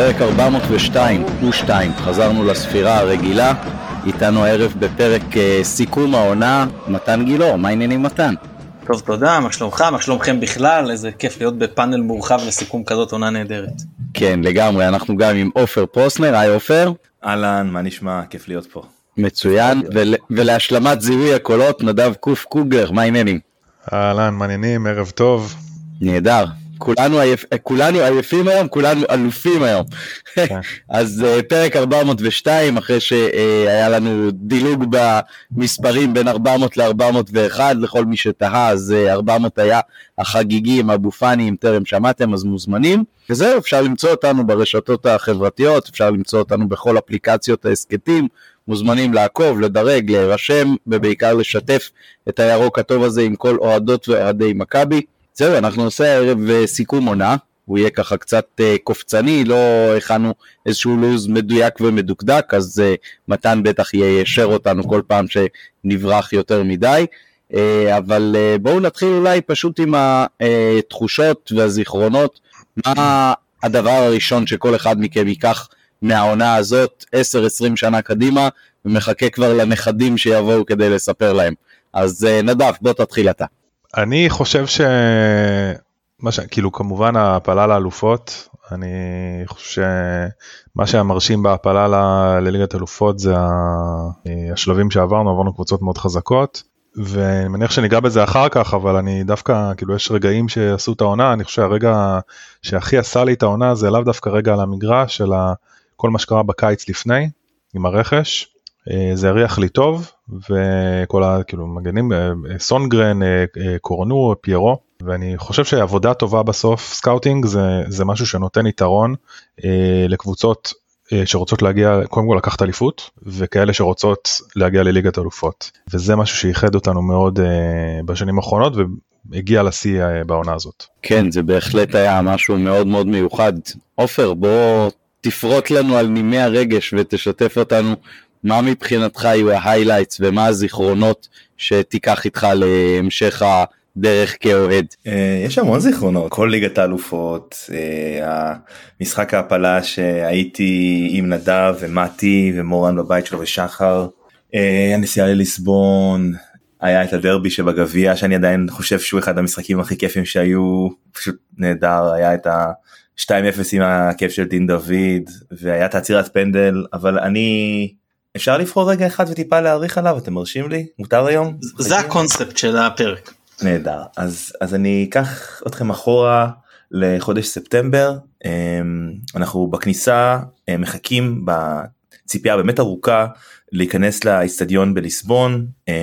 פרק 402, ו2, חזרנו לספירה הרגילה, איתנו הערב בפרק uh, סיכום העונה, מתן גילאור, מה העניינים מתן? טוב תודה, מה שלומך? מה שלומכם בכלל? איזה כיף להיות בפאנל מורחב לסיכום כזאת עונה נהדרת. כן, לגמרי, אנחנו גם עם עופר פרוסנר, היי עופר. אהלן, מה נשמע? כיף להיות פה. מצוין, ול, ולהשלמת זיהוי הקולות, נדב קוף קוגר, מה העניינים? אהלן, מעניינים, ערב טוב. נהדר. כולנו, עייפ, כולנו עייפים היום, כולנו אלופים היום. כן. אז uh, פרק 402, אחרי שהיה לנו דילוג במספרים בין 400 ל-401, לכל מי שתהה, אז uh, 400 היה החגיגי עם אבו פאני, אם טרם שמעתם, אז מוזמנים. וזהו, אפשר למצוא אותנו ברשתות החברתיות, אפשר למצוא אותנו בכל אפליקציות ההסכתים. מוזמנים לעקוב, לדרג, להירשם, ובעיקר לשתף את הירוק הטוב הזה עם כל אוהדות ואוהדי מכבי. זהו, אנחנו נעשה הערב אה, סיכום עונה, הוא יהיה ככה קצת uh, קופצני, לא הכנו איזשהו לו"ז מדויק ומדוקדק, אז uh, מתן בטח יישר אותנו כל פעם שנברח יותר מדי. אבל בואו נתחיל אולי פשוט עם התחושות והזיכרונות, מה הדבר הראשון שכל אחד מכם ייקח מהעונה הזאת 10-20 שנה קדימה, ומחכה כבר לנכדים שיבואו כדי לספר להם. אז נדב, בוא תתחיל אתה. אני חושב ש... מה ש... כאילו כמובן ההעפלה לאלופות, אני חושב שמה שהיה מרשים בהעפלה ל... לליגת אלופות זה השלבים שעברנו, עברנו קבוצות מאוד חזקות. ואני מניח שניגע בזה אחר כך אבל אני דווקא כאילו יש רגעים שעשו את העונה אני חושב שהרגע שהכי עשה לי את העונה זה לאו דווקא רגע על המגרש אלא כל מה שקרה בקיץ לפני עם הרכש זה הריח לי טוב וכל הכאילו מגנים אה, סונדגרן אה, קורנו פיירו ואני חושב שעבודה טובה בסוף scouting זה זה משהו שנותן יתרון לקבוצות שרוצות להגיע קודם כל לקחת אליפות וכאלה שרוצות להגיע לליגת אלופות וזה משהו שאיחד אותנו מאוד בשנים האחרונות והגיע לשיא בעונה הזאת. כן זה בהחלט היה משהו מאוד מאוד מיוחד. עופר בוא תפרוט לנו על נימי הרגש ותשתף אותנו מה מבחינתך יהיו ה highlights ומה הזיכרונות שתיקח איתך להמשך הדרך כאוהד? אה, יש המון זיכרונות, כל ליגת האלופות, אה, המשחק ההעפלה שהייתי עם נדב ומתי ומורן בבית שלו ושחר, אה, הנסיעה לליסבון, היה את הדרבי שבגביע שאני עדיין חושב שהוא אחד המשחקים הכי כיפים שהיו, פשוט נהדר, היה את ה... 2-0 עם הכיף של דין דוד והיה את העצירת פנדל אבל אני אפשר לבחור רגע אחד וטיפה להעריך עליו? אתם מרשים לי? מותר היום? זה הקונספט של הפרק. נהדר. אז אז אני אקח אתכם אחורה לחודש ספטמבר. אמ, אנחנו בכניסה אה, מחכים בציפייה באמת ארוכה להיכנס לאיצטדיון בליסבון. אמ,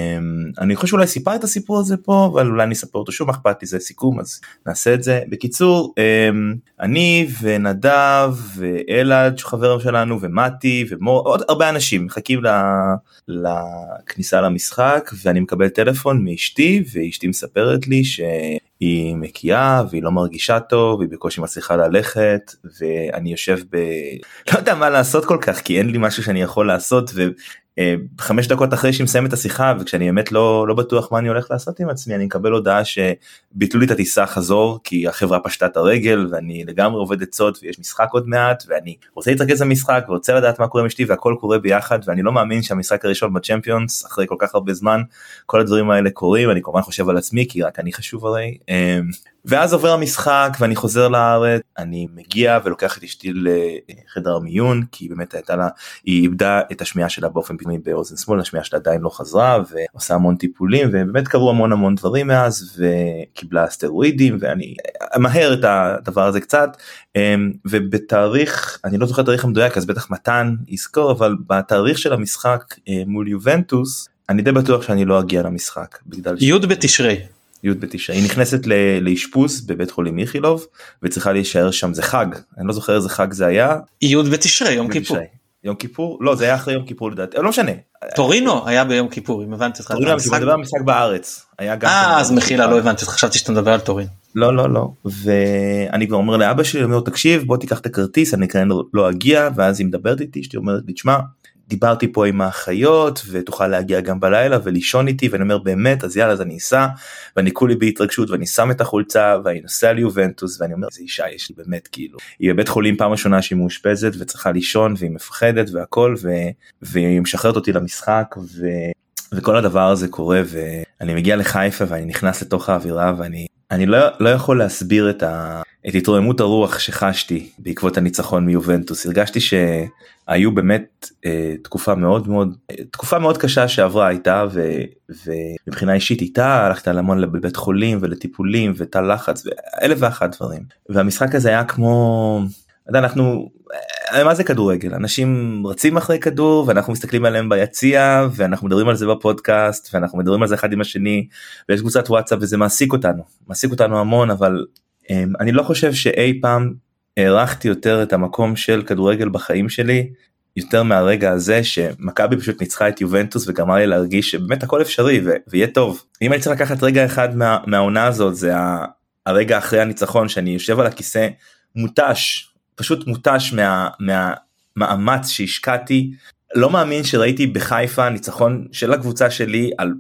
אני חושב שאולי סיפר את הסיפור הזה פה אבל אולי אני אספר אותו שוב אכפת לי זה סיכום אז נעשה את זה. בקיצור אמ, אני ונדב ואלעד חבר שלנו ומתי ומור עוד הרבה אנשים מחכים לכניסה למשחק ואני מקבל טלפון מאשתי ואשתי מספרת לי ש... היא מקיאה והיא לא מרגישה טוב היא בקושי מצליחה ללכת ואני יושב ב... לא יודע מה לעשות כל כך כי אין לי משהו שאני יכול לעשות אה, חמש דקות אחרי שהיא מסיימת את השיחה וכשאני באמת לא לא בטוח מה אני הולך לעשות עם עצמי אני מקבל הודעה שביטלו לי את הטיסה חזור כי החברה פשטה את הרגל ואני לגמרי עובד עצות ויש משחק עוד מעט ואני רוצה להתרכז במשחק ורוצה לדעת מה קורה עם אשתי והכל קורה ביחד ואני לא מאמין שהמשחק הראשון בצ'מפיונס אחרי כל כך הרבה זמן כל הדברים האלה קורים אני כמובן חושב על עצמי כי רק אני חשוב הרי אה, ואז עובר המשחק ואני חוזר לארץ אני מגיע ולוקח את אשתי לחדר המיון כי באמת הייתה לה היא איבדה את השמיעה שלה באופן פתאומי באוזן שמאל השמיעה שלה עדיין לא חזרה ועושה המון טיפולים ובאמת קרו המון המון דברים מאז וקיבלה סטרואידים ואני מהר את הדבר הזה קצת אמ, ובתאריך אני לא זוכר את התאריך המדויק אז בטח מתן יזכור אבל בתאריך של המשחק אה, מול יובנטוס אני די בטוח שאני לא אגיע למשחק י' בתשרי. י' בתשרי, היא נכנסת לאשפוז בבית חולים איכילוב וצריכה להישאר שם זה חג אני לא זוכר איזה חג זה היה. י' בתשרי יום כיפור. יום כיפור לא זה היה אחרי יום כיפור לדעתי לא משנה. טורינו היה ביום כיפור אם הבנתי אותך. טורינו היה מדבר משחק בארץ. היה גם. אה אז מחילה לא הבנתי חשבתי שאתה מדבר על טורין. לא לא לא ואני כבר אומר לאבא שלי אומר תקשיב בוא תיקח את הכרטיס אני כנראה לא אגיע ואז היא מדברת איתי אשתי אומרת לי תשמע דיברתי פה עם האחיות ותוכל להגיע גם בלילה ולישון איתי ואני אומר באמת אז יאללה אז אני אסע. ואני כולי בהתרגשות ואני שם את החולצה ואני נוסע ליובנטוס ואני אומר איזה אישה יש לי באמת כאילו. היא בבית חולים פעם ראשונה שהיא מאושפזת וצריכה לישון והיא מפחדת והכל ו... והיא משחררת אותי למשחק ו... וכל הדבר הזה קורה ואני מגיע לחיפה ואני נכנס לתוך האווירה ואני אני לא, לא יכול להסביר את, ה, את התרוממות הרוח שחשתי בעקבות הניצחון מיובנטוס. הרגשתי שהיו באמת אה, תקופה מאוד מאוד תקופה מאוד קשה שעברה איתה ו, ומבחינה אישית איתה הלכת המון לבית חולים ולטיפולים ותא לחץ ואלף ואחת דברים. והמשחק הזה היה כמו אנחנו אה, מה זה כדורגל? אנשים רצים אחרי כדור ואנחנו מסתכלים עליהם ביציע ואנחנו מדברים על זה בפודקאסט ואנחנו מדברים על זה אחד עם השני ויש קבוצת וואטסאפ וזה מעסיק אותנו. מעסיק אותנו המון אבל אני לא חושב שאי פעם הערכתי יותר את המקום של כדורגל בחיים שלי יותר מהרגע הזה שמכבי פשוט ניצחה את יובנטוס וגרמה לי להרגיש שבאמת הכל אפשרי ו- ויהיה טוב. אם אני צריך לקחת רגע אחד מה- מהעונה הזאת זה הרגע אחרי הניצחון שאני יושב על הכיסא מותש פשוט מותש מהמאמץ מה, שהשקעתי. לא מאמין שראיתי בחיפה ניצחון של הקבוצה שלי על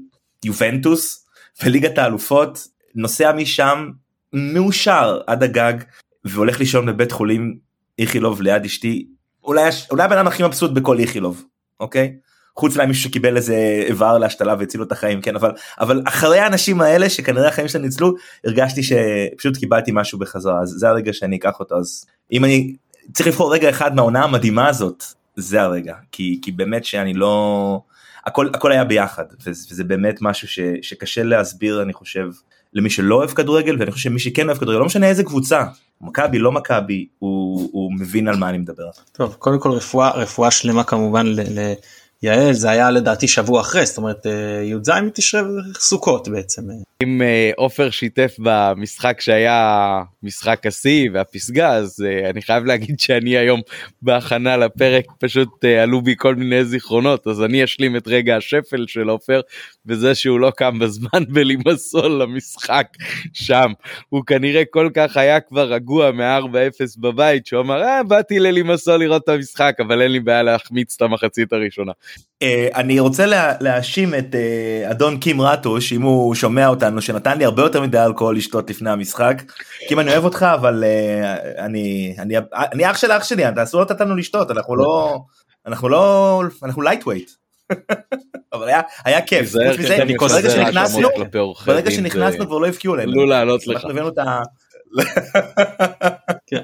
יובנטוס וליגת האלופות נוסע משם מאושר עד הגג והולך לישון בבית חולים איכילוב ליד אשתי. אולי אולי הבן אדם הכי מבסוט בכל איכילוב אוקיי? חוץ אולי מישהו שקיבל איזה איבר להשתלה והציל לו את החיים כן אבל אבל אחרי האנשים האלה שכנראה החיים שלהם ניצלו הרגשתי שפשוט קיבלתי משהו בחזרה. אז זה הרגע שאני אקח אותו. אז אם אני צריך לבחור רגע אחד מהעונה המדהימה הזאת זה הרגע. כי כי באמת שאני לא הכל הכל היה ביחד וזה באמת משהו ש, שקשה להסביר אני חושב למי שלא אוהב כדורגל ואני חושב שמי שכן אוהב כדורגל לא משנה איזה קבוצה מכבי לא מכבי הוא, הוא מבין על מה אני מדבר. טוב קודם כל רפואה רפואה שלמה כמובן ל, ל, יעל זה היה לדעתי שבוע אחרי זאת אומרת אה, י"ז מתשרי סוכות בעצם. אם אה, עופר שיתף במשחק שהיה משחק השיא והפסגה אז אה, אני חייב להגיד שאני היום בהכנה לפרק פשוט עלו בי כל מיני זיכרונות אז אני אשלים את רגע השפל של עופר וזה שהוא לא קם בזמן בלימסול למשחק שם הוא כנראה כל כך היה כבר רגוע מ-4-0 בבית שהוא אמר אה באתי ללימסול לראות את המשחק אבל אין לי בעיה להחמיץ את המחצית הראשונה. Uh, אני רוצה לה, להאשים את uh, אדון קים רטוש אם הוא שומע אותנו שנתן לי הרבה יותר מדי אלכוהול לשתות לפני המשחק. קים אני אוהב אותך אבל uh, אני אני אני אח של אח שלי אתה אסור לתת לנו לשתות אנחנו לא אנחנו לא אנחנו לייטווייט. אבל היה היה כיף. ברגע שנכנסנו ברגע שנכנסנו כבר לא הבקיעו להם. לא לעלות לך. כן.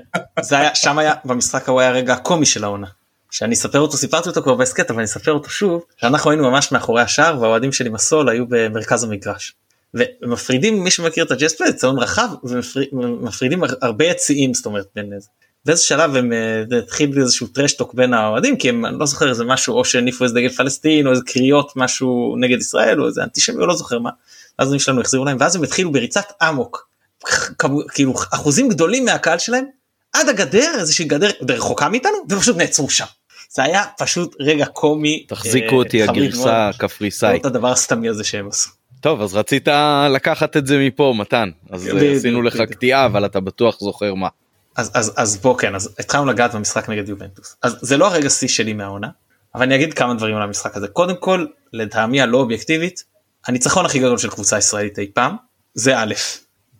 שם היה במשחק ההוא היה הרגע הקומי של העונה. שאני אספר אותו סיפרתי אותו כבר בהסכת אבל אני אספר אותו שוב שאנחנו היינו ממש מאחורי השער והאוהדים שלי מסול היו במרכז המגרש. ומפרידים מי שמכיר את הג'סט פלייט צהון רחב ומפרידים הרבה יציאים זאת אומרת בין איזה. באיזה שלב הם אה, התחיל איזשהו טרשטוק בין האוהדים כי הם אני לא זוכר איזה משהו או שהניפו איזה דגל פלסטין או איזה קריאות משהו נגד ישראל או איזה אנטישמי או לא זוכר מה. אז הם שלנו החזירו להם ואז הם התחילו בריצת אמוק כאילו אחוזים גדולים מהקהל שלהם עד הגדר איזושהי גדר רחוקה מאיתנו ופשוט נעצרו שם. זה היה פשוט רגע קומי. תחזיקו אותי אה, הגרסה הקפריסאית. את הדבר הסתמי הזה שהם עשו. טוב אז רצית לקחת את זה מפה מתן אז עשינו לך קטיעה אבל אתה בטוח זוכר מה. אז אז אז בוא כן אז התחלנו לגעת במשחק נגד יובנטוס אז זה לא הרגע שיא שלי מהעונה אבל אני אגיד כמה דברים על המשחק הזה קודם כל לטעמי הלא אובייקטיבית הניצחון הכי גדול של קבוצה ישראלית אי פעם זה א'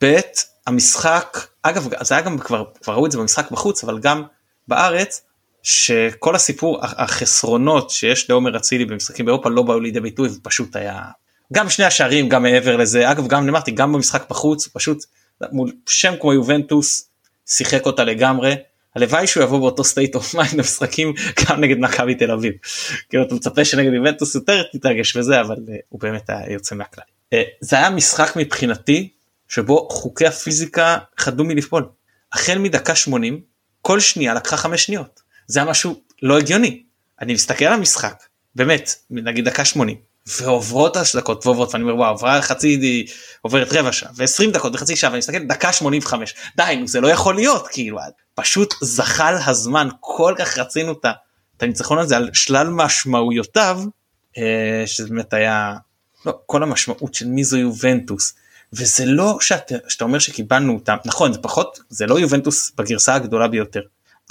ב' המשחק אגב זה היה גם כבר כבר ראו את זה במשחק בחוץ אבל גם בארץ שכל הסיפור החסרונות שיש לעומר אצילי במשחקים באירופה לא באו לידי ביטוי ופשוט היה גם שני השערים גם מעבר לזה אגב גם אמרתי גם במשחק בחוץ פשוט מול שם כמו יובנטוס שיחק אותה לגמרי הלוואי שהוא יבוא באותו state of mind במשחקים גם נגד מכבי תל אביב. כאילו אתה מצפה שנגד יובנטוס יותר תתרגש וזה אבל אה, הוא באמת היה יוצא מהכלל. אה, זה היה משחק מבחינתי שבו חוקי הפיזיקה חדלו מלפעול. החל מדקה 80 כל שנייה לקחה 5 שניות. זה היה משהו לא הגיוני. אני מסתכל על המשחק, באמת, נגיד דקה 80, ועוברות דקות ועוברות ואני אומר וואו עברה חצי עוברת רבע שעה ו20 דקות וחצי שעה ואני מסתכל דקה 85 די זה לא יכול להיות כאילו פשוט זחל הזמן כל כך רצינו את הניצחון הזה על שלל משמעויותיו אה, שזה באמת היה לא, כל המשמעות של מי זו יובנטוס וזה לא שאתה, שאתה אומר שקיבלנו אותם נכון זה פחות זה לא יובנטוס בגרסה הגדולה ביותר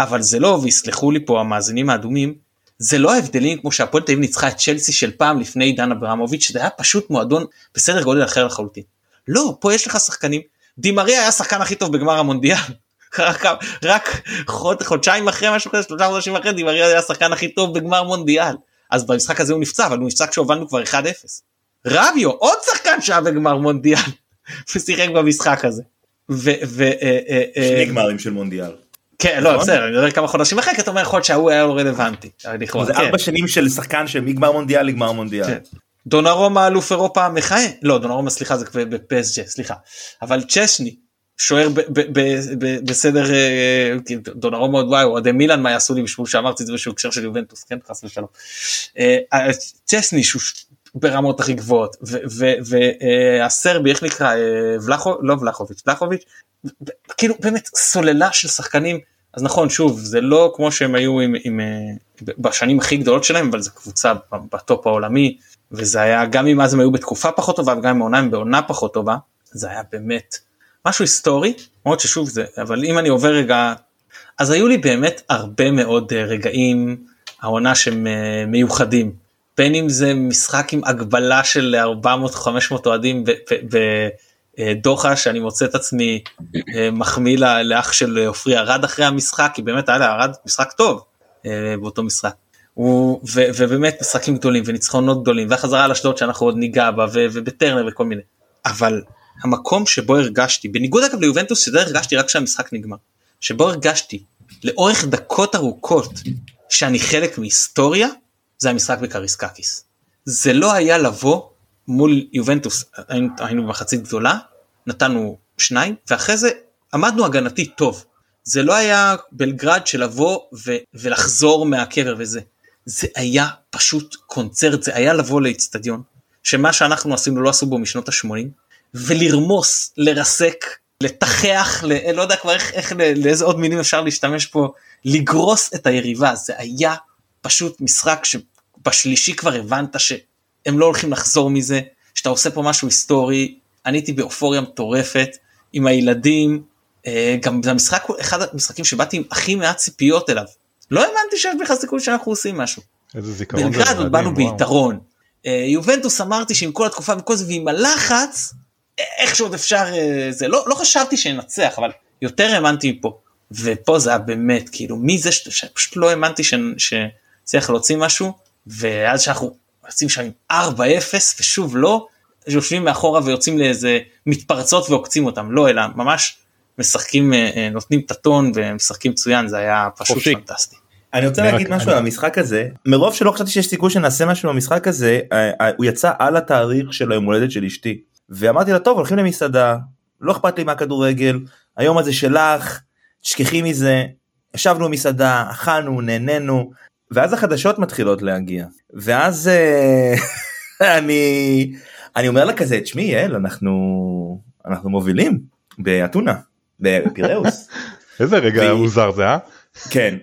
אבל זה לא ויסלחו לי פה המאזינים האדומים זה לא ההבדלים כמו שהפועל תל אביב ניצחה את צ'לסי של פעם לפני עידן אברמוביץ' זה היה פשוט מועדון בסדר גודל אחר לחלוטין. לא פה יש לך שחקנים דימריה היה השחקן הכי טוב בגמר המונדיאל. רק, רק חוד, חודשיים אחרי משהו כזה שלושה חודשים אחרי דימריה היה השחקן הכי טוב בגמר מונדיאל. אז במשחק הזה הוא נפצע אבל הוא נפצע כשהובלנו כבר 1-0. רביו עוד שחקן שהיה בגמר מונדיאל ושיחק במשחק הזה. ו, ו, אה, אה, אה, שני גמרים של מונדיאל. כן לא בסדר אני מדבר כמה חודשים אחרי כי אתה אומר יכול להיות שההוא היה לא רלוונטי. זה ארבע שנים של שחקן של מגמר מונדיאל לגמר מונדיאל. כן. דונרומה אלוף אירופה מכהן לא דונרומה סליחה זה בפסג'ה סליחה אבל צ'שני שוער בסדר דונרומה עוד וואי אוהדי מילאן מה יעשו לי בשביל שאמרתי את זה באיזשהו הקשר של יובנטוס כן חס ושלום. צ'סני שהוא ברמות הכי גבוהות והסרבי איך נקרא ולחו לא ולחוביץ' ולחוביץ' כאילו באמת סוללה של שחקנים אז נכון שוב זה לא כמו שהם היו עם, עם בשנים הכי גדולות שלהם אבל זו קבוצה בטופ העולמי וזה היה גם אם אז הם היו בתקופה פחות טובה וגם אם העונה הם בעונה פחות טובה זה היה באמת משהו היסטורי למרות ששוב זה אבל אם אני עובר רגע אז היו לי באמת הרבה מאוד רגעים העונה שהם מיוחדים. בין אם זה משחק עם הגבלה של 400-500 אוהדים בדוחה שאני מוצא את עצמי מחמיא לאח של עופרי ארד אחרי המשחק כי באמת היה לארד משחק טוב באותו משחק. ו, ובאמת משחקים גדולים וניצחונות גדולים והחזרה על אשדוד שאנחנו עוד ניגע בה ובטרנר וכל מיני אבל המקום שבו הרגשתי בניגוד אגב ליובנטוס שזה הרגשתי רק כשהמשחק נגמר שבו הרגשתי לאורך דקות ארוכות שאני חלק מהיסטוריה זה המשחק בקריסקקיס. זה לא היה לבוא מול יובנטוס היינו, במחצית גדולה נתנו שניים ואחרי זה עמדנו הגנתי טוב. זה לא היה בלגרד של לבוא ו- ולחזור מהקבר וזה. זה היה פשוט קונצרט זה היה לבוא לאצטדיון שמה שאנחנו עשינו לא עשו בו משנות ה-80 ולרמוס לרסק לתחח ל- לא יודע כבר איך, איך לאיזה עוד מינים אפשר להשתמש פה לגרוס את היריבה. זה היה פשוט משחק שבשלישי כבר הבנת שהם לא הולכים לחזור מזה שאתה עושה פה משהו היסטורי אני הייתי באופוריה מטורפת עם הילדים גם זה המשחק אחד המשחקים שבאתי עם הכי מעט ציפיות אליו לא האמנתי שיש בכלל סיכוי שאנחנו עושים משהו. איזה זיכרון בלגרד עוד באנו ביתרון. יובנטוס אמרתי שעם כל התקופה וכל זה ועם הלחץ איך שעוד אפשר זה לא לא חשבתי שננצח אבל יותר האמנתי פה ופה זה היה באמת כאילו מי זה שפשוט לא האמנתי שצריך להוציא משהו ואז שאנחנו יוצאים שם עם 4-0 ושוב לא יושבים מאחורה ויוצאים לאיזה מתפרצות ועוקצים אותם לא אלא ממש משחקים נותנים את הטון ומשחקים מצוין זה היה פשוט חופשי. פנטסטי. אני רוצה להגיד משהו על המשחק הזה מרוב שלא חשבתי שיש סיכוי שנעשה משהו במשחק הזה הוא יצא על התאריך של היום הולדת של אשתי ואמרתי לה טוב הולכים למסעדה לא אכפת לי מהכדורגל היום הזה שלך תשכחי מזה ישבנו במסעדה אכלנו נהנינו ואז החדשות מתחילות להגיע ואז אני אני אומר לה כזה תשמעי יעל אנחנו אנחנו מובילים באתונה בפיראוס. איזה רגע מוזר זה אה? כן.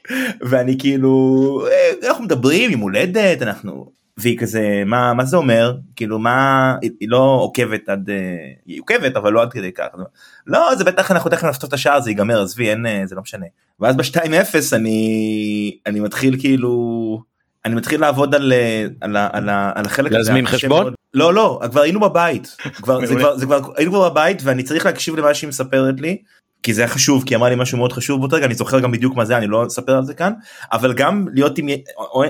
ואני כאילו אנחנו מדברים עם הולדת אנחנו והיא כזה מה מה זה אומר? כאילו מה היא לא עוקבת עד היא עוקבת אבל לא עד כדי כך. לא זה בטח אנחנו תכף נפתור את השער זה ייגמר עזבי אין זה לא משנה. ואז ב-2-0 אני אני מתחיל כאילו אני מתחיל לעבוד על, על, על, על החלק הזה. להזמין חשבון? לא לא כבר היינו בבית. כבר זה כבר זה כבר היינו כבר בבית ואני צריך להקשיב למה שהיא מספרת לי כי זה היה חשוב כי אמרה לי משהו מאוד חשוב באותו רגע אני זוכר גם בדיוק מה זה אני לא אספר על זה כאן אבל גם להיות עם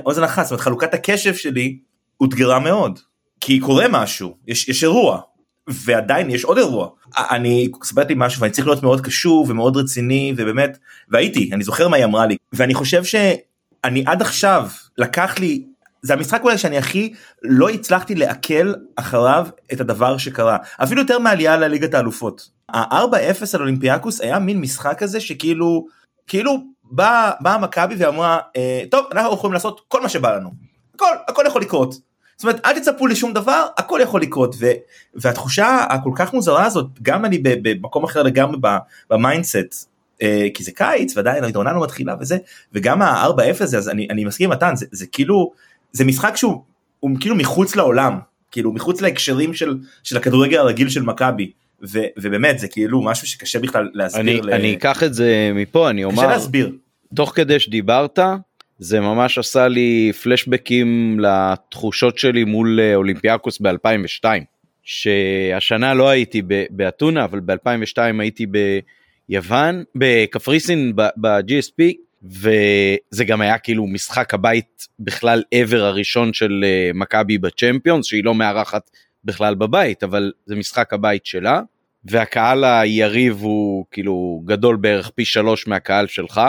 אוזן אחת זאת אומרת חלוקת הקשב שלי אותגרה מאוד כי קורה משהו יש יש אירוע ועדיין יש עוד אירוע. אני ספרתי משהו ואני צריך להיות מאוד קשוב ומאוד רציני ובאמת והייתי אני זוכר מה היא אמרה לי ואני חושב שאני עד עכשיו לקח לי זה המשחק אולי שאני הכי לא הצלחתי לעכל אחריו את הדבר שקרה אפילו יותר מעלייה לליגת האלופות. ה-4-0 על אולימפיאקוס היה מין משחק כזה שכאילו כאילו באה בא מכבי ואמרה אה, טוב אנחנו יכולים לעשות כל מה שבא לנו הכל הכל יכול לקרות. זאת אומרת אל תצפו לשום דבר הכל יכול לקרות ו, והתחושה הכל כך מוזרה הזאת גם אני במקום אחר לגמרי ב mindset אה, כי זה קיץ ועדיין העונה לא מתחילה וזה וגם ה-4-0 הזה אז אני, אני מסכים מתן זה, זה כאילו זה משחק שהוא הוא כאילו מחוץ לעולם כאילו מחוץ להקשרים של של הכדורגל הרגיל של מכבי ובאמת זה כאילו משהו שקשה בכלל להסביר. אני, ל... אני אקח את זה מפה אני אומר. קשה להסביר. תוך כדי שדיברת, זה ממש עשה לי פלשבקים לתחושות שלי מול אה, אולימפיאקוס ב-2002. שהשנה לא הייתי באתונה, אבל ב-2002 הייתי ביוון, בקפריסין, ב-GSP, וזה גם היה כאילו משחק הבית בכלל ever הראשון של אה, מכבי בצ'מפיונס, שהיא לא מארחת בכלל בבית, אבל זה משחק הבית שלה, והקהל היריב הוא כאילו גדול בערך פי שלוש מהקהל שלך,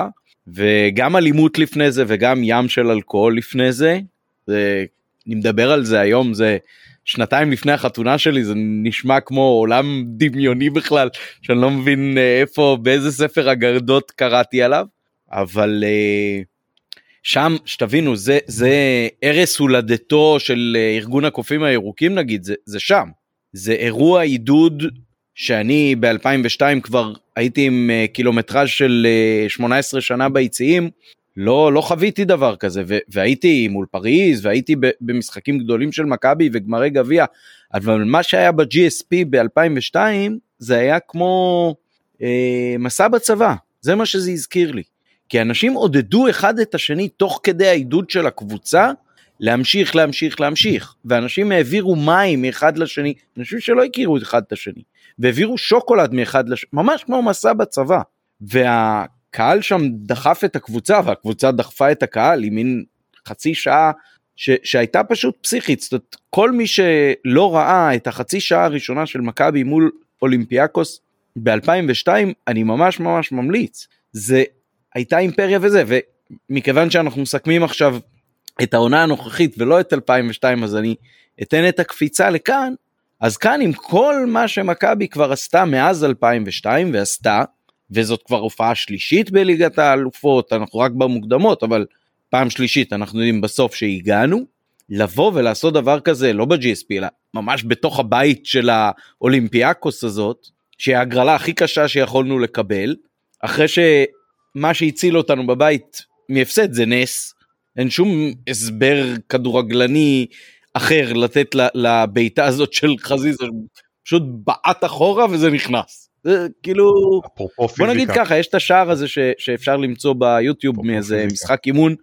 וגם אלימות לפני זה וגם ים של אלכוהול לפני זה, זה אני מדבר על זה היום, זה שנתיים לפני החתונה שלי, זה נשמע כמו עולם דמיוני בכלל, שאני לא מבין אה, איפה, באיזה ספר אגדות קראתי עליו, אבל uh, שם, שתבינו, זה, זה ערש הולדתו של אה, ארגון הקופים הירוקים נגיד, זה, זה שם. זה אירוע עידוד שאני ב-2002 כבר הייתי עם uh, קילומטראז' של uh, 18 שנה ביציעים, לא, לא חוויתי דבר כזה, והייתי מול פריז, והייתי במשחקים גדולים של מכבי וגמרי גביע, אבל מה שהיה ב-GSP ב-2002 זה היה כמו אה, מסע בצבא, זה מה שזה הזכיר לי. כי אנשים עודדו אחד את השני תוך כדי העידוד של הקבוצה להמשיך, להמשיך, להמשיך. ואנשים העבירו מים מאחד לשני, אנשים שלא הכירו אחד את השני, והעבירו שוקולד מאחד לשני, ממש כמו מסע בצבא. והקהל שם דחף את הקבוצה, והקבוצה דחפה את הקהל עם מין חצי שעה ש, שהייתה פשוט פסיכית. זאת אומרת, כל מי שלא ראה את החצי שעה הראשונה של מכבי מול אולימפיאקוס ב-2002, אני ממש ממש ממליץ. זה הייתה אימפריה וזה, ומכיוון שאנחנו מסכמים עכשיו את העונה הנוכחית ולא את 2002, אז אני אתן את הקפיצה לכאן, אז כאן עם כל מה שמכבי כבר עשתה מאז 2002 ועשתה, וזאת כבר הופעה שלישית בליגת האלופות, אנחנו רק במוקדמות, אבל פעם שלישית אנחנו יודעים בסוף שהגענו, לבוא ולעשות דבר כזה לא ב-GSP אלא ממש בתוך הבית של האולימפיאקוס הזאת, שהיא ההגרלה הכי קשה שיכולנו לקבל, אחרי ש... מה שהציל אותנו בבית מהפסד זה נס, אין שום הסבר כדורגלני אחר לתת לבעיטה הזאת של חזיזה, פשוט בעט אחורה וזה נכנס. זה כאילו, בוא נגיד ככה, יש את השער הזה ש, שאפשר למצוא ביוטיוב מאיזה פיזיקה. משחק אימון,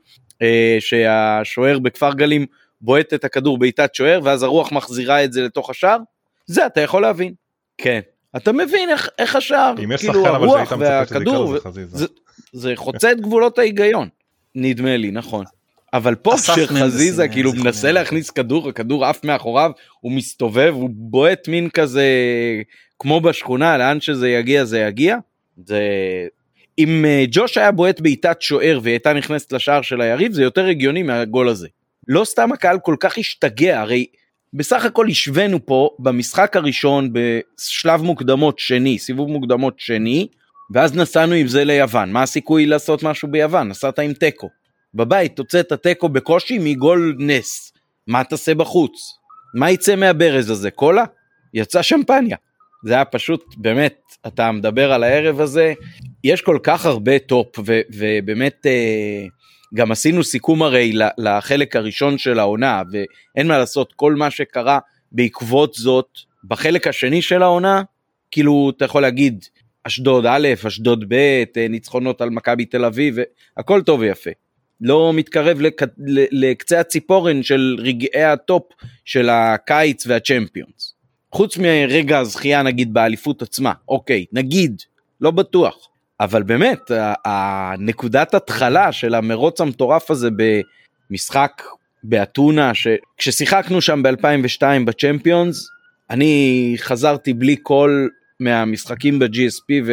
אה, שהשוער בכפר גלים בועט את הכדור בעיטת שוער ואז הרוח מחזירה את זה לתוך השער, זה אתה יכול להבין. כן. אתה מבין איך, איך השער, כאילו הרוח והכדור, זה, זה חוצה את גבולות ההיגיון, נדמה לי, נכון. אבל פה כשחזיזה כאילו מנסה להכניס כדור, הכדור עף מאחוריו, הוא מסתובב, הוא בועט מין כזה כמו בשכונה, לאן שזה יגיע זה יגיע. זה... אם אה, ג'וש היה בועט בעיטת שוער והיא הייתה נכנסת לשער של היריב, זה יותר הגיוני מהגול הזה. לא סתם הקהל כל כך השתגע, הרי בסך הכל השווינו פה במשחק הראשון בשלב מוקדמות שני, סיבוב מוקדמות שני, ואז נסענו עם זה ליוון. מה הסיכוי לעשות משהו ביוון? נסעת עם תיקו. בבית תוצאת תיקו בקושי מגול נס. מה תעשה בחוץ? מה יצא מהברז הזה? קולה? יצא שמפניה. זה היה פשוט, באמת, אתה מדבר על הערב הזה, יש כל כך הרבה top, ו- ובאמת אה, גם עשינו סיכום הרי לחלק הראשון של העונה, ואין מה לעשות, כל מה שקרה בעקבות זאת, בחלק השני של העונה, כאילו, אתה יכול להגיד, אשדוד א', אשדוד ב', אה, ניצחונות על מכבי תל אביב, הכל טוב ויפה. לא מתקרב לק... לקצה הציפורן של רגעי ה top של הקיץ וה Champions. חוץ מרגע הזכייה נגיד באליפות עצמה, אוקיי, נגיד, לא בטוח. אבל באמת, הנקודת התחלה של המרוץ המטורף הזה במשחק באתונה, כששיחקנו שם ב-2002 ב Champions, אני חזרתי בלי קול מהמשחקים ב-GSP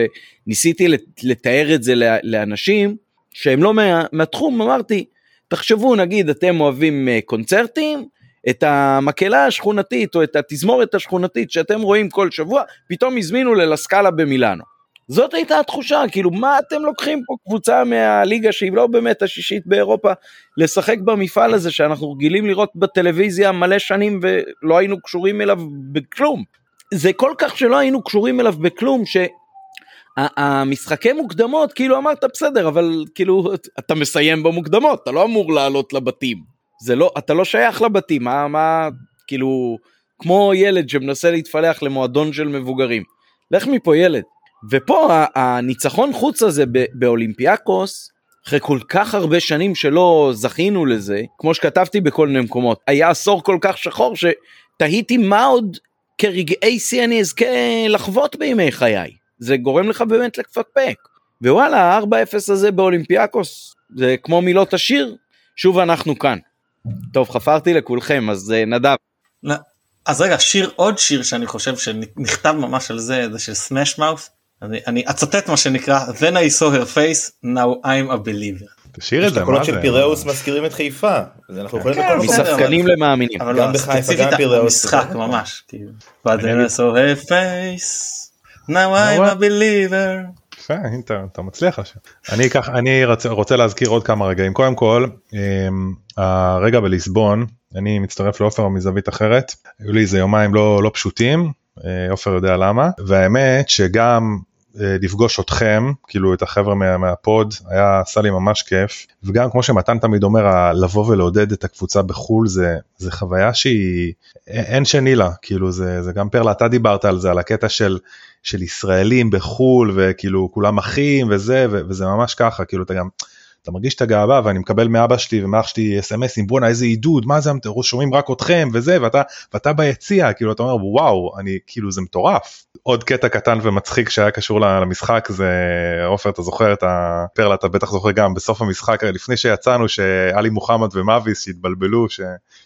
וניסיתי לתאר את זה לאנשים שהם לא מה, מהתחום, אמרתי, תחשבו נגיד אתם אוהבים אה, קונצרטים, את המקהלה השכונתית או את התזמורת השכונתית שאתם רואים כל שבוע, פתאום הזמינו ללסקאלה במילאנו. זאת הייתה התחושה, כאילו מה אתם לוקחים פה קבוצה מהליגה שהיא לא באמת השישית באירופה לשחק במפעל הזה שאנחנו רגילים לראות בטלוויזיה מלא שנים ולא היינו קשורים אליו בכלום. זה כל כך שלא היינו קשורים אליו בכלום, שהמשחקי מוקדמות, כאילו אמרת בסדר, אבל כאילו אתה מסיים במוקדמות, אתה לא אמור לעלות לבתים. זה לא, אתה לא שייך לבתים, מה, מה, כאילו, כמו ילד שמנסה להתפלח למועדון של מבוגרים. לך מפה ילד. ופה הניצחון חוץ הזה באולימפיאקוס, אחרי כל כך הרבה שנים שלא זכינו לזה, כמו שכתבתי בכל מיני מקומות, היה עשור כל כך שחור שתהיתי מה עוד כרגעי שיא אני אזכה לחוות בימי חיי. זה גורם לך באמת לפקפק. ווואלה, ה-4-0 הזה באולימפיאקוס, זה כמו מילות השיר, שוב אנחנו כאן. טוב, חפרתי לכולכם, אז uh, נדב. אז רגע, שיר עוד שיר שאני חושב שנכתב ממש על זה, זה של סמאש מאוף. אני, אני אצטט מה שנקרא Then I saw her face, now I'm a believer. תשאיר את זה, מה זה? של פיראוס מזכירים את חיפה. אנחנו יכולים בכל מקום. משחקנים למאמינים. אבל גם לא, בחיפה, גם פיראוס. המשחק ממש. saw her face, now I'm a believer. יפה, אתה, אתה מצליח עכשיו. אני אקח, אני רוצה, רוצה להזכיר עוד כמה רגעים. קודם כל, אמ, הרגע בליסבון, אני מצטרף לעופר מזווית אחרת. היו לי איזה יומיים לא, לא פשוטים, אה, עופר יודע למה, והאמת שגם לפגוש אתכם, כאילו את החבר'ה מה, מהפוד, היה עשה לי ממש כיף. וגם כמו שמתן תמיד אומר, לבוא ולעודד את הקבוצה בחו"ל זה, זה חוויה שהיא, אין שני לה, כאילו זה, זה גם פרלה, אתה דיברת על זה, על הקטע של, של ישראלים בחו"ל, וכאילו כולם אחים וזה, ו- וזה ממש ככה, כאילו אתה גם... אתה מרגיש את הגאווה ואני מקבל מאבא שלי ומאח שלי אסמסים בואנה איזה עידוד מה זה שומעים רק אתכם וזה ואתה ואתה ביציע כאילו אתה אומר וואו אני כאילו זה מטורף. עוד קטע קטן ומצחיק שהיה קשור למשחק זה עופר אתה זוכר את הפרלה אתה בטח זוכר גם בסוף המשחק לפני שיצאנו שעלי מוחמד ומאביס שהתבלבלו ש,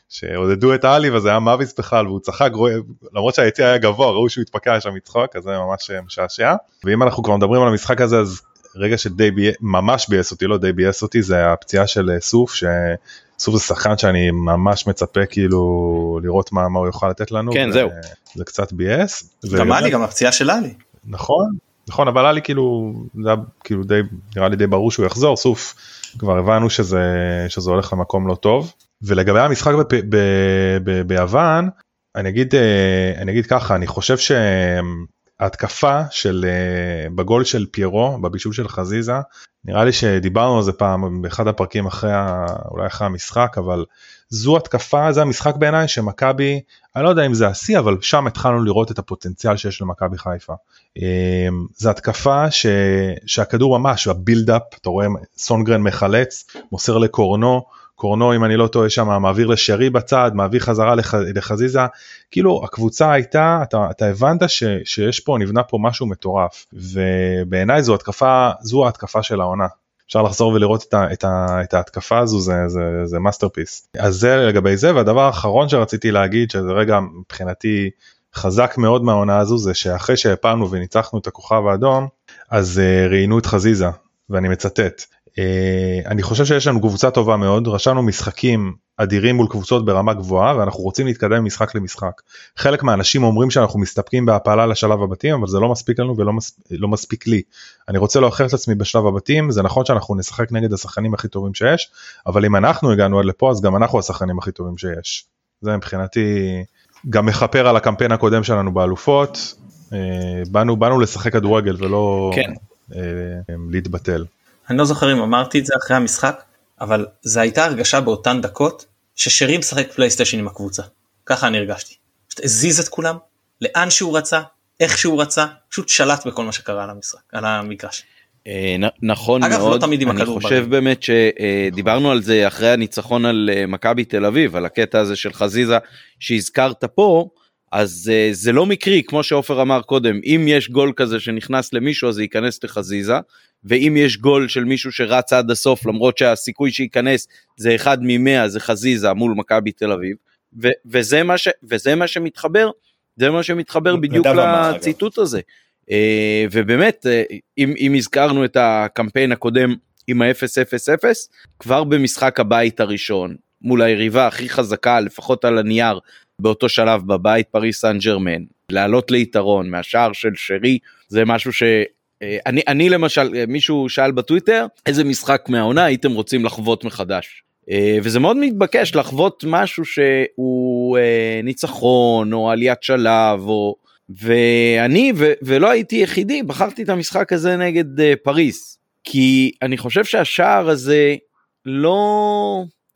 שעודדו את עלי וזה היה מאביס בכלל והוא צחק רואה- למרות שהיציע היה גבוה ראו שהוא התפקע שם מצחוק אז זה ממש משעשע. ואם אנחנו כבר מדברים על המשחק הזה אז רגע שדי בי... ממש ביאס אותי, לא די ביאס אותי, זה הפציעה של אה, סוף, זה שחקן שאני ממש מצפה כאילו לראות מה, מה הוא יוכל לתת לנו. כן, ו- זהו. זה קצת ביאס. גם עלי, גם הפציעה של עלי. נכון, נכון, אבל היה לי כאילו, זה היה כאילו די, נראה לי די ברור שהוא יחזור, סוף, כבר הבנו שזה, שזה הולך למקום לא טוב. ולגבי המשחק בפ, ב, ב, ביוון, אני אגיד, אה, אני אגיד ככה, אני חושב שההתקפה של, אה, בגול של פיירו, בבישול של חזיזה, נראה לי שדיברנו על זה פעם באחד הפרקים אחרי, אולי אחרי המשחק, אבל זו התקפה, זה המשחק בעיניי שמכבי, אני לא יודע אם זה השיא, אבל שם התחלנו לראות את הפוטנציאל שיש למכבי חיפה. אמ, זו התקפה ש... שהכדור ממש, ה build-up, אתה רואה סונגרן מחלץ, מוסר לקורנו, קורנו אם אני לא טועה שם מעביר לשרי בצד, מעביר חזרה לח... לחזיזה, כאילו הקבוצה הייתה, אתה, אתה הבנת ש... שיש פה, נבנה פה משהו מטורף, ובעיניי זו התקפה, זו ההתקפה של העונה. אפשר לחזור ולראות את, ה, את, ה, את ההתקפה הזו זה, זה, זה masterpiece. אז זה לגבי זה והדבר האחרון שרציתי להגיד שזה רגע מבחינתי חזק מאוד מהעונה הזו זה שאחרי שהפלנו וניצחנו את הכוכב האדום אז uh, ראיינו את חזיזה ואני מצטט. Uh, אני חושב שיש לנו קבוצה טובה מאוד רשמנו משחקים אדירים מול קבוצות ברמה גבוהה ואנחנו רוצים להתקדם משחק למשחק. חלק מהאנשים אומרים שאנחנו מסתפקים בהעפלה לשלב הבתים אבל זה לא מספיק לנו ולא מס, לא מספיק לי. אני רוצה להוכיח את עצמי בשלב הבתים זה נכון שאנחנו נשחק נגד השחקנים הכי טובים שיש אבל אם אנחנו הגענו עד לפה אז גם אנחנו השחקנים הכי טובים שיש. זה מבחינתי גם מכפר על הקמפיין הקודם שלנו באלופות. אה, באנו באנו לשחק כדורגל ולא כן. אה, להתבטל. אני לא זוכר אם אמרתי את זה אחרי המשחק, אבל זה הייתה הרגשה באותן דקות ששרי משחק פלייסטיישן עם הקבוצה. ככה אני הרגשתי. פשוט הזיז את כולם, לאן שהוא רצה, איך שהוא רצה, פשוט שלט בכל מה שקרה על המשחק, על המגרש. אה, נכון אגב, לא מאוד, תמיד עם אני חושב ברגל. באמת שדיברנו על זה אחרי הניצחון על אה, מכבי תל אביב, על הקטע הזה של חזיזה שהזכרת פה, אז אה, זה לא מקרי, כמו שעופר אמר קודם, אם יש גול כזה שנכנס למישהו אז זה ייכנס לחזיזה, ואם יש גול של מישהו שרץ עד הסוף למרות שהסיכוי שייכנס זה אחד ממאה זה חזיזה מול מכבי תל אביב, ו- וזה, מה ש- וזה מה שמתחבר, זה מה שמתחבר בדיוק. לציטוט הזה. אה, ובאמת אה, אם, אם הזכרנו את הקמפיין הקודם עם ה-000 כבר במשחק הבית הראשון מול היריבה הכי חזקה לפחות על הנייר באותו שלב בבית פריס סן ג'רמן לעלות ליתרון מהשער של שרי זה משהו ש... אני, אני למשל אה, מישהו שאל בטוויטר איזה משחק מהעונה הייתם רוצים לחוות מחדש? אה, וזה מאוד מתבקש לחוות משהו שהוא אה, ניצחון או עליית שלב או ואני ו- ולא הייתי יחידי בחרתי את המשחק הזה נגד פריס. כי אני חושב שהשער הזה לא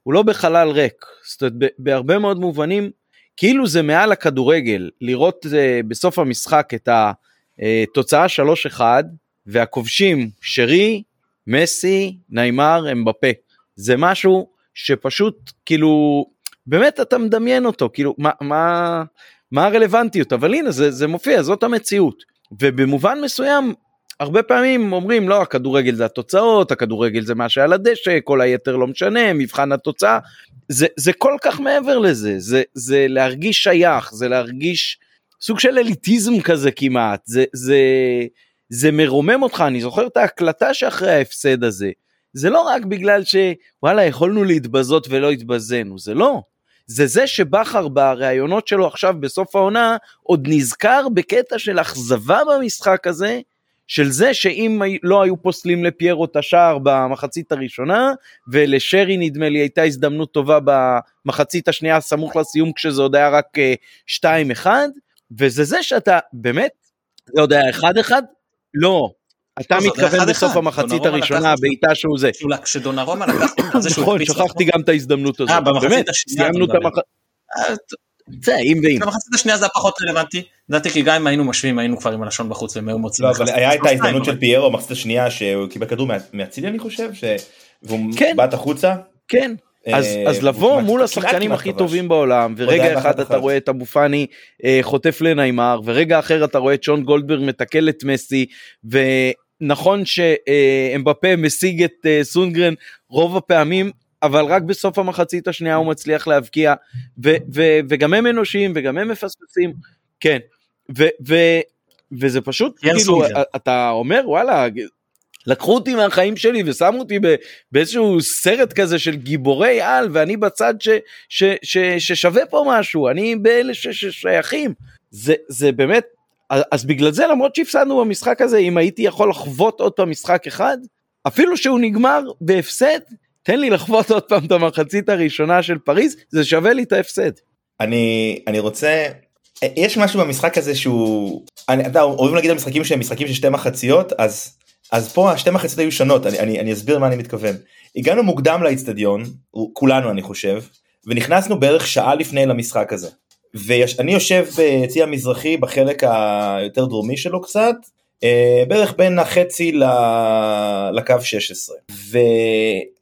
הוא לא בחלל ריק. זאת אומרת בהרבה מאוד מובנים כאילו זה מעל הכדורגל לראות בסוף המשחק את התוצאה 3-1 והכובשים שרי מסי, ניימר, אמבפה. זה משהו שפשוט כאילו באמת אתה מדמיין אותו כאילו מה מה מה הרלוונטיות? אבל הנה זה זה מופיע זאת המציאות. ובמובן מסוים הרבה פעמים אומרים לא הכדורגל זה התוצאות הכדורגל זה מה שעל הדשא כל היתר לא משנה מבחן התוצאה. זה זה כל כך מעבר לזה. זה זה להרגיש שייך זה להרגיש סוג של אליטיזם כזה כמעט. זה זה זה מרומם אותך. אני זוכר את ההקלטה שאחרי ההפסד הזה. זה לא רק בגלל שוואלה יכולנו להתבזות ולא התבזינו. זה לא. זה זה שבכר בראיונות שלו עכשיו בסוף העונה עוד נזכר בקטע של אכזבה במשחק הזה של זה שאם לא היו פוסלים לפיירו את השער במחצית הראשונה ולשרי נדמה לי הייתה הזדמנות טובה במחצית השנייה סמוך לסיום כשזה עוד היה רק 2-1 אה, וזה זה שאתה באמת זה עוד היה 1-1 לא אתה מתכוון בסוף המחצית הראשונה בעיטה שהוא זה. כשדונרומה לקח נכון שכחתי גם את ההזדמנות הזאת. במחצית השנייה. סיימנו את המחצית. זה אם ואם. במחצית השנייה זה היה פחות רלוונטי. לדעתי כי גם אם היינו משווים היינו כבר עם הלשון בחוץ והם היו מוצאים. לא אבל היה את ההזדמנות של פיירו במחצית השנייה שהוא קיבל כדור מהצילי אני חושב והוא כן. בעט החוצה. כן. אז, אז אה, לבוא מול השחקנים הכי טובים בעולם ורגע אחד אתה רואה את אבו פאני אה, חוטף לניימר ורגע אחר אתה רואה את שון גולדברג מתקל את מסי ונכון שאמבפה משיג את אה, סונגרן רוב הפעמים אבל רק בסוף המחצית השנייה הוא מצליח להבקיע ו, ו, וגם הם אנושיים וגם הם מפספסים כן ו, ו, וזה פשוט כאילו אתה אומר וואלה לקחו אותי מהחיים שלי ושמו אותי באיזשהו סרט כזה של גיבורי על ואני בצד ש, ש, ש, ששווה פה משהו אני באלה ששייכים זה זה באמת אז בגלל זה למרות שהפסדנו במשחק הזה אם הייתי יכול לחוות עוד פעם משחק אחד אפילו שהוא נגמר בהפסד תן לי לחוות עוד פעם את המחצית הראשונה של פריז זה שווה לי את ההפסד. אני אני רוצה יש משהו במשחק הזה שהוא אני, אתה אוהבים להגיד על משחקים שהם משחקים של שתי מחציות אז אז פה השתי מחציות היו שונות אני, אני, אני אסביר מה אני מתכוון. הגענו מוקדם לאיצטדיון כולנו אני חושב ונכנסנו בערך שעה לפני למשחק הזה. ואני יושב ביציא המזרחי בחלק היותר דרומי שלו קצת אה, בערך בין החצי לקו 16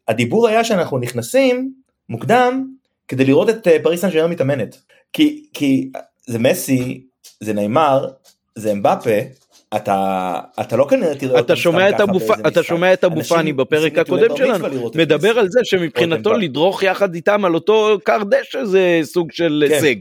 והדיבור היה שאנחנו נכנסים מוקדם כדי לראות את אה, פריס סן ג'רמן מתאמנת. כי כי זה מסי זה נאמר זה אמבפה אתה אתה לא כנראה תראה אתה שומע את אבו אתה שומע את אבו פאני בפרק הקודם שלנו מדבר על זה שמבחינתו לדרוך יחד איתם על אותו קר דשא זה סוג של כן. הישג.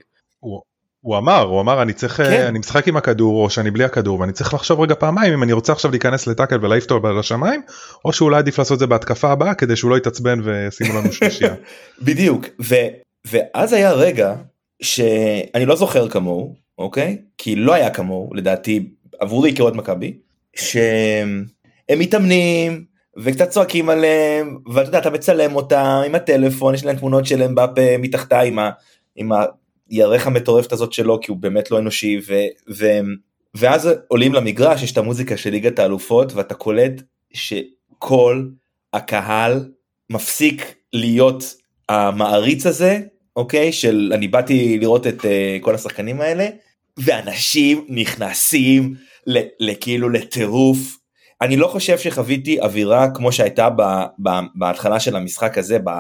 הוא אמר הוא אמר אני צריך כן. אני משחק עם הכדור או שאני בלי הכדור ואני צריך לחשוב רגע פעמיים אם אני רוצה עכשיו להיכנס לטאקל ולהעיף אותו לשמיים או שאולי עדיף לעשות את זה בהתקפה הבאה כדי שהוא לא יתעצבן וישימו לנו שלישייה. בדיוק ו, ואז היה רגע שאני לא זוכר כמוהו אוקיי כי לא היה כמוהו לדעתי עבורי כאוהד מכבי שהם מתאמנים וקצת צועקים עליהם ואתה יודע אתה מצלם אותם עם הטלפון יש להם תמונות שלהם בפה מתחתה עם, ה, עם הירך המטורפת הזאת שלו כי הוא באמת לא אנושי ו, ו, ואז עולים למגרש יש את המוזיקה של ליגת האלופות ואתה קולט שכל הקהל מפסיק להיות המעריץ הזה אוקיי? של אני באתי לראות את uh, כל השחקנים האלה ואנשים נכנסים לכאילו לטירוף. אני לא חושב שחוויתי אווירה כמו שהייתה ב, ב, בהתחלה של המשחק הזה, ב,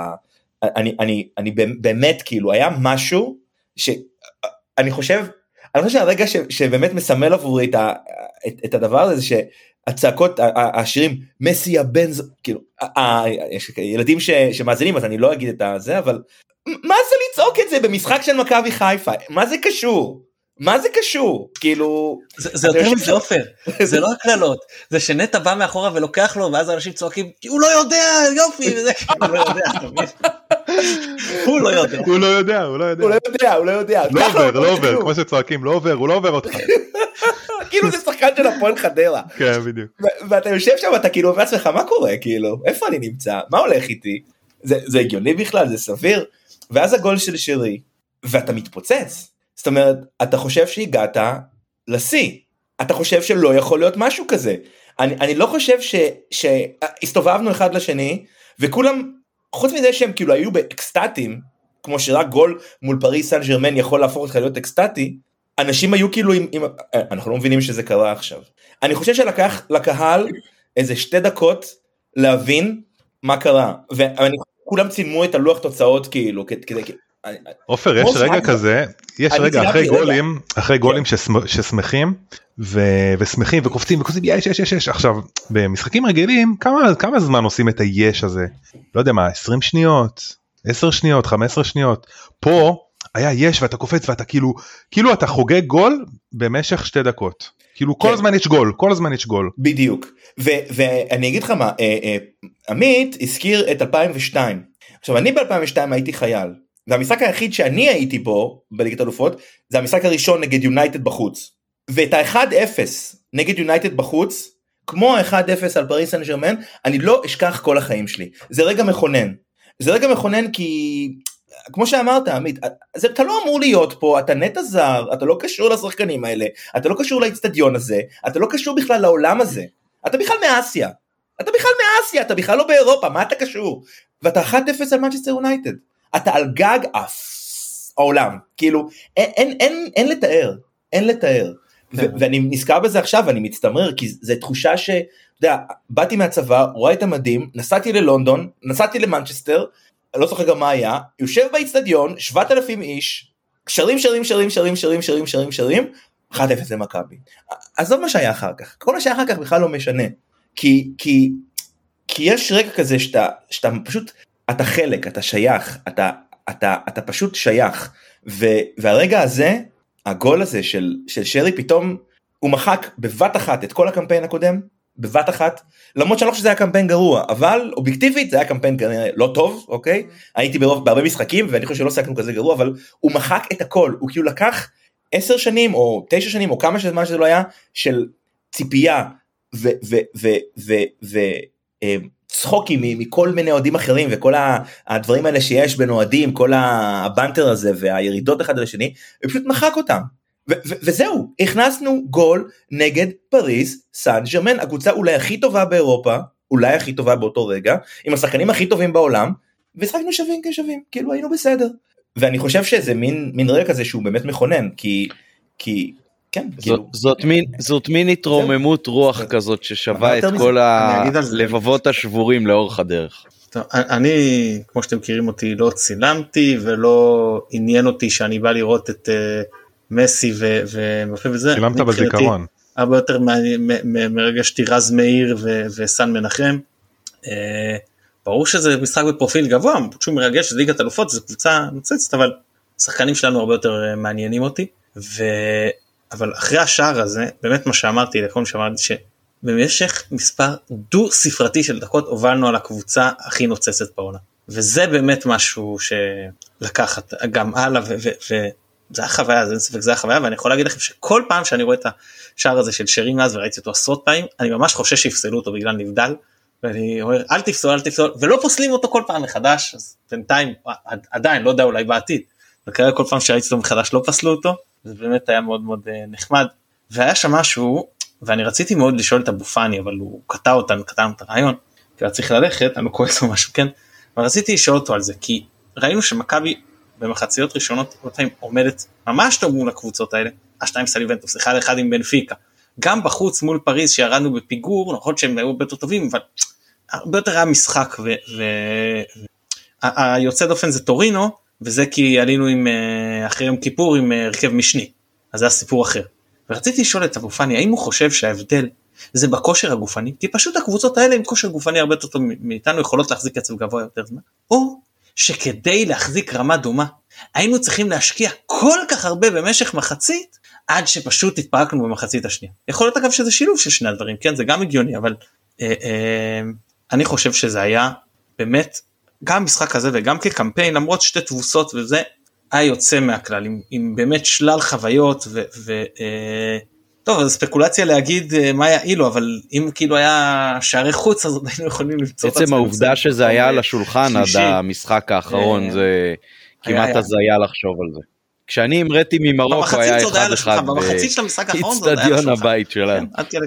אני, אני, אני באמת כאילו היה משהו שאני חושב, אני חושב שהרגע ש, שבאמת מסמל עבורי את, ה, את, את הדבר הזה שהצעקות, השירים מסי הבן, כאילו, יש ילדים ש, שמאזינים אז אני לא אגיד את זה, אבל מה זה לצעוק את זה במשחק של מכבי חיפה? מה זה קשור? מה זה קשור? כאילו זה יותר מזה עופר. זה לא הקללות. זה שנטע בא מאחורה ולוקח לו ואז אנשים צועקים כי הוא לא יודע יופי. וזה הוא לא יודע הוא לא יודע. הוא לא יודע הוא לא יודע. הוא לא יודע לא עובר לא עובר כמו שצועקים לא עובר הוא לא עובר אותך. כאילו זה שחקן של הפועל חדרה. כן בדיוק. ואתה יושב שם אתה כאילו אומר לעצמך מה קורה? כאילו איפה אני נמצא? מה הולך איתי? זה הגיוני בכלל? זה סביר? ואז הגול של שרי ואתה מתפוצץ זאת אומרת, אתה חושב שהגעת לשיא, אתה חושב שלא יכול להיות משהו כזה. אני, אני לא חושב ש, שהסתובבנו אחד לשני, וכולם, חוץ מזה שהם כאילו היו באקסטטים, כמו שרק גול מול פריס סן ג'רמן יכול להפוך אותך להיות אקסטטי, אנשים היו כאילו עם, עם, אנחנו לא מבינים שזה קרה עכשיו. אני חושב שלקח לקהל איזה שתי דקות להבין מה קרה ואני כולם צילמו את הלוח תוצאות כאילו כדי עופר יש רגע כזה יש רגע אחרי גולים אחרי גולים ששמחים ושמחים וקופצים וקופצים יש יש יש יש. עכשיו במשחקים רגילים כמה כמה זמן עושים את היש הזה? לא יודע מה 20 שניות 10 שניות 15 שניות. פה היה יש ואתה קופץ ואתה כאילו כאילו אתה חוגג גול במשך שתי דקות. כאילו כל כן. הזמן יש גול כל הזמן יש גול. בדיוק. ואני אגיד לך מה אה, אה, עמית הזכיר את 2002 עכשיו אני ב2002 הייתי חייל והמשחק היחיד שאני הייתי בו בליגת אלופות זה המשחק הראשון נגד יונייטד בחוץ. ואת ה-1-0 נגד יונייטד בחוץ כמו ה-1-0 על פריס סן ג'רמן אני לא אשכח כל החיים שלי. זה רגע מכונן. זה רגע מכונן כי כמו שאמרת עמית זה, אתה לא אמור להיות פה אתה נטע זר אתה לא קשור לשחקנים האלה אתה לא קשור לאצטדיון הזה אתה לא קשור בכלל לעולם הזה. אתה בכלל מאסיה. אתה בכלל מאסיה אתה בכלל לא באירופה מה אתה קשור? ואתה 1-0 על מנצ'סטר יונייטד אתה על גג העולם כאילו אין, אין, אין, אין לתאר אין לתאר כן. ואני נזכר בזה עכשיו ואני מצטמרר כי זו תחושה ש... אתה יודע, באתי מהצבא, רואה את המדים, נסעתי ללונדון, נסעתי למנצ'סטר, אני לא זוכר גם מה היה, יושב באיצטדיון, 7,000 איש, שרים שרים שרים שרים שרים שרים שרים שרים, 1-0 למכבי. עזוב מה שהיה אחר כך, כל מה שהיה אחר כך בכלל לא משנה. כי, כי, כי יש רגע כזה שאתה, שאתה פשוט, אתה חלק, אתה שייך, אתה, אתה, אתה פשוט שייך. ו, והרגע הזה, הגול הזה של, של שרי פתאום, הוא מחק בבת אחת את כל הקמפיין הקודם, בבת אחת למרות שאני לא חושב שזה היה קמפיין גרוע אבל אובייקטיבית זה היה קמפיין כנראה לא טוב אוקיי הייתי ברוב בהרבה משחקים ואני חושב שלא שיחקנו כזה גרוע אבל הוא מחק את הכל הוא כאילו לקח עשר שנים או תשע שנים או כמה זמן שזה לא היה של ציפייה וצחוקים מכל מיני אוהדים אחרים וכל הדברים האלה שיש בין אוהדים כל הבנטר הזה והירידות אחד לשני ופשוט מחק אותם וזהו, הכנסנו גול נגד פריז סן ג'רמן, הקבוצה אולי הכי טובה באירופה, אולי הכי טובה באותו רגע, עם השחקנים הכי טובים בעולם, ושחקנו שווים כשווים, כאילו היינו בסדר. ואני חושב שזה מין, מין רגע כזה שהוא באמת מכונן, כי, כי כן, זאת, כאילו... זאת מין, זאת מין התרוממות רוח כזאת ששווה את כל הלבבות השבורים לאורך הדרך. טוב, אני, כמו שאתם מכירים אותי, לא צילמתי ולא עניין אותי שאני בא לראות את... Uh, מסי ומפה וזה. שילמת בזיכרון. הרבה יותר מרגע שטירז מאיר וסן מנחם. אה, ברור שזה משחק בפרופיל גבוה, פשוט מרגש, זה ליגת אלופות, זו קבוצה נוצצת, אבל השחקנים שלנו הרבה יותר אה, מעניינים אותי. ו... אבל אחרי השער הזה, באמת מה שאמרתי לכל מי שאמרתי, שבמשך מספר דו ספרתי של דקות הובלנו על הקבוצה הכי נוצצת בעונה. וזה באמת משהו שלקחת גם הלאה זה היה חוויה, אין ספק זה היה חוויה ואני יכול להגיד לכם שכל פעם שאני רואה את השער הזה של שרי מאז וראיתי אותו עשרות פעמים אני ממש חושש שיפסלו אותו בגלל נבדל. ואני אומר אל תפסול אל תפסול ולא פוסלים אותו כל פעם מחדש אז בינתיים עדיין לא יודע אולי בעתיד. וכרגע כל פעם שראיתי אותו מחדש לא פסלו אותו זה באמת היה מאוד מאוד אה, נחמד. והיה שם משהו ואני רציתי מאוד לשאול את אבו פאני אבל הוא קטע אותנו קטע לנו את הרעיון. כי היה צריך ללכת אני לא כועס או משהו כן. ורציתי לשאול אותו על זה כי ראינו שמכבי במחציות ראשונות פעמים עומדת ממש טוב מול הקבוצות האלה, השתיים סל יובנטוס, אחד אחד עם בנפיקה. גם בחוץ מול פריז שירדנו בפיגור, נכון שהם היו הרבה יותר טובים, אבל הרבה יותר היה משחק והיוצא ו... דופן זה טורינו, וזה כי עלינו עם, אה, אחרי יום כיפור עם אה, הרכב משני, אז זה הסיפור אחר. ורציתי לשאול את אבו פאני, האם הוא חושב שההבדל זה בכושר הגופני? כי פשוט הקבוצות האלה עם כושר גופני הרבה יותר טוב מאיתנו יכולות להחזיק קצב גבוה יותר זמן, או שכדי להחזיק רמה דומה היינו צריכים להשקיע כל כך הרבה במשך מחצית עד שפשוט התפרקנו במחצית השנייה. יכול להיות אגב שזה שילוב של שני הדברים, כן זה גם הגיוני אבל אה, אה, אני חושב שזה היה באמת גם משחק הזה וגם כקמפיין למרות שתי תבוסות וזה היה יוצא מהכלל עם, עם באמת שלל חוויות ו... ו אה, טוב, ספקולציה להגיד אה, מה יעיל לו, אבל אם כאילו היה שערי חוץ אז היינו יכולים למצוא את עצמנו. עצם העובדה שזה היה על השולחן עד המשחק האחרון אה, זה כמעט הזיה לחשוב על זה. כשאני המראתי ממרוקו היה אחד אחד באיצטדיון הבית שלנו. כן,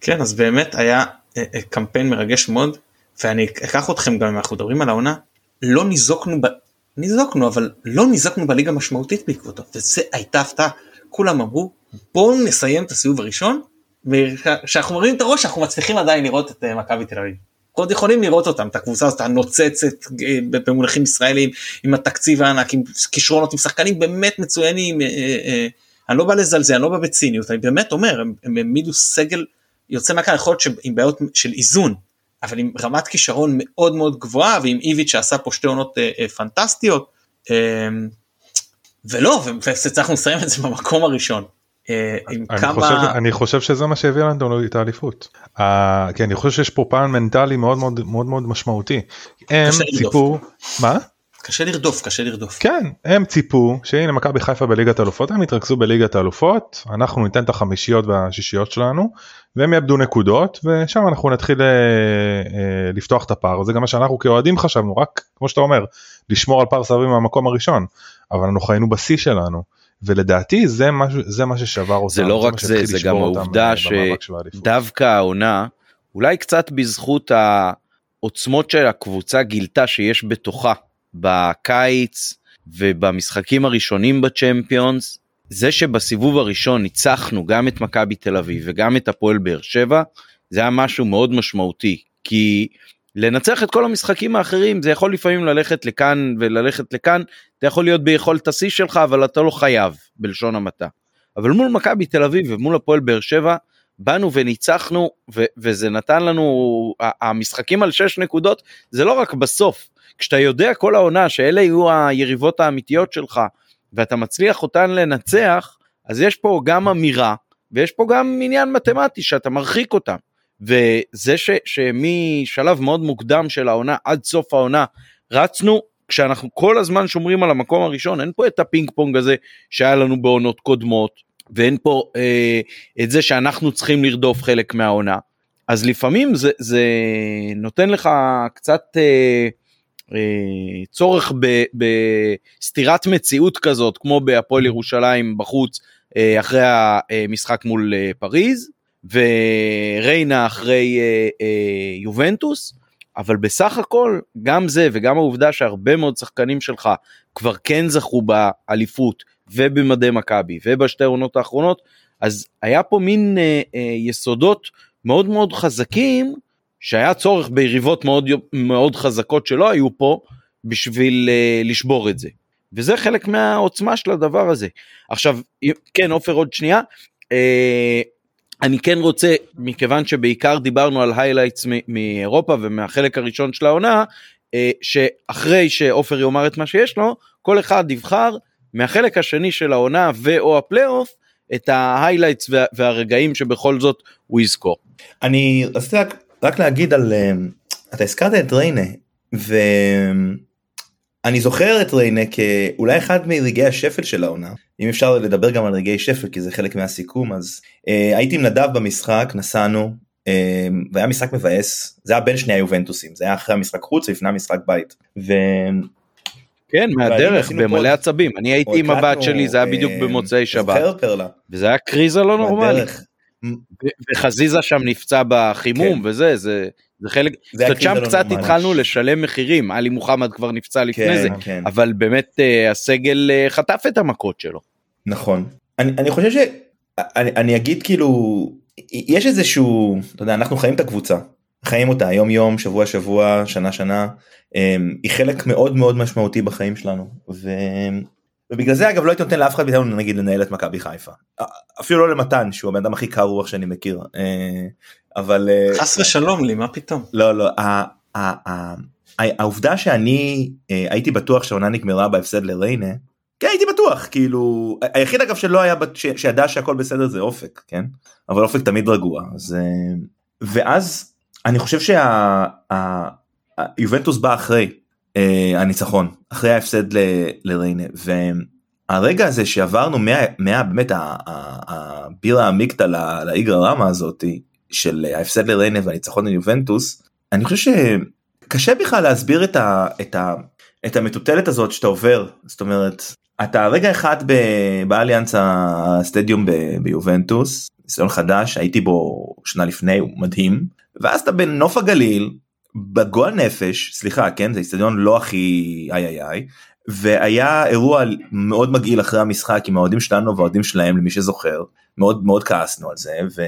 כן, אז באמת היה אה, קמפיין מרגש מאוד, ואני אקח אתכם גם אם אנחנו מדברים על העונה, לא ניזוקנו, ניזוקנו, אבל לא ניזוקנו בליגה משמעותית בעקבותו, וזה הייתה הפתעה. כולם אמרו בואו נסיים את הסיבוב הראשון וכשאנחנו מרימים את הראש אנחנו מצליחים עדיין לראות את אה, מכבי תל אביב. עוד יכולים לראות אותם את הקבוצה הזאת הנוצצת אה, במונחים ישראלים עם התקציב הענק עם כישרונות עם שחקנים באמת מצוינים אה, אני לא בא לזלזל אני לא בא בציניות אני באמת אומר הם העמידו סגל יוצא מהכלל יכול להיות שעם בעיות של איזון אבל עם רמת כישרון מאוד מאוד גבוהה ועם איביץ' שעשה פה שתי עונות פנטסטיות ולא והצלחנו לסיים את זה במקום הראשון אה, עם אני כמה... חושב, אני חושב שזה מה שהביא לנו את האליפות. Uh, כן, אני חושב שיש פה פן מנטלי מאוד מאוד מאוד מאוד משמעותי. הם ציפו, מה? קשה לרדוף, קשה לרדוף. כן, הם ציפו שהנה מכבי חיפה בליגת האלופות, הם יתרכזו בליגת האלופות, אנחנו ניתן את החמישיות והשישיות שלנו, והם יאבדו נקודות, ושם אנחנו נתחיל uh, uh, לפתוח את הפער, זה גם מה שאנחנו כאוהדים חשבנו, רק כמו שאתה אומר, לשמור על פער סבבים מהמקום הראשון, אבל אנחנו חיינו בשיא שלנו. ולדעתי זה מה, זה מה ששבר אותם. זה לא רק זה, זה גם העובדה אה, שדווקא העונה, אולי קצת בזכות העוצמות שהקבוצה גילתה שיש בתוכה בקיץ ובמשחקים הראשונים בצ'מפיונס, זה שבסיבוב הראשון ניצחנו גם את מכבי תל אביב וגם את הפועל באר שבע, זה היה משהו מאוד משמעותי, כי לנצח את כל המשחקים האחרים זה יכול לפעמים ללכת לכאן וללכת לכאן אתה יכול להיות ביכולת השיא שלך אבל אתה לא חייב בלשון המעטה. אבל מול מכבי תל אביב ומול הפועל באר שבע באנו וניצחנו ו- וזה נתן לנו המשחקים על 6 נקודות זה לא רק בסוף כשאתה יודע כל העונה שאלה יהיו היריבות האמיתיות שלך ואתה מצליח אותן לנצח אז יש פה גם אמירה ויש פה גם עניין מתמטי שאתה מרחיק אותם. וזה ש, שמשלב מאוד מוקדם של העונה עד סוף העונה רצנו כשאנחנו כל הזמן שומרים על המקום הראשון אין פה את הפינג פונג הזה שהיה לנו בעונות קודמות ואין פה אה, את זה שאנחנו צריכים לרדוף חלק מהעונה אז לפעמים זה, זה נותן לך קצת אה, צורך ב, בסטירת מציאות כזאת כמו בהפועל ירושלים בחוץ אה, אחרי המשחק מול אה, פריז וריינה אחרי אה, אה, יובנטוס, אבל בסך הכל גם זה וגם העובדה שהרבה מאוד שחקנים שלך כבר כן זכו באליפות ובמדי מכבי ובשתי העונות האחרונות, אז היה פה מין אה, אה, יסודות מאוד מאוד חזקים שהיה צורך ביריבות מאוד מאוד חזקות שלא היו פה בשביל אה, לשבור את זה. וזה חלק מהעוצמה של הדבר הזה. עכשיו, כן עופר עוד שנייה, אה, אני כן רוצה, מכיוון שבעיקר דיברנו על highlights מאירופה ומהחלק הראשון של העונה, אה, שאחרי שעופר יאמר את מה שיש לו, כל אחד יבחר מהחלק השני של העונה ו/או הפלייאוף את ה highlights והרגעים שבכל זאת הוא יזכור. אני רציתי רק, רק להגיד על, אה, אתה הזכרת את ריינה, ו... אני זוכר את ריינה כאולי אחד מרגעי השפל של העונה. אם אפשר לדבר גם על רגעי שפל כי זה חלק מהסיכום אז אה, הייתי עם נדב במשחק נסענו אה, והיה משחק מבאס. זה היה בין שני היובנטוסים זה היה אחרי המשחק חוץ ולפני המשחק בית. ו... כן מהדרך במלא עצבים. אני הייתי עם הבת שלי זה היה בדיוק אה, במוצאי שבת. וזה היה קריזה לא נורמלי. וחזיזה שם נפצע בחימום כן. וזה זה זה חלק, קצת שם לא קצת התחלנו לשלם מחירים, עלי מוחמד כבר נפצע לפני כן, זה, כן. אבל באמת uh, הסגל uh, חטף את המכות שלו. נכון, אני, אני חושב שאני אני אגיד כאילו, יש איזשהו, אתה יודע, אנחנו חיים את הקבוצה, חיים אותה יום יום, שבוע שבוע, שנה שנה, um, היא חלק מאוד מאוד משמעותי בחיים שלנו, ו... ובגלל זה אגב לא הייתי נותן לאף אחד מאיתנו נגיד לנהל את מכבי חיפה. אפילו לא למתן שהוא הבן אדם הכי קר רוח שאני מכיר. אבל אה, חס ושלום לי מה פתאום? לא לא העובדה שאני אה, הייתי בטוח שהעונה נגמרה בהפסד לריינה כן הייתי בטוח כאילו היחיד אגב שלא היה שידע שהכל בסדר זה אופק כן? אבל אופק תמיד רגוע אז אה, ואז אני חושב שהיובנטוס בא אחרי הניצחון אחרי ההפסד לריינה. והרגע הזה שעברנו מה, מה באמת הבירה המיקטה לאיגרא רמה הזאתי של ההפסד לריינה והניצחון ליובנטוס, אני חושב שקשה בכלל להסביר את, ה, את, ה, את המטוטלת הזאת שאתה עובר, זאת אומרת, אתה רגע אחד באליאנס הסטדיום ביובנטוס, ניסיון חדש, הייתי בו שנה לפני, הוא מדהים, ואז אתה בנוף הגליל, בגועל נפש, סליחה, כן, זה איצטדיון לא הכי איי איי איי, והיה אירוע מאוד מגעיל אחרי המשחק עם האוהדים שלנו והאוהדים שלהם למי שזוכר מאוד מאוד כעסנו על זה ו...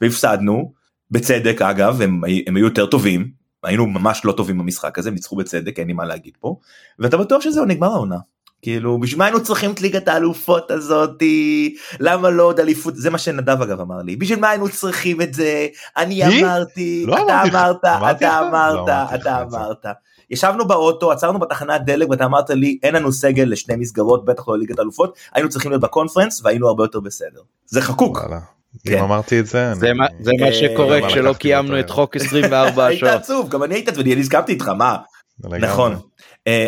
והפסדנו, בצדק אגב, הם, הם היו יותר טובים, היינו ממש לא טובים במשחק הזה ניצחו בצדק אין לי מה להגיד פה ואתה בטוח שזהו נגמר העונה. כאילו בשביל מה היינו צריכים את ליגת האלופות הזאתי למה לא עוד אליפות זה מה שנדב אגב אמר לי בשביל מה היינו צריכים את זה אני? אמרתי לא אתה. אמרת אמרתי אתה לך? לא אמרת אמרתי לך אתה. אמרת ישבנו באוטו עצרנו בתחנת דלק ואתה אמרת לי אין לנו סגל לשני מסגרות בטח לא ליגת אלופות היינו צריכים להיות בקונפרנס והיינו הרבה יותר בסדר זה חקוק וואלה. כן. אם אמרתי את זה, זה אני- מה- זה מה אה, שקורה כשלא קיימנו את היום. חוק 24 היית השעות. עצוב גם אני הייתי עצוב אני הסכמתי איתך מה. נכון אה,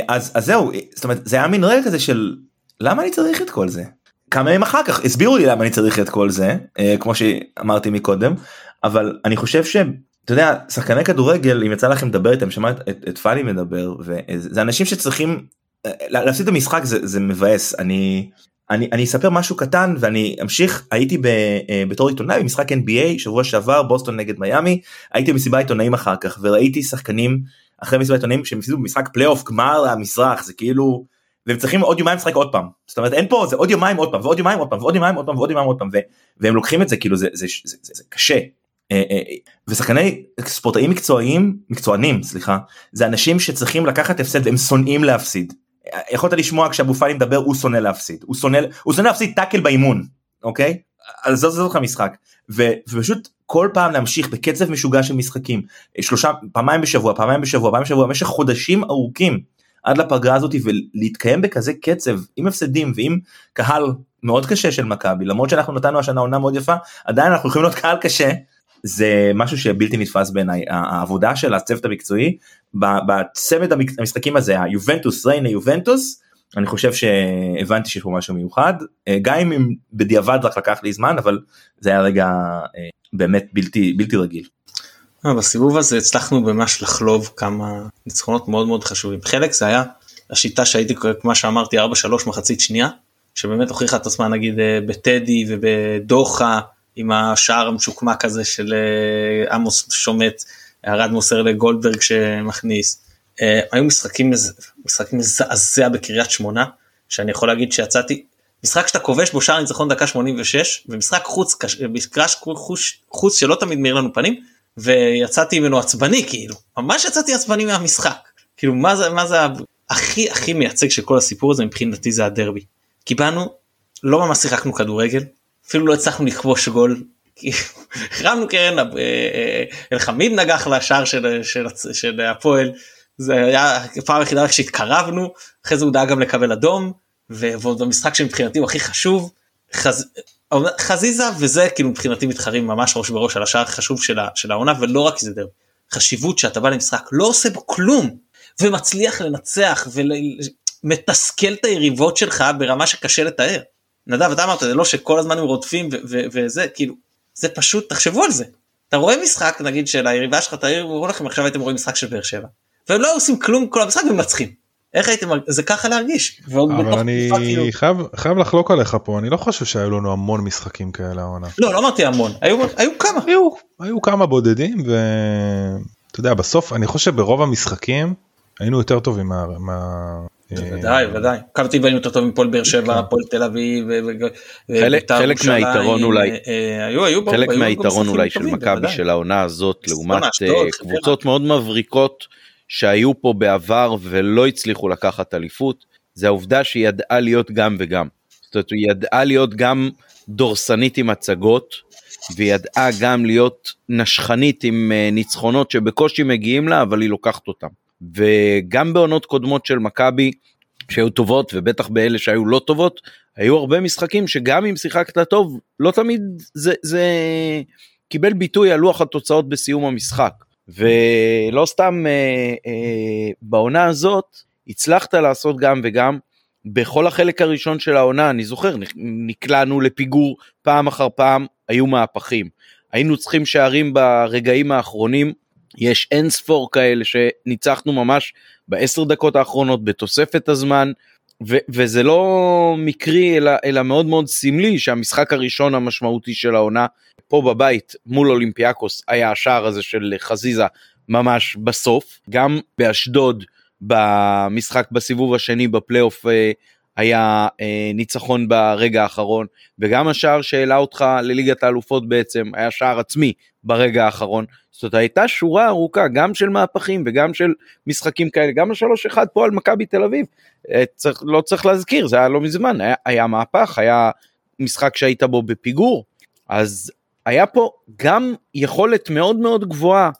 אז אז זהו זאת אומרת זה היה מין רגע כזה של למה אני צריך את כל זה? כמה ימים אחר כך הסבירו לי למה אני צריך את כל זה אה, כמו שאמרתי מקודם אבל אני חושב שאתה יודע שחקני כדורגל אם יצא לכם לדבר איתם שמע את, את, פאלי מדבר וזה אנשים שצריכים אה, להפסיד את המשחק זה, זה מבאס. אני אני אני אספר משהו קטן ואני אמשיך. הייתי ב, אה, בתור עיתונאי במשחק NBA שבוע שעבר בוסטון נגד מיאמי. הייתי במסיבה עיתונאים אחר כך וראיתי שחקנים אחרי מסיבת עיתונאים שהם הפסידו במשחק פלייאוף גמר המזרח זה כאילו והם צריכים עוד יומיים לשחק עוד פעם. זאת אומרת אין פה זה עוד יומיים עוד פעם ועוד יומיים עוד פעם ועוד יומיים עוד פעם ועוד יומיים עוד פעם ו- והם לוקחים את זה כאילו זה זה, זה, זה, זה קשה. אה, אה, ושחקני ספורטאים מקצועיים מקצוענים סליחה זה אנשים שצריכים לקחת הפסד והם שונאים להפסיד. אה, יכולת לשמוע כשאבו פאני מדבר הוא שונא להפסיד. הוא שונא הוא שונא להפסיד טאקל באימון אוקיי? אז זאת זאת המשחק ו- ופשוט כל פעם להמשיך בקצב משוגע של משחקים שלושה פעמיים בשבוע פעמיים בשבוע פעמיים בשבוע במשך חודשים ארוכים עד לפגרה הזאת ולהתקיים בכזה קצב עם הפסדים ועם קהל מאוד קשה של מכבי למרות שאנחנו נתנו השנה עונה מאוד יפה עדיין אנחנו יכולים להיות קהל קשה זה משהו שבלתי נתפס בעיניי. העבודה של הצוות המקצועי ב- בצמד המק- המשחקים הזה היובנטוס ריינה יובנטוס אני חושב שהבנתי שיש פה משהו מיוחד אה, גם אם בדיעבד רק לקח לי זמן אבל זה היה רגע אה, באמת בלתי בלתי רגיל. אה, בסיבוב הזה הצלחנו ממש לחלוב כמה ניצחונות מאוד מאוד חשובים חלק זה היה השיטה שהייתי קורא כמו שאמרתי 4-3 מחצית שנייה שבאמת הוכיחה את עצמה נגיד בטדי ובדוחה עם השער המשוקמק הזה של עמוס שומט ארד מוסר לגולדברג שמכניס. אה, היו משחקים משחקים מזעזע בקריית שמונה שאני יכול להגיד שיצאתי משחק שאתה כובש בו שער ניצחון דקה 86 ומשחק חוץ משחק חוץ, חוץ שלא תמיד מאיר לנו פנים ויצאתי ממנו עצבני כאילו. ממש יצאתי עצבני מהמשחק. כאילו מה זה מה זה הכי הכי מייצג של כל הסיפור הזה מבחינתי זה הדרבי. כי באנו לא ממש שיחקנו כדורגל אפילו לא הצלחנו לכבוש גול. החרמנו קרן אה, אה, אלחמיד נגח לשער של, של, של הפועל זה היה פעם היחידה שהתקרבנו אחרי זה הוא דאג גם לקבל אדום ועוד במשחק שמבחינתי הוא הכי חשוב חז... חזיזה וזה כאילו מבחינתי מתחרים ממש ראש בראש על השער הכי חשוב של, ה... של העונה ולא רק זה דרבי. חשיבות שאתה בא למשחק לא עושה בו כלום ומצליח לנצח ומתסכל את היריבות שלך ברמה שקשה לתאר. נדב אתה אמרת זה לא שכל הזמן הם רודפים ו- ו- וזה כאילו זה פשוט תחשבו על זה. אתה רואה משחק נגיד של היריבה שלך תארו לכם עכשיו הייתם רואים משחק של באר שבע. והם לא עושים כלום כל המשחק ומנצחים. איך הייתם זה ככה להרגיש. אבל אני כאילו- חייב חייב לחלוק עליך פה אני לא חושב שהיו לנו המון משחקים כאלה העונה. לא לא אמרתי המון היו היו כמה. היו היו כמה בודדים ואתה יודע בסוף אני חושב שברוב המשחקים היינו יותר טובים מה... מה... ודאי ודאי. כמה טבעי היינו יותר טובים מפועל באר שבע הפועל תל אביב. חלק- ובית"ר חלק ירושלים, מהיתרון אולי- אה, אה, היו היו חלק מהיתרון אולי של מכבי בוודאי. של העונה הזאת לעומת אה, חדרה. קבוצות מאוד מבריקות שהיו פה בעבר ולא הצליחו לקחת אליפות זה העובדה שהיא ידעה להיות גם וגם. זאת אומרת היא ידעה להיות גם דורסנית עם הצגות והיא ידעה גם להיות נשכנית עם אה, ניצחונות שבקושי מגיעים לה אבל היא לוקחת אותם. וגם בעונות קודמות של מכבי שהיו טובות ובטח באלה שהיו לא טובות היו הרבה משחקים שגם אם שיחקת טוב לא תמיד זה זה קיבל ביטוי על לוח התוצאות בסיום המשחק ולא סתם אה, אה, בעונה הזאת הצלחת לעשות גם וגם. בכל החלק הראשון של העונה אני זוכר נקלענו לפיגור פעם אחר פעם היו מהפכים. היינו צריכים שערים ברגעים האחרונים. יש אין ספור כאלה שניצחנו ממש בעשר דקות האחרונות בתוספת הזמן ו- וזה לא מקרי אלא, אלא מאוד מאוד סמלי שהמשחק הראשון המשמעותי של העונה פה בבית מול אולימפיאקוס היה השער הזה של חזיזה ממש בסוף. גם באשדוד במשחק בסיבוב השני בפלייאוף אה, היה אה, ניצחון ברגע האחרון, וגם השער שהעלה אותך לליגת האלופות בעצם היה שער עצמי ברגע האחרון. זאת הייתה שורה ארוכה גם של מהפכים וגם של משחקים כאלה, גם השלוש אחד פה על מכבי תל אביב, אה, צריך, לא צריך להזכיר, זה היה לא מזמן, היה, היה מהפך, היה משחק שהיית בו בפיגור, אז היה פה גם יכולת מאוד מאוד גבוהה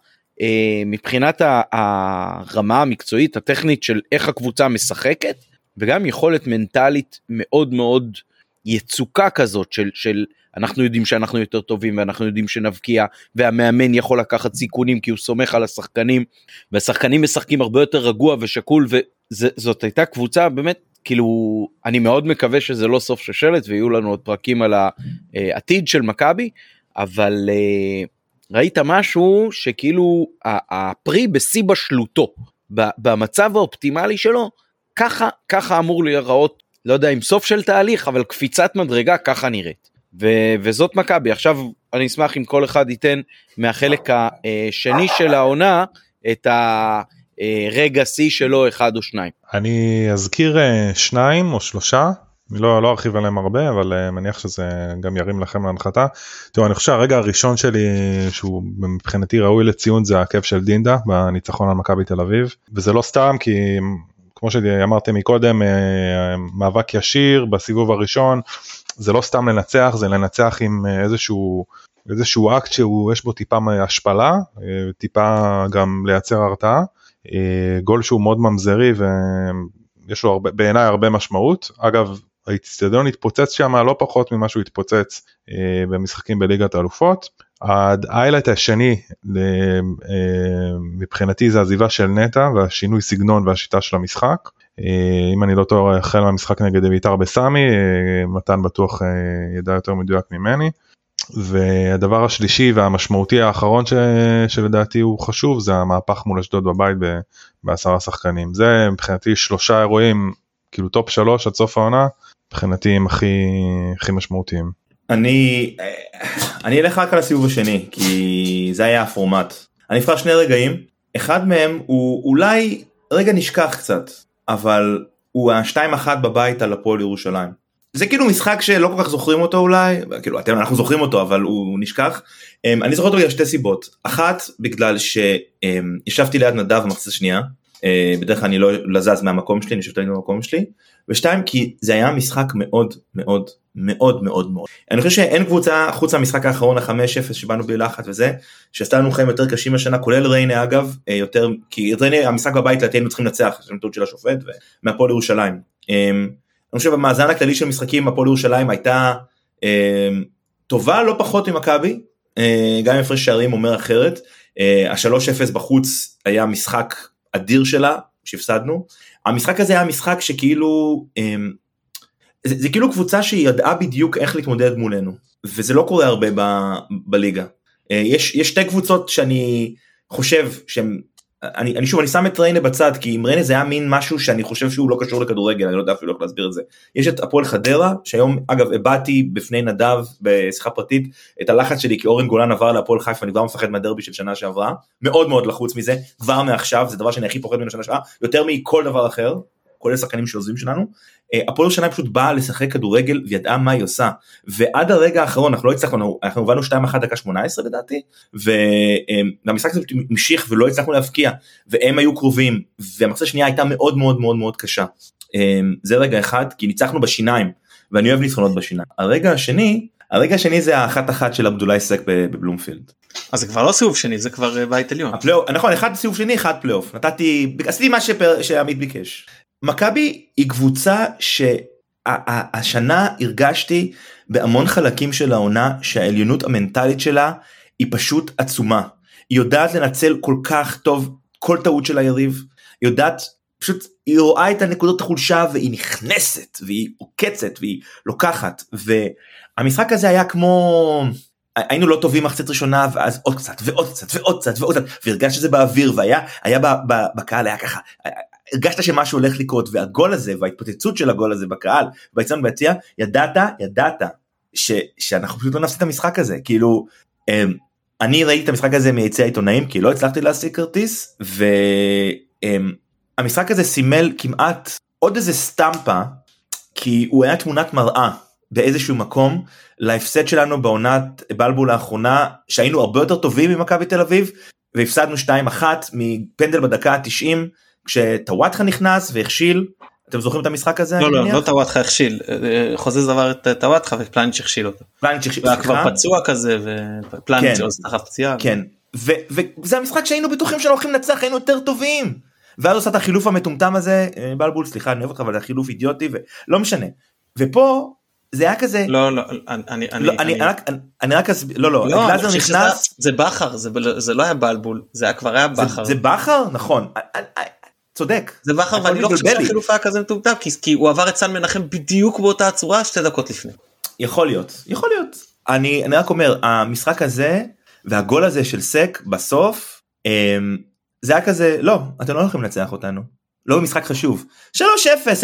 אה, מבחינת הרמה המקצועית הטכנית של איך הקבוצה משחקת וגם יכולת מנטלית מאוד מאוד יצוקה כזאת של, של אנחנו יודעים שאנחנו יותר טובים ואנחנו יודעים שנבקיע והמאמן יכול לקחת סיכונים כי הוא סומך על השחקנים והשחקנים משחקים הרבה יותר רגוע ושקול וזאת הייתה קבוצה באמת כאילו אני מאוד מקווה שזה לא סוף שושלת ויהיו לנו עוד פרקים על העתיד של מכבי אבל אה, ראית משהו שכאילו הפרי בשיא בשלותו במצב האופטימלי שלו ככה ככה אמור להיראות לא יודע אם סוף של תהליך אבל קפיצת מדרגה ככה נראית. ו- וזאת מכבי. עכשיו אני אשמח אם כל אחד ייתן מהחלק השני של העונה את הרגע שיא שלו אחד או שניים. אני אזכיר אה, שניים או שלושה אני לא, לא ארחיב עליהם הרבה אבל uh, מניח שזה גם ירים לכם להנחתה. תראו אני חושב שהרגע הראשון שלי שהוא מבחינתי ראוי לציון זה הכיף של דינדה בניצחון על מכבי תל אביב. וזה לא סתם כי כמו שאמרתם מקודם uh, מאבק ישיר בסיבוב הראשון. זה לא סתם לנצח זה לנצח עם uh, איזשהו איזשהו אקט שהוא יש בו טיפה השפלה טיפה גם לייצר הרתעה. גול שהוא מאוד ממזרי ויש לו הרבה בעיניי הרבה משמעות. אגב האיצטדיון התפוצץ שם לא פחות ממה שהוא התפוצץ אה, במשחקים בליגת האלופות. האיילייט השני אה, מבחינתי זה עזיבה של נטע והשינוי סגנון והשיטה של המשחק. אה, אם אני לא טועה החל מהמשחק נגד בית"ר בסמי אה, מתן בטוח אה, ידע יותר מדויק ממני. והדבר השלישי והמשמעותי האחרון ש... שלדעתי הוא חשוב זה המהפך מול אשדוד בבית ב... בעשרה שחקנים זה מבחינתי שלושה אירועים כאילו top שלוש עד סוף העונה מבחינתי הם הכי הכי משמעותיים. אני אני אלך רק על הסיבוב השני כי זה היה הפורמט. אני אבחר שני רגעים אחד מהם הוא אולי רגע נשכח קצת אבל הוא השתיים אחת בבית על הפועל ירושלים. זה כאילו משחק שלא כל כך זוכרים אותו אולי כאילו אתם אנחנו זוכרים אותו אבל הוא נשכח. אמ, אני זוכר אותו בגלל שתי סיבות אחת בגלל שישבתי ליד נדב מחצה שנייה אה, בדרך כלל אני לא לזז מהמקום שלי, אני יושב תמיד במקום שלי, ושתיים כי זה היה משחק מאוד מאוד מאוד מאוד מאוד. אני חושב שאין קבוצה חוץ מהמשחק האחרון החמש אפס שבאנו בלחץ וזה, שעשתה לנו חיים יותר קשים השנה, כולל ריינה אגב, אה, יותר, כי ריינה המשחק בבית לדעתי היינו צריכים לנצח, יש לנו של השופט, ומהפועל ירושלים. אה, אני חושב במאזן הכללי של משחקים הפועל ירושלים הייתה טובה לא פחות ממכבי, גם אם הפרש שערים אומר אחרת. השלוש אפס בחוץ היה משחק אדיר שלה שהפסדנו. המשחק הזה היה משחק שכאילו אמ, זה, זה כאילו קבוצה שהיא ידעה בדיוק איך להתמודד מולנו וזה לא קורה הרבה ב, בליגה. אה, יש, יש שתי קבוצות שאני חושב שהן אני, אני שוב אני שם את ריינה בצד כי עם ריינה זה היה מין משהו שאני חושב שהוא לא קשור לכדורגל אני לא יודע אפילו איך להסביר את זה. יש את הפועל חדרה שהיום אגב הבעתי בפני נדב בשיחה פרטית את הלחץ שלי כי אורן גולן עבר להפועל חיפה אני כבר מפחד מהדרבי של שנה שעברה מאוד מאוד לחוץ מזה כבר מעכשיו זה דבר שאני הכי פוחד ממנו שנה שעברה יותר מכל דבר אחר כולל שחקנים שעוזבים שלנו. אה, הפועל ירושלים פשוט באה לשחק כדורגל וידעה מה היא עושה ועד הרגע האחרון אנחנו לא הצלחנו אנחנו הבנו 2-1 דקה 18 לדעתי והמשחק הזה המשיך ולא הצלחנו להבקיע והם היו קרובים והמחצה השנייה הייתה מאוד מאוד מאוד מאוד קשה. אה, זה רגע אחד כי ניצחנו בשיניים ואני אוהב ניצחונות בשיניים. הרגע השני הרגע השני זה האחת אחת של עבדולאי סק בבלומפילד. אז זה כבר לא סיבוב שני זה כבר אה, בית עליון. הפלייאוף, נכון אחד סיבוב שני אחד פלייאוף נתתי עשיתי מה שעמית ביקש. מכבי היא קבוצה שהשנה הרגשתי בהמון חלקים של העונה שהעליונות המנטלית שלה היא פשוט עצומה. היא יודעת לנצל כל כך טוב כל טעות של היריב, היא יודעת פשוט היא רואה את הנקודות החולשה והיא נכנסת והיא עוקצת והיא לוקחת והמשחק הזה היה כמו היינו לא טובים מחצית ראשונה ואז עוד קצת ועוד קצת ועוד קצת ועוד קצת והרגשת שזה באוויר והיה היה בקהל היה ככה הרגשת שמשהו הולך לקרות והגול הזה וההתפוצצות של הגול הזה בקהל ביציון ביציע ידעת ידעת ש, שאנחנו פשוט לא נפסיד את המשחק הזה. כאילו אמ, אני ראיתי את המשחק הזה מיציע העיתונאים כי לא הצלחתי להשיג כרטיס והמשחק אמ, הזה סימל כמעט עוד איזה סטמפה כי הוא היה תמונת מראה באיזשהו מקום להפסד שלנו בעונת בלבול האחרונה שהיינו הרבה יותר טובים ממכבי תל אביב והפסדנו 2-1 מפנדל בדקה ה-90 כשטוואטחה נכנס והכשיל. אתם זוכרים את המשחק הזה? לא לא לא טוואטחה הכשיל אה, חוזז עבר את טוואטחה ופלניץ' הכשיל אותו. פלניץ' הכשיל. הוא היה כבר פצוע כזה ופלניץ' כן. פציעה. כן וזה המשחק שהיינו בטוחים שאנחנו הולכים לנצח היינו יותר טובים. ואז עושה את החילוף המטומטם הזה אה, בלבול סליחה אני אוהב אותך אבל זה חילוף אידיוטי ולא משנה. ופה זה היה כזה לא לא אני לא, אני רק אני רק אסביר לא לא לא, גלאזר אני נכנס זה בכר זה לא היה בלבול זה כבר היה בכר. זה בכר נכון אה, אה, אה, צודק. זה בכר ואני לא חושב. שהחילוף היה כזה מטומטם כי- כי הוא עבר את סן מנחם בדיוק באותה הצורה שתי דקות לפני. יכול להיות יכול להיות. אני אני רק אומר המשחק הזה והגול הזה של סק בסוף אמ, זה היה כזה לא אתם לא הולכים לנצח אותנו. לא במשחק חשוב. 3-0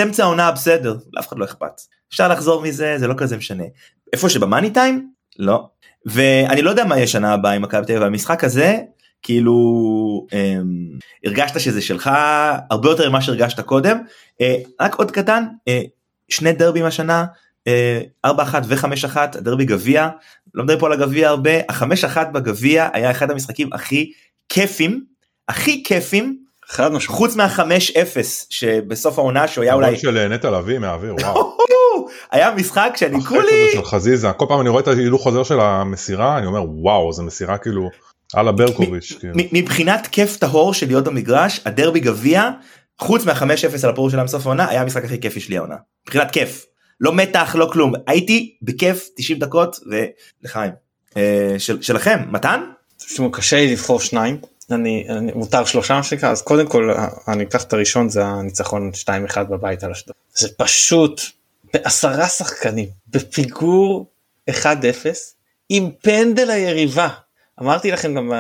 אמצע העונה בסדר לאף אחד לא אכפת. אפשר לחזור מזה זה לא כזה משנה. איפה שבמאני טיים? לא. ואני לא יודע מה יהיה שנה הבאה עם מכבי תל אביב המשחק הזה כאילו אמ, הרגשת שזה שלך הרבה יותר ממה שהרגשת קודם אה, רק עוד קטן אה, שני דרבים השנה אה, 4-1 ו-5-1 הדרבי גביע לא מדברים פה על הגביע הרבה ה-5-1 בגביע היה אחד המשחקים הכי כיפים הכי כיפים חד משמעית. חוץ מה-5-0 שבסוף העונה שהוא היה אולי של נטע לביא מהאוויר וואו. היה משחק שאני כולי הזה של חזיזה כל פעם אני רואה את ההילוך חוזר של המסירה אני אומר וואו זה מסירה כאילו אללה ברקוביץ' כאילו. מ- מבחינת כיף טהור של להיות במגרש הדרבי גביע חוץ מה-5-0 על הפור שלהם בסוף העונה היה המשחק הכי כיפי שלי העונה. מבחינת כיף. לא מתח לא כלום. הייתי בכיף 90 דקות ולחיים אה, של, שלכם. מתן? תשמעו, קשה לי לבחור שניים. אני, אני מותר שלושה מה שנקרא. אז קודם כל אני אקח את הראשון זה הניצחון 2-1 בבית על אשדוד. זה פשוט בעשרה שחקנים. בפיגור 1-0 עם פנדל היריבה אמרתי לכם גם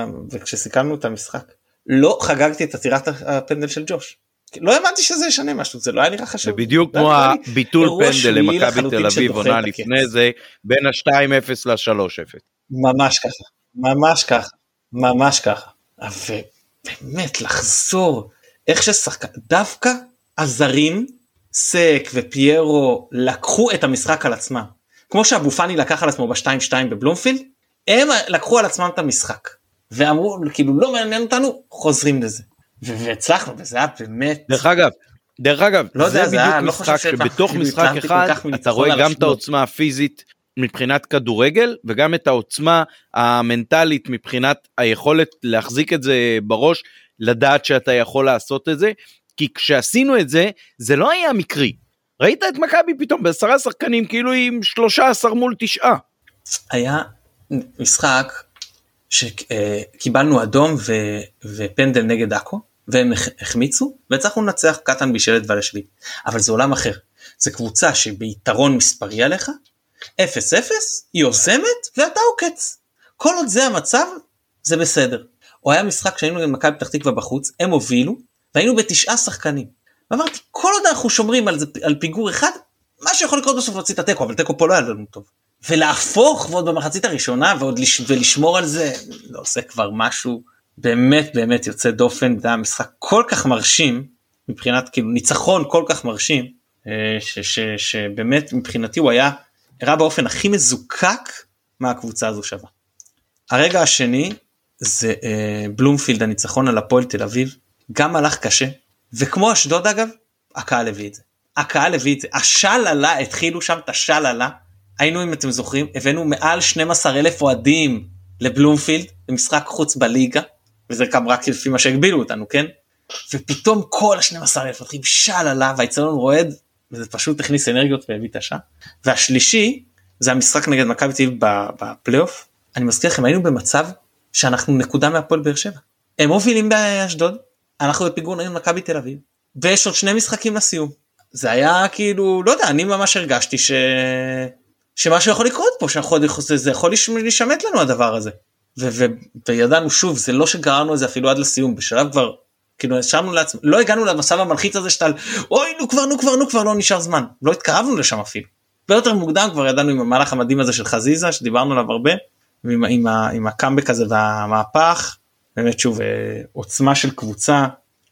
כשסיכמנו את המשחק לא חגגתי את עצירת הפנדל של ג'וש לא האמנתי שזה ישנה משהו זה לא היה נראה זה חשוב. בדיוק זה כמו היה נראה לי הביטול פנדל למכבי תל אביב עונה. לפני זה בין ה-2-0 ל-3-0. ממש ככה, ממש ככה, ממש ככה. ובאמת לחזור, איך ששחקן, דווקא הזרים, סק ופיירו לקחו את המשחק על עצמם. כמו שאבו פאני לקח על עצמו ב-2-2 בבלומפילד, הם לקחו על עצמם את המשחק. ואמרו, כאילו לא מעניין אותנו, חוזרים לזה. והצלחנו, וזה היה באמת... דרך אגב, דרך אגב, לא זה זה היה- בדיוק לא חושב משחק שהבנתי, שבתוך כאילו, משחק אחד אתה רואה גם את. העוצמה הפיזית מבחינת כדורגל וגם את העוצמה המנטלית מבחינת היכולת להחזיק את זה בראש, לדעת שאתה יכול לעשות את זה, כי כשעשינו את זה, זה לא היה מקרי. ראית את מכבי פתאום בעשרה שחקנים כאילו עם 13 מול תשעה. היה משחק שקיבלנו אדום ו, ופנדל נגד עכו והם הח- החמיצו והצלחנו לנצח קטן בישלת ולשביט אבל זה עולם אחר זה קבוצה שביתרון מספרי עליך 0-0 היא יוזמת ואתה עוקץ כל עוד זה המצב זה בסדר. או היה משחק שהיינו נגד מכבי פתח תקווה בחוץ הם הובילו והיינו בתשעה שחקנים. ואמרתי כל עוד אנחנו שומרים על, זה, על פיגור אחד מה שיכול לקרות בסוף להוציא את התיקו אבל תיקו פה לא היה לנו טוב. ולהפוך ועוד במחצית הראשונה ועוד לש... ולשמור על זה לא עושה כבר משהו באמת באמת יוצא דופן זה היה משחק כל כך מרשים מבחינת כאילו ניצחון כל כך מרשים אה, ש... ש... שבאמת מבחינתי הוא היה הראה באופן הכי מזוקק מה הקבוצה הזו שווה. הרגע השני זה אה, בלומפילד הניצחון על הפועל תל אביב גם הלך קשה וכמו אשדוד אגב הקהל הביא את זה. הקהל הביא את זה השל עלה התחילו שם את השל עלה היינו אם אתם זוכרים הבאנו מעל 12 אלף אוהדים לבלומפילד במשחק חוץ בליגה וזה גם רק לפי מה שהגבילו אותנו כן? ופתאום כל ה-12 אלף מתחילים של עלה והאצטדיון רועד וזה פשוט הכניס אנרגיות והביא את השעה. והשלישי זה המשחק נגד מכבי תל אביב בפלייאוף. אני מזכיר לכם היינו במצב שאנחנו נקודה מהפועל באר שבע. הם מובילים באשדוד אנחנו בפיגור נגד מכבי תל אביב ויש עוד שני משחקים לסיום. זה היה כאילו לא יודע אני ממש הרגשתי ש... שמשהו יכול לקרות פה שאנחנו זה יכול להיש- להישמט לנו הדבר הזה. ו- ו- וידענו שוב זה לא שגררנו את זה אפילו עד לסיום בשלב כבר כאילו השארנו לעצמנו לא הגענו למצב המלחיץ הזה שאתה אוי נו כבר נו כבר נו כבר לא נשאר זמן. לא התקרבנו לשם אפילו. הרבה יותר מוקדם כבר ידענו עם המהלך המדהים הזה של חזיזה שדיברנו עליו הרבה עם, ה- עם הקאמבק הזה והמהפך באמת שוב אה, עוצמה של קבוצה.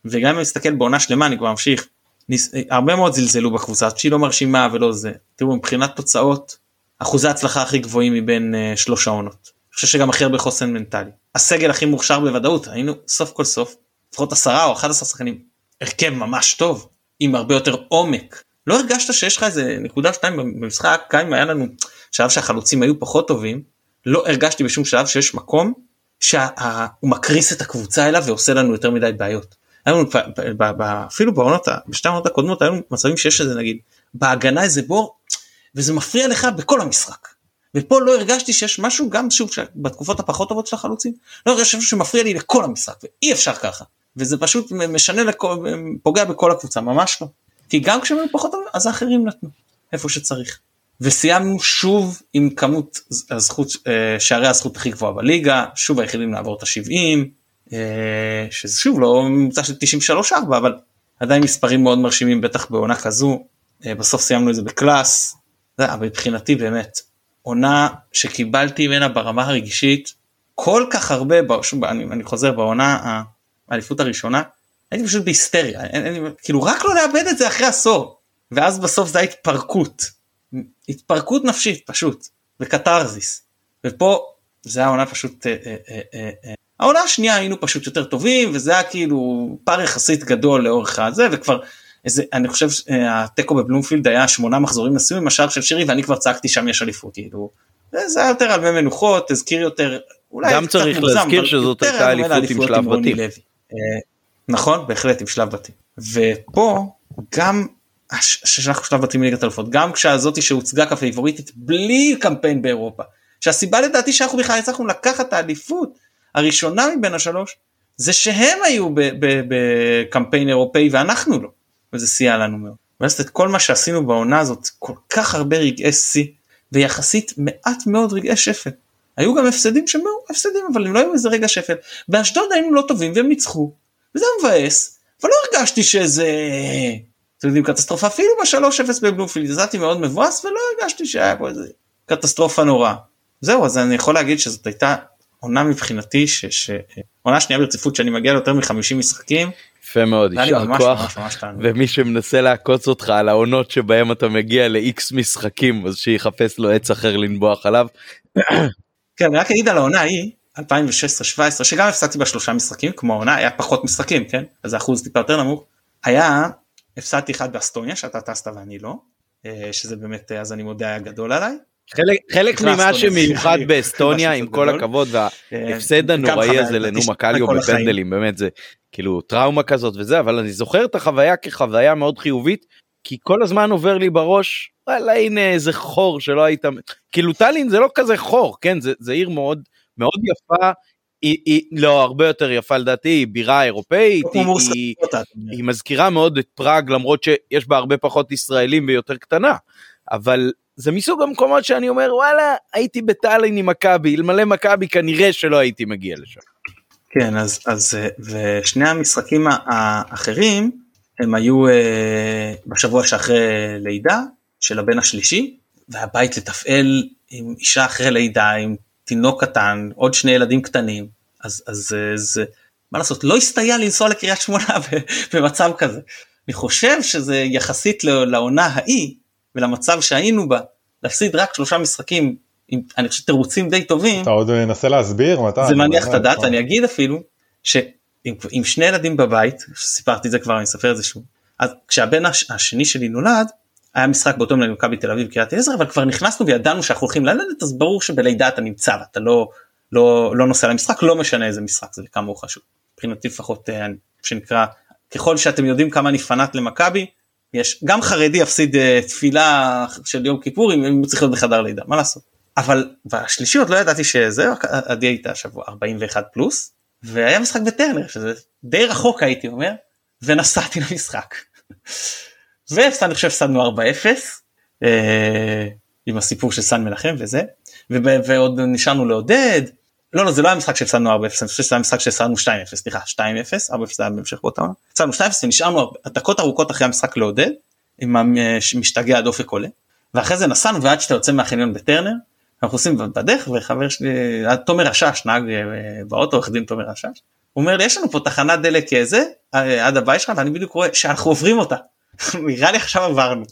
וגם אם נסתכל בעונה שלמה אני כבר ממשיך ניס... הרבה מאוד זלזלו בקבוצה שהיא לא מרשימה ולא זה. תראו מבחינת תוצאות אחוזי הצלחה הכי גבוהים מבין uh, שלוש העונות. אני חושב שגם הכי הרבה חוסן מנטלי. הסגל הכי מוכשר בוודאות היינו סוף כל סוף לפחות עשרה או 11 שחקנים הרכב ממש טוב עם הרבה יותר עומק. לא הרגשת שיש לך איזה נקודה שתיים במשחק גם אם היה לנו שלב שהחלוצים היו פחות טובים לא הרגשתי בשום שלב שיש מקום שהוא מקריס את הקבוצה אליו ועושה לנו יותר מדי בעיות. אפילו בעונות, בשתי העונות הקודמות היו מצבים שיש איזה נגיד בהגנה איזה בור וזה מפריע לך בכל המשחק. ופה לא הרגשתי שיש משהו גם שוב בתקופות הפחות טובות של החלוצים לא הרגשתי משהו שמפריע לי לכל המשחק ואי אפשר ככה וזה פשוט משנה לכל, פוגע בכל הקבוצה ממש לא. כי גם כשהם היו פחות טובים אז האחרים נתנו איפה שצריך. וסיימנו שוב עם כמות הזכות אה, שערי הזכות הכי גבוהה בליגה שוב היחידים לעבור את ה-70 אה, שזה שוב לא ממוצע של 93-4 אבל עדיין מספרים מאוד מרשימים בטח בעונה כזו אה, בסוף סיימנו את זה בקלאס מבחינתי באמת עונה שקיבלתי ממנה ברמה הרגישית כל כך הרבה שוב אני, אני חוזר בעונה האליפות הראשונה הייתי פשוט בהיסטריה אין, אין, כאילו רק לא לאבד את זה אחרי עשור ואז בסוף זה ההתפרקות התפרקות נפשית פשוט וקתרזיס ופה זה העונה פשוט אה, אה, אה, אה, העונה השנייה היינו פשוט יותר טובים וזה היה כאילו פער יחסית גדול לאורך הזה וכבר איזה אני חושב התיקו בבלומפילד היה שמונה מחזורים נשואים עם השער של שירי ואני כבר צעקתי שם יש אליפות כאילו. זה היה יותר הרבה מנוחות הזכיר יותר אולי גם צריך מוזם, להזכיר שזאת הייתה אליפות עם שלב בתים. אה, נכון בהחלט עם שלב בתים ופה גם ששלחנו שלב בתים מליגת אלופות גם כשהזאתי שהוצגה כפייבוריטית בלי קמפיין באירופה שהסיבה לדעתי שאנחנו בכלל הצלחנו לקחת את האליפות הראשונה מבין השלוש זה שהם היו בקמפיין אירופאי ואנחנו לא וזה סייע לנו מאוד. ואז את כל מה שעשינו בעונה הזאת כל כך הרבה רגעי שיא ויחסית מעט מאוד רגעי שפל. היו גם הפסדים שהם לא הפסדים אבל הם לא היו איזה רגע שפל. באשדוד היינו לא טובים והם ניצחו וזה מבאס אבל לא הרגשתי שזה אתם יודעים קטסטרופה אפילו בשלוש אפס בבלומפילד יצאתי מאוד מבואס ולא הרגשתי שהיה פה איזה קטסטרופה נוראה. זהו אז אני יכול להגיד שזאת הייתה עונה מבחינתי שעונה שנייה ברציפות שאני מגיע ליותר מ-50 משחקים. יפה מאוד, יישר כוח, ומי שמנסה לעקוץ אותך על העונות שבהם אתה מגיע ל-X משחקים אז שיחפש לו עץ אחר לנבוח עליו. כן, אני רק אגיד על העונה ההיא, 2016-2017, שגם הפסדתי בשלושה משחקים, כמו העונה, היה פחות משחקים, כן? אז האחוז טיפה יותר נמוך. היה, הפסדתי אחד באסטוניה, שאתה טסת ואני לא, אה, שזה באמת, אז אני מודה, היה גדול עליי. חלק, חלק ממה שמיוחד באסטוניה עם כל הכבוד וההפסד הנוראי הזה לנו מקליו בפנדלים באמת זה כאילו טראומה כזאת וזה אבל אני זוכר את החוויה כחוויה מאוד חיובית כי כל הזמן עובר לי בראש וואלה הנה איזה חור שלא היית כאילו טאלין זה לא כזה חור כן? זה, זה עיר מאוד מאוד יפה היא, היא לא הרבה יותר יפה לדעתי היא בירה אירופאית היא, היא, היא מזכירה מאוד את פראג למרות שיש בה הרבה פחות ישראלים ויותר קטנה אבל זה מסוג המקומות שאני אומר וואלה הייתי בטאלין עם מכבי אלמלא מכבי כנראה שלא הייתי מגיע לשם. כן אז אז ושני המשחקים האחרים הם היו אה, בשבוע שאחרי לידה של הבן השלישי והבית לתפעל עם אישה אחרי לידה עם תינוק קטן עוד שני ילדים קטנים אז אז זה מה לעשות לא הסתייע לנסוע לקריית שמונה במצב כזה. אני חושב שזה יחסית לעונה ההיא ולמצב שהיינו בה, להפסיד רק שלושה משחקים עם אני חושב תירוצים די טובים. אתה עוד מנסה להסביר מתי. זה מניח את הדעת, אני אגיד אפילו שעם שני ילדים בבית, סיפרתי את זה כבר, אני אספר את זה שוב, אז כשהבן השני שלי נולד, היה משחק באותו מילה למכבי תל אביב קריית אליעזר אבל כבר נכנסנו וידענו שאנחנו הולכים ללדת אז ברור שבלידה אתה נמצא ואתה לא לא לא נוסע למשחק לא משנה איזה משחק זה כמה הוא חשוב. מבחינתי לפחות אה, שנקרא ככל שאתם יודעים כמה אני פנאט למכבי יש גם חרדי יפסיד uh, תפילה של יום כיפור אם הוא צריך להיות בחדר לידה מה לעשות אבל בשלישי עוד לא ידעתי שזה עדי הייתה שבוע 41 פלוס והיה משחק בטרנר שזה די רחוק הייתי אומר ונסעתי למשחק. והפסדנו אני חושב הפסדנו 4-0 אה, עם הסיפור של סן מנחם וזה ועוד נשארנו לעודד לא לא זה לא היה משחק שהפסדנו 4-0 אני חושב שזה היה משחק שהפסדנו 2-0 סליחה 2-0 4-0 זה היה בהמשך באותה עונה. הפסדנו 2-0 ונשארנו דקות ארוכות אחרי המשחק לעודד עם המשתגע הדופק עולה ואחרי זה נסענו ועד שאתה יוצא מהחניון בטרנר אנחנו עושים בדרך וחבר שלי תומר השש נהג אה, באוטו עורך דין תומר השש הוא אומר לי יש לנו פה תחנת דלק איזה אה, עד הבית שלך ואני בדיוק רואה שאנחנו עוברים אותה נראה לי עכשיו עברנו.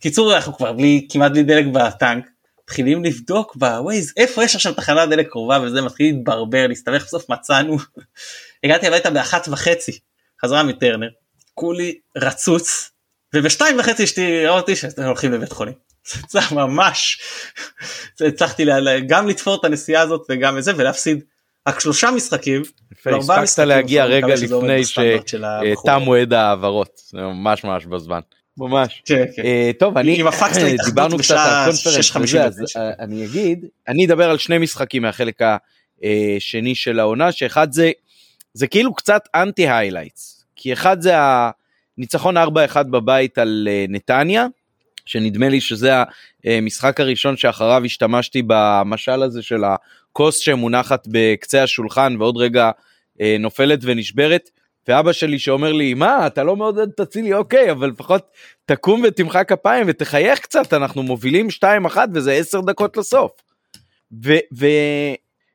קיצור אנחנו כבר בלי כמעט בלי דלק בטנק מתחילים לבדוק בווייז איפה יש עכשיו תחנת דלק קרובה וזה מתחיל להתברבר להסתבך בסוף מצאנו הגעתי הביתה באחת וחצי חזרה מטרנר כולי רצוץ ובשתיים וחצי אשתי ראה אותי שאתם הולכים לבית חולים. זה ממש הצלחתי גם לתפור את הנסיעה הזאת וגם את זה ולהפסיד רק שלושה משחקים. הספקת להגיע רגע לפני שתם מועד ההעברות זה ממש ממש בזמן. ממש. כן, כן. Uh, טוב אני דיברנו קצת על קונפרנס אז uh, אני אגיד אני אדבר על שני משחקים מהחלק השני של העונה שאחד זה זה כאילו קצת אנטי highlights כי אחד זה הניצחון 4-1 בבית על נתניה שנדמה לי שזה המשחק הראשון שאחריו השתמשתי במשל הזה של הכוס שמונחת בקצה השולחן ועוד רגע אה, נופלת ונשברת. ואבא שלי שאומר לי מה אתה לא מעודד את אצילי אוקיי אבל לפחות תקום ותמחא כפיים ותחייך קצת אנחנו מובילים 2-1 וזה 10 דקות לסוף.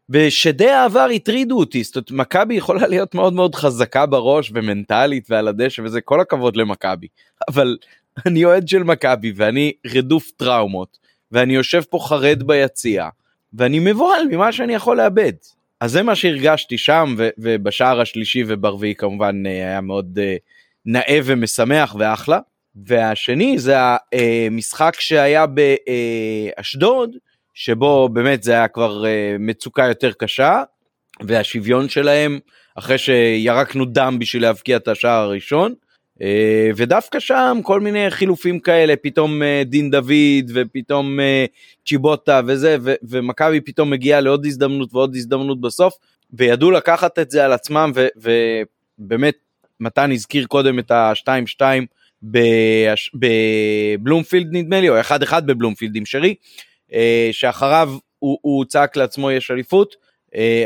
ושדי העבר הטרידו אותי זאת אומרת מכבי יכולה להיות מאוד מאוד חזקה בראש ומנטלית ועל הדשא וזה כל הכבוד למכבי אבל אני אוהד של מכבי ואני רדוף טראומות ואני יושב פה חרד ביציע ואני מבוהל ממה שאני יכול לאבד. אז זה מה שהרגשתי שם ו- ובשער השלישי וברביעי כמובן אה, היה מאוד uh, נאה ומשמח ואחלה. והשני זה המשחק שהיה באשדוד שבו באמת זה היה כבר מצוקה יותר קשה והשוויון שלהם אחרי שירקנו דם בשביל להבקיע את השער הראשון אה, ודווקא שם כל מיני חילופים כאלה, פתאום אה, דין דוד ופתאום אה, צ'יבוטה וזה, ומכבי פתאום מגיעה לעוד הזדמנות ועוד הזדמנות בסוף, וידעו לקחת את זה על עצמם, ובאמת מתן הזכיר קודם את ה-2-2 בבלומפילד נדמה לי, או 1-1 בבלומפילד עם שרי, שאחריו הוא, הוא צעק לעצמו יש אליפות,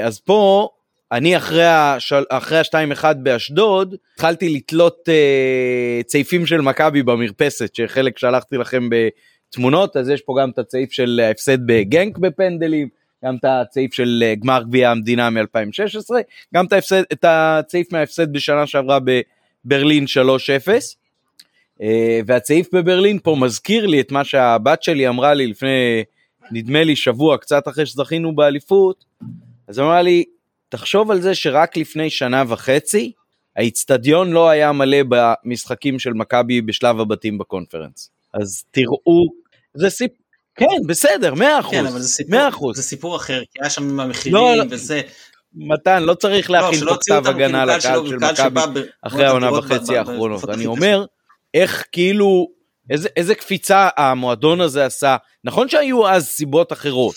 אז פה אני אחרי ה-2-1 באשדוד התחלתי לתלות uh, צעיפים של מכבי במרפסת שחלק שלחתי לכם בתמונות אז יש פה גם את הצעיף של ההפסד בגנק בפנדלים גם את הצעיף של uh, גמר גביע המדינה מ-2016 גם את, ההפסד, את הצעיף מההפסד בשנה שעברה בברלין 3-0 uh, והצעיף בברלין פה מזכיר לי את מה שהבת שלי אמרה לי לפני נדמה לי שבוע קצת אחרי שזכינו באליפות. אז אמרה לי תחשוב על זה שרק לפני שנה וחצי האיצטדיון לא היה מלא במשחקים של מכבי בשלב הבתים בקונפרנס. אז תראו, זה סיפ... כן, בסדר, מאה אחוז, כן, אבל זה סיפור, אחוז. זה סיפור אחר, כי היה שם המחירים לא, לא, וזה. מתן, לא צריך לא, להכין פה כתב הגנה לקהל של מכבי אחרי העונה וחצי האחרונות. אני אומר, איך כאילו, איזה, איזה קפיצה המועדון הזה עשה. נכון שהיו אז סיבות אחרות,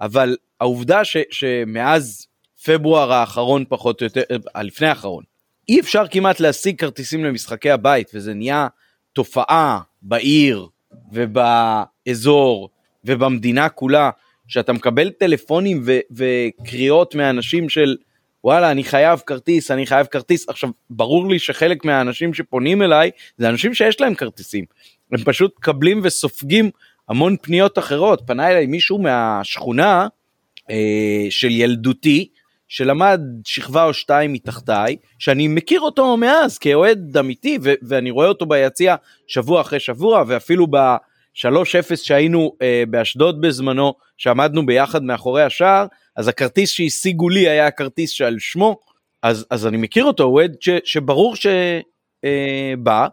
אבל העובדה ש, שמאז פברואר האחרון פחות או יותר, הלפני אה, האחרון. אי אפשר כמעט להשיג כרטיסים למשחקי הבית וזה נהיה תופעה בעיר ובאזור ובמדינה כולה שאתה מקבל טלפונים ו- וקריאות מאנשים של וואלה אני חייב כרטיס אני חייב כרטיס. עכשיו ברור לי שחלק מהאנשים שפונים אליי זה אנשים שיש להם כרטיסים. הם פשוט מקבלים וסופגים המון פניות אחרות. פנה אליי מישהו מהשכונה אה, של ילדותי שלמד שכבה או שתיים מתחתיי, שאני מכיר אותו מאז כאוהד אמיתי, ו- ואני רואה אותו ביציע שבוע אחרי שבוע, ואפילו ב-3-0 שהיינו אה, באשדוד בזמנו, שעמדנו ביחד מאחורי השער, אז הכרטיס שהשיגו לי היה הכרטיס שעל שמו, אז, אז אני מכיר אותו, אוהד ש- שברור שבא.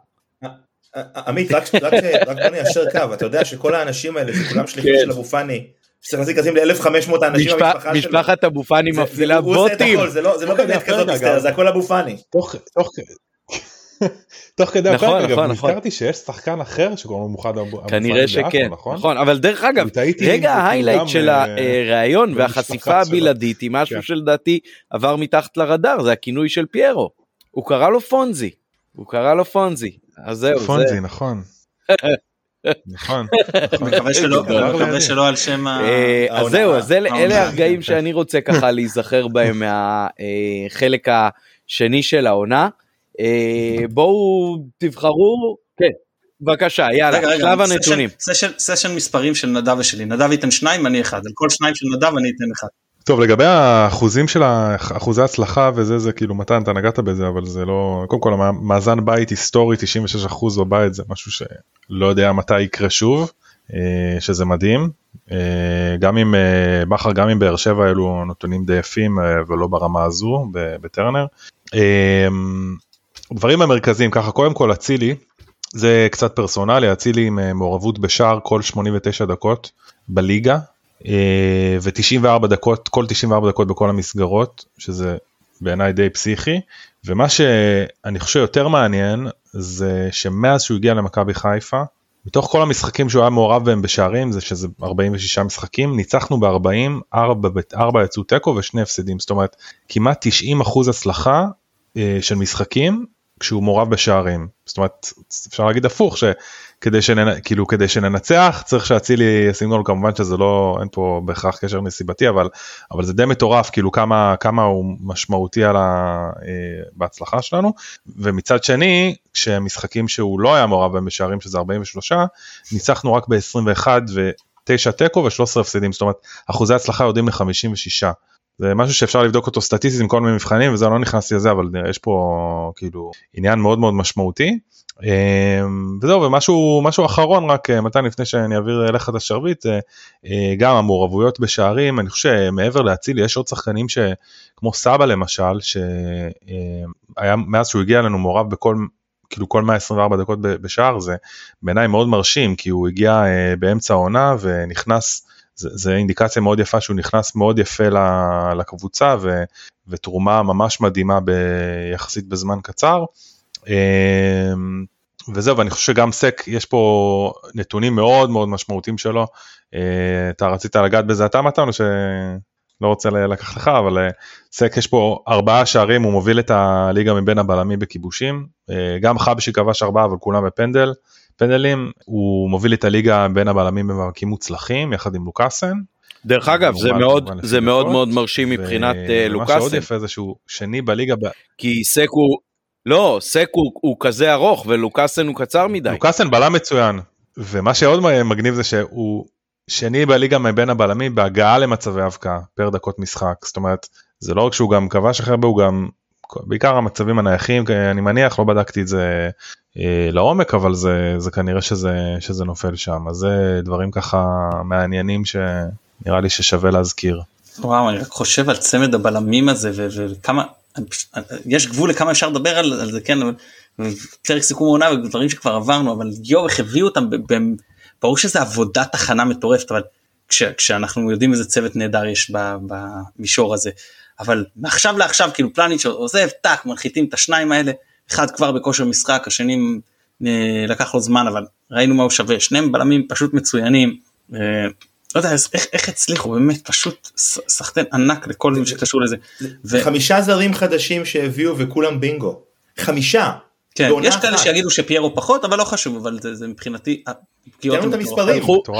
אה, עמית, רק, רק, רק בוא ניישר קו, אתה יודע שכל האנשים האלה, שכולם שליחים כן. של אבו פאני, שצריך להשיג כרטיסים ל-1500 אנשים במשפחה שלו. משפחת אבו פאני מפעילה בוטים. זה לא, לא באמת כזאת מסתר, זה הכל אבו פאני. תוך כדי נכון, הפרק נכון, נכון. נזכרתי שיש שחקן אחר שקוראים לו מוחד אבו פאני. כנראה שכן, נכון? נכון, אבל דרך אגב, רגע ההיילייט של אה, הראיון והחשיפה הבלעדית היא משהו כן. שלדעתי עבר מתחת לרדאר, זה הכינוי של פיירו. הוא קרא לו פונזי, הוא קרא לו פונזי, אז זהו. פונזי, נכון. נכון. מקווה שלא על שם אה, אז זהו, אז אלה הרגעים שאני רוצה ככה להיזכר בהם מהחלק השני של העונה. אה, בואו תבחרו, כן, בבקשה, יאללה, שלב הנתונים. סשן מספרים של נדב ושלי, נדב ייתן שניים, אני אחד, על כל שניים של נדב אני אתן אחד. טוב לגבי האחוזים של אחוזי הצלחה וזה זה כאילו מתן אתה נגעת בזה אבל זה לא קודם כל המאזן בית היסטורי 96% בבית זה משהו שלא יודע מתי יקרה שוב אה, שזה מדהים אה, גם עם אה, בכר גם עם באר שבע אלו נתונים די יפים ולא ברמה הזו בטרנר. דברים המרכזיים ככה קודם כל אצילי זה קצת פרסונלי אצילי עם מעורבות בשער כל 89 דקות בליגה ו-94 דקות, כל 94 דקות בכל המסגרות, שזה בעיניי די פסיכי, ומה שאני חושב יותר מעניין זה שמאז שהוא הגיע למכבי חיפה, מתוך כל המשחקים שהוא היה מעורב בהם בשערים, זה שזה 46 משחקים, ניצחנו ב-40, 4, 4 יצאו תיקו ושני הפסדים, זאת אומרת כמעט 90 אחוז הצלחה אה, של משחקים כשהוא מעורב בשערים. זאת אומרת, אפשר להגיד הפוך, שכדי שננ... כאילו, כדי שננצח צריך שאצילי ישים גול, כמובן שזה לא, אין פה בהכרח קשר נסיבתי, אבל, אבל זה די מטורף, כאילו כמה, כמה הוא משמעותי על ה... אה, בהצלחה שלנו. ומצד שני, כשמשחקים שהוא לא היה מעורב בהם בשערים, שזה 43, ניצחנו רק ב-21 ו-9 תיקו ו-13 הפסדים, זאת אומרת, אחוזי הצלחה יורדים ל-56. זה משהו שאפשר לבדוק אותו סטטיסטית עם כל מיני מבחנים וזה לא נכנסתי לזה אבל יש פה כאילו עניין מאוד מאוד משמעותי. אמ, וזהו ומשהו משהו אחרון רק אה, מתן לפני שאני אעביר אליך את השרביט אה, גם המעורבויות בשערים אני חושב שמעבר להצילי יש עוד שחקנים שכמו סבא למשל שהיה מאז שהוא הגיע אלינו מעורב בכל כאילו כל 124 דקות בשער זה בעיניי מאוד מרשים כי הוא הגיע אה, באמצע העונה ונכנס. זה, זה אינדיקציה מאוד יפה שהוא נכנס מאוד יפה לקבוצה ו, ותרומה ממש מדהימה ביחסית בזמן קצר. אמ, וזהו ואני חושב שגם סק יש פה נתונים מאוד מאוד משמעותיים שלו. אה, אתה רצית לגעת בזה אתה מתן או שלא רוצה לקחת לך אבל אה, סק יש פה ארבעה שערים הוא מוביל את הליגה מבין הבלמים בכיבושים אה, גם חבשי כבש ארבעה אבל כולם בפנדל. פנדלים, הוא מוביל את הליגה בין הבלמים במאבקים מוצלחים יחד עם לוקאסן. דרך אגב זה מאוד זה מאוד מאוד מרשים מבחינת לוקאסן. מה שעוד יפה זה שהוא שני בליגה. כי סק הוא לא סק הוא, הוא כזה ארוך ולוקאסן הוא קצר מדי. לוקאסן בלם מצוין ומה שעוד מגניב זה שהוא שני בליגה מבין הבלמים בהגעה למצבי אבקה פר דקות משחק זאת אומרת זה לא רק שהוא גם כבש אחרי הרבה הוא גם בעיקר המצבים הנייחים אני מניח לא בדקתי את זה אה, לעומק אבל זה זה כנראה שזה שזה נופל שם אז זה דברים ככה מעניינים שנראה לי ששווה להזכיר. וואו אני רק חושב על צמד הבלמים הזה וכמה יש גבול לכמה אפשר לדבר על, על זה כן פרק סיכום העונה ודברים שכבר עברנו אבל יואו איך הביאו אותם ברור שזה עבודת הכנה מטורפת אבל כש, כשאנחנו יודעים איזה צוות נהדר יש במישור הזה אבל מעכשיו לעכשיו כאילו פלניץ' עוזב טאק מנחיתים את השניים האלה אחד כבר בכושר משחק השני אה, לקח לו זמן אבל ראינו מה הוא שווה שניהם בלמים פשוט מצוינים. לא יודע איך, איך הצליחו באמת פשוט סחטיין ענק לכל מי שקשור לזה. ו... חמישה זרים חדשים שהביאו וכולם בינגו. חמישה. כן, יש כאלה שיגידו שפיירו פחות אבל לא חשוב אבל זה, זה מבחינתי.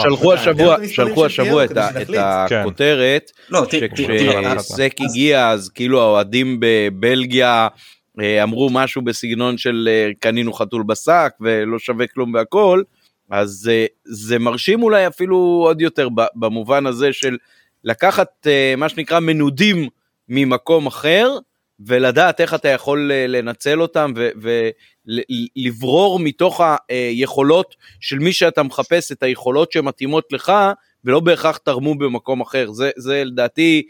שלחו השבוע שלחו השבוע את הכותרת לא, שכשסק הגיע אז כאילו האוהדים בבלגיה אה, אמרו משהו בסגנון של אה, קנינו חתול בשק ולא שווה כלום והכל, אז אה, זה מרשים אולי אפילו עוד יותר במובן הזה של לקחת מה שנקרא מנודים ממקום אחר ולדעת איך אתה יכול לנצל אותם ולברור מתוך היכולות של מי שאתה מחפש את היכולות שמתאימות לך ולא בהכרח תרמו במקום אחר זה זה לדעתי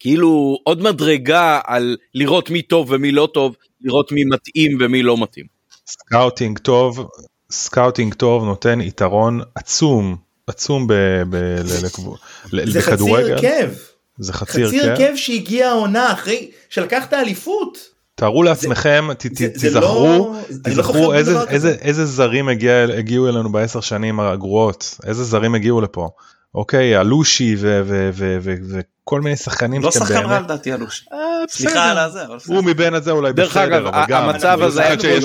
כאילו עוד מדרגה על לראות מי טוב ומי לא טוב, לראות מי מתאים ומי לא מתאים. scouting טוב, scouting טוב נותן יתרון עצום, עצום ב, ב, ל, ל, זה בכדורגל. חצי הרכב. זה חצי הרכב. חצי הרכב שהגיע העונה אחרי שלקחת אליפות. תארו לעצמכם, תזכרו, תזכרו איזה זרים הגיעו אלינו בעשר שנים הגרועות, איזה זרים הגיעו לפה. אוקיי, אלושי וכל מיני שחקנים לא שחקן רע לדעתי אלושי. אה, סליחה על הזה. הוא מבין את זה אולי דרך אגב, המצב הזה היה שיש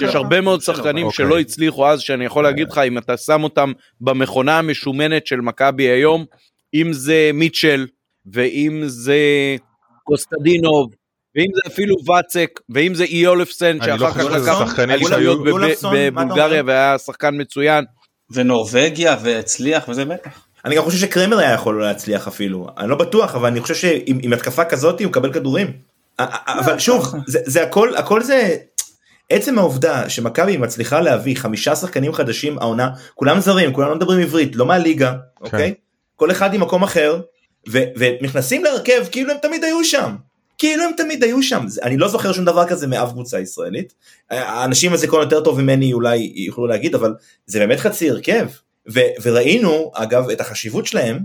יש הרבה מאוד שחקנים אוקיי. שלא הצליחו אז שאני יכול להגיד לך אם אתה שם אותם במכונה המשומנת של מכבי היום, אם זה מיטשל ואם זה קוסטדינוב ואם זה אפילו ואצק ואם זה איולפסן לא שאחר כך לקח אליפויות בבולגריה והיה שחקן מצוין. ונורבגיה והצליח וזה בטח. אני גם חושב שקרמר היה יכול להצליח אפילו, אני לא בטוח, אבל אני חושב שעם התקפה כזאת הוא מקבל כדורים. אבל שוב, זה, זה הכל, הכל זה, עצם העובדה שמכבי מצליחה להביא חמישה שחקנים חדשים העונה, כולם זרים, כולם לא מדברים עברית, לא מהליגה, כן. אוקיי? כל אחד עם מקום אחר, ונכנסים להרכב כאילו הם תמיד היו שם. כאילו הם תמיד היו שם, אני לא זוכר שום דבר כזה מאף קבוצה ישראלית. האנשים הזה כל יותר טוב ממני אולי יוכלו להגיד, אבל זה באמת חצי הרכב. ו- וראינו אגב את החשיבות שלהם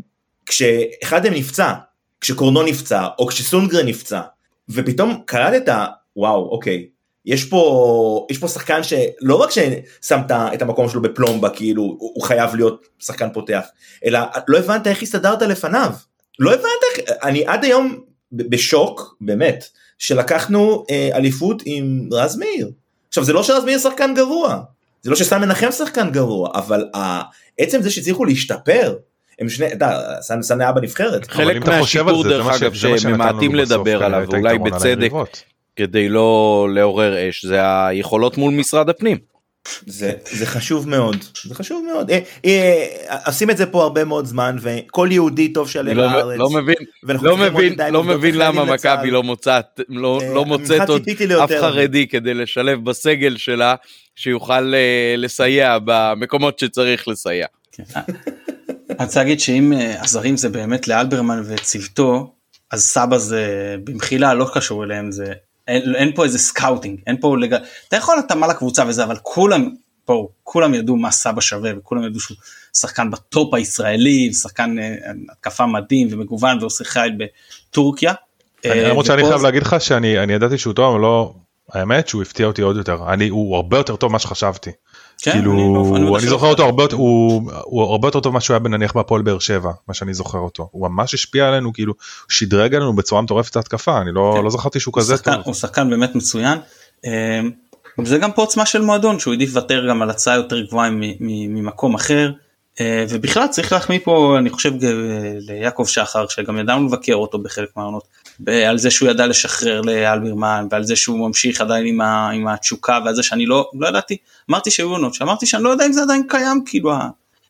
כשאחד מהם נפצע, כשקורנו נפצע או כשסונגרן נפצע, ופתאום קלטת וואו אוקיי יש פה יש פה שחקן שלא רק ששם את המקום שלו בפלומבה כאילו הוא חייב להיות שחקן פותח אלא לא הבנת איך הסתדרת לפניו. לא הבנת איך אני עד היום בשוק באמת שלקחנו אה, אליפות עם רז מאיר. עכשיו זה לא שרז מאיר שחקן גרוע זה לא שסתם מנחם שחקן גרוע אבל עצם זה שהצליחו להשתפר הם שני, אתה יודע, סן היה בנבחרת. חלק מהשיפור דרך אגב שממעטים לדבר עליו, ואולי בצדק, כדי לא לעורר אש, זה היכולות מול משרד הפנים. זה, זה חשוב מאוד, זה חשוב מאוד. אה, אה, עושים את זה פה הרבה מאוד זמן, וכל יהודי טוב שעלה לא, לארץ. לא מבין, לא מבין, לא מבין למה מכבי לא מוצאת, לא, אה, לא מוצאת עוד אף חרדי כדי לשלב בסגל שלה, שיוכל לסייע במקומות שצריך לסייע. כן. אני רוצה להגיד שאם הזרים זה באמת לאלברמן וצוותו, אז סבא זה במחילה לא קשור אליהם זה אין, אין פה איזה scouting אין פה לג... אתה יכול התאמה לקבוצה וזה אבל כולם פה כולם ידעו מה סבא שווה וכולם ידעו שהוא שחקן ב top הישראלי שחקן אה, התקפה מדהים ומגוון ועושה חייל בטורקיה. אה, למרות שאני חייב להגיד לך שאני ידעתי שהוא טוב אבל לא האמת שהוא הפתיע אותי עוד יותר אני הוא הרבה יותר טוב ממה שחשבתי. כן, כאילו אני, אני, אני זוכר אותו הרבה יותר הוא, הוא הרבה יותר טוב ממה שהוא היה נניח בהפועל באר שבע מה שאני זוכר אותו הוא ממש השפיע עלינו כאילו שדרג עלינו בצורה מטורפת את ההתקפה אני לא, כן. לא זכרתי שהוא כזה שחקן, טוב. הוא שחקן באמת מצוין. אמ, זה גם פה עוצמה של מועדון שהוא העדיף לוותר גם על הצעה יותר גבוהה ממקום אחר אה, ובכלל צריך להחמיא פה אני חושב ליעקב שחר שגם ידענו לבקר אותו בחלק מהעונות על זה שהוא ידע לשחרר לאלברמן ועל זה שהוא ממשיך עדיין עם, ה, עם התשוקה ועל זה שאני לא, לא ידעתי אמרתי שהיו עונות שאמרתי שאני לא יודע אם זה עדיין קיים כאילו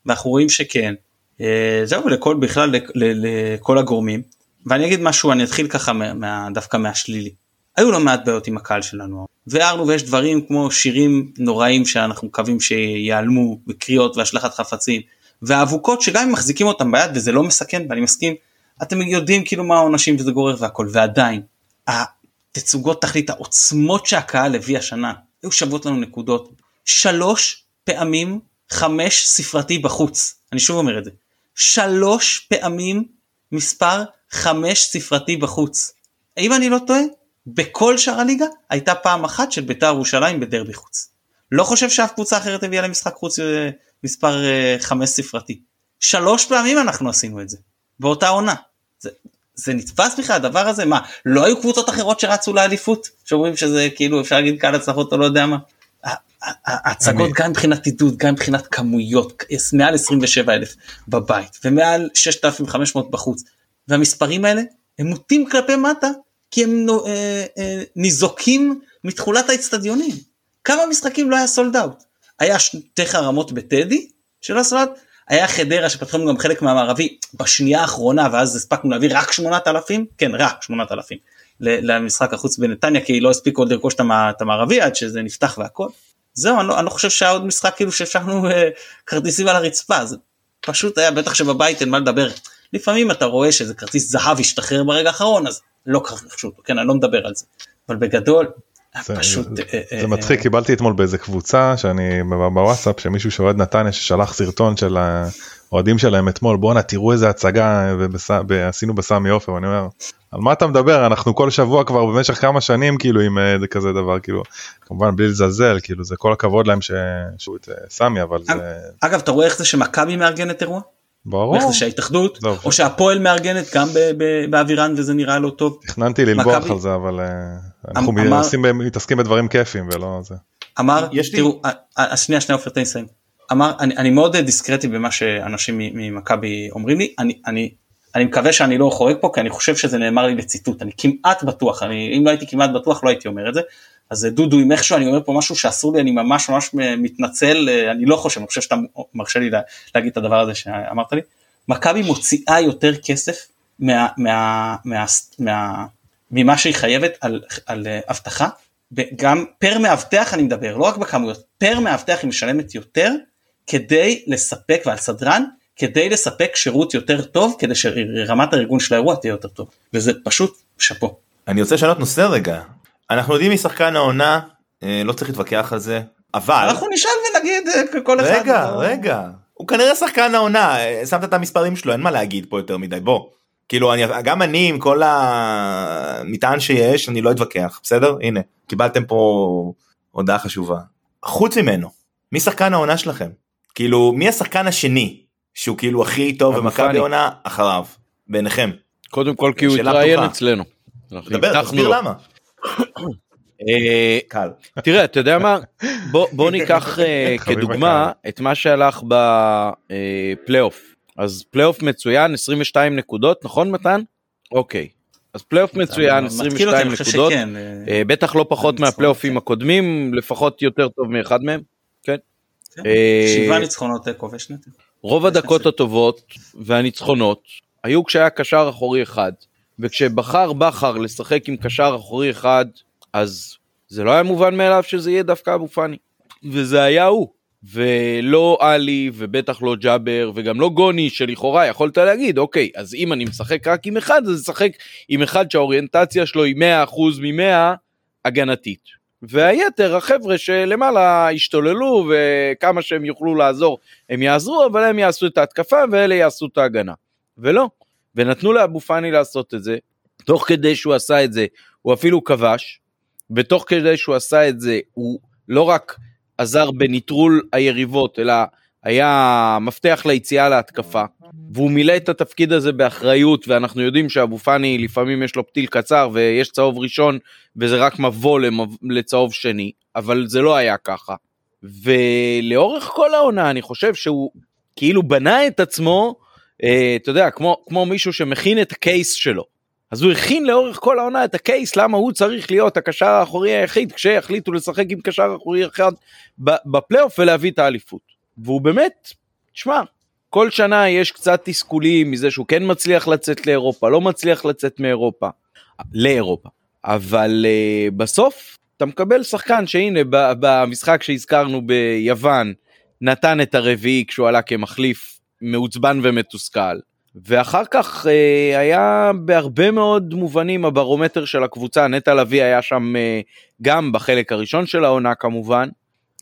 ואנחנו רואים שכן. אה, זהו לכל בכלל לכל הגורמים. ואני אגיד משהו אני אתחיל ככה מה, דווקא מהשלילי. היו לא מעט בעיות עם הקהל שלנו. והערנו ויש דברים כמו שירים נוראים שאנחנו מקווים שיעלמו וקריאות והשלכת חפצים והאבוקות שגם אם מחזיקים אותם ביד וזה לא מסכן ואני מסכים אתם יודעים כאילו מה העונשים וזה גורר והכל ועדיין התצוגות תכלית העוצמות שהקהל הביא השנה היו שוות לנו נקודות שלוש פעמים חמש ספרתי בחוץ אני שוב אומר את זה שלוש פעמים מספר חמש ספרתי בחוץ האם אני לא טועה בכל שאר הליגה הייתה פעם אחת של בית"ר ירושלים בדרבי חוץ. לא חושב שאף קבוצה אחרת הביאה למשחק חוץ אה, מספר אה, חמש ספרתי. שלוש פעמים אנחנו עשינו את זה באותה עונה. זה, זה נתפס בכלל הדבר הזה מה לא היו קבוצות אחרות שרצו לאליפות שאומרים שזה כאילו אפשר להגיד קהל הצלחות או לא יודע מה. ההצגות גם מבחינת עידוד גם מבחינת כמויות מעל 27 אלף בבית ומעל 6,500 בחוץ והמספרים האלה הם מוטים כלפי מטה כי הם אה, אה, ניזוקים מתכולת האצטדיונים. כמה משחקים לא היה סולד אאוט? היה שתי חרמות בטדי של הסולד, היה חדרה שפתחנו גם חלק מהמערבי בשנייה האחרונה ואז הספקנו להביא רק 8,000, כן רק 8,000 למשחק החוץ בנתניה כי לא הספיקו עוד לרכוש את המערבי עד שזה נפתח והכל. זהו אני לא, אני לא חושב שהיה עוד משחק כאילו שהפשחנו אה, כרטיסים על הרצפה זה פשוט היה בטח שבבית אין מה לדבר. לפעמים אתה רואה שזה כרטיס זהב השתחרר ברגע האחרון אז לא ככה רכשו כן, אני לא מדבר על זה, אבל בגדול, זה, פשוט... זה, אה, זה אה, מצחיק, אה, קיבלתי אתמול באיזה קבוצה שאני בוואטסאפ שמישהו שאוהד נתניה ששלח סרטון של האוהדים שלהם אתמול בואנה תראו איזה הצגה עשינו בסמי עופר ואני אומר על מה אתה מדבר? אנחנו כל שבוע כבר במשך כמה שנים כאילו עם זה כזה דבר כאילו כמובן בלי לזלזל כאילו זה כל הכבוד להם שהוא את סמי אבל זה אגב אתה רואה איך זה שמכבי מארגנת אירוע ברור. איך זה שההתאחדות או שהפועל מארגנת גם באווירן וזה נראה לא טוב. תכננתי ללבוח על זה אבל אה, אנחנו מתעסקים בדברים כיפים ולא זה. אמר תראו שנייה שנייה עופר תן לסיים. אמר אני, אני מאוד דיסקרטי במה שאנשים ממכבי אומרים לי אני אני אני מקווה שאני לא חורג פה כי אני חושב שזה נאמר לי בציטוט. אני כמעט בטוח אני אם לא הייתי כמעט בטוח לא הייתי אומר את זה. אז דודו אם איכשהו אני אומר פה משהו שאסור לי אני ממש ממש מתנצל אני לא חושב אני חושב שאתה מרשה לי להגיד את הדבר הזה שאמרת לי. מכבי מוציאה יותר כסף מה, מה, מה, מה, ממה שהיא חייבת על, על אה, אבטחה, גם פר מאבטח אני מדבר, לא רק בכמויות, פר מאבטח היא משלמת יותר כדי לספק, ועל סדרן, כדי לספק שירות יותר טוב, כדי שרמת הארגון של האירוע תהיה יותר טוב, וזה פשוט שאפו. אני רוצה לשנות נושא רגע, אנחנו יודעים מי שחקן העונה, אה, לא צריך להתווכח על זה, אבל... אנחנו נשאל ונגיד אה, כל אחד... רגע, רגע, הוא כנראה שחקן העונה, שמת את המספרים שלו, אין מה להגיד פה יותר מדי, בוא. כאילו אני גם אני עם כל המטען שיש אני לא אתווכח בסדר? הנה קיבלתם פה הודעה חשובה. חוץ ממנו מי שחקן העונה שלכם? כאילו מי השחקן השני שהוא כאילו הכי טוב במכבי עונה אחריו בעיניכם. קודם כל כי הוא התראיין אצלנו. דבר תסביר למה. אה, קל. תראה אתה יודע מה בוא ניקח אה, כדוגמה את מה שהלך בפלייאוף אז פלייאוף מצוין 22 נקודות נכון מתן? אוקיי. אז פלייאוף מצוין 22 נקודות אה, בטח לא פחות מהפלייאופים הקודמים לפחות יותר טוב מאחד מהם. כן. כן. אה, שבעה ניצחונות תיקו ושתי. רוב הדקות הטובות והניצחונות היו כשהיה קשר אחורי אחד וכשבחר בכר לשחק עם קשר אחורי אחד אז זה לא היה מובן מאליו שזה יהיה דווקא אבו פאני וזה היה הוא. ולא עלי ובטח לא ג'אבר וגם לא גוני שלכאורה יכולת להגיד אוקיי אז אם אני משחק רק עם אחד אז אשחק עם אחד שהאוריינטציה שלו היא 100% מ-100 הגנתית. והיתר החבר'ה שלמעלה השתוללו וכמה שהם יוכלו לעזור הם יעזרו אבל הם יעשו את ההתקפה ואלה יעשו את ההגנה. ולא. ונתנו לאבו פאני לעשות את זה תוך כדי שהוא עשה את זה הוא אפילו כבש ותוך כדי שהוא עשה את זה הוא לא רק עזר בניטרול היריבות, אלא היה מפתח ליציאה להתקפה, והוא מילא את התפקיד הזה באחריות, ואנחנו יודעים שאבו פאני לפעמים יש לו פתיל קצר ויש צהוב ראשון, וזה רק מבוא לצהוב שני, אבל זה לא היה ככה. ולאורך כל העונה אני חושב שהוא כאילו בנה את עצמו, אה, אתה יודע, כמו, כמו מישהו שמכין את הקייס שלו. אז הוא הכין לאורך כל העונה את הקייס למה הוא צריך להיות הקשר האחורי היחיד כשיחליטו לשחק עם קשר אחורי אחד בפלייאוף ולהביא את האליפות. והוא באמת, תשמע, כל שנה יש קצת תסכולים מזה שהוא כן מצליח לצאת לאירופה, לא מצליח לצאת מאירופה, לאירופה. אבל uh, בסוף אתה מקבל שחקן שהנה במשחק שהזכרנו ביוון נתן את הרביעי כשהוא עלה כמחליף מעוצבן ומתוסכל. ואחר כך אה, היה בהרבה מאוד מובנים הברומטר של הקבוצה, נטע לביא היה שם אה, גם בחלק הראשון של העונה כמובן,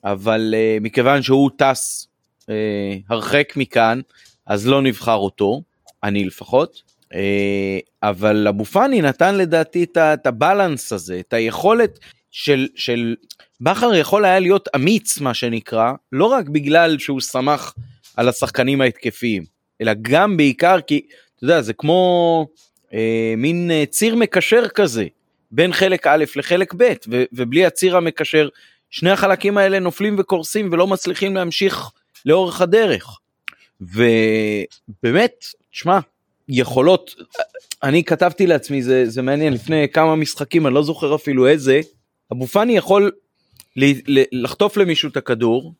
אבל אה, מכיוון שהוא טס אה, הרחק מכאן, אז לא נבחר אותו, אני לפחות. אה, אבל אבו פאני נתן לדעתי את, הבלנס הזה, את היכולת של, של בכר יכול היה להיות אמיץ מה שנקרא, לא רק בגלל שהוא שמח על השחקנים ההתקפיים, אלא גם בעיקר כי, אתה יודע, זה כמו אה, מין אה, ציר מקשר כזה, בין חלק א' לחלק ב', ובלי הציר המקשר, שני החלקים האלה נופלים וקורסים ולא מצליחים להמשיך לאורך הדרך. ובאמת, שמע, יכולות, אני כתבתי לעצמי, זה, זה מעניין, לפני כמה משחקים, אני לא זוכר אפילו איזה, אבו פאני יכול לחטוף למישהו את הכדור,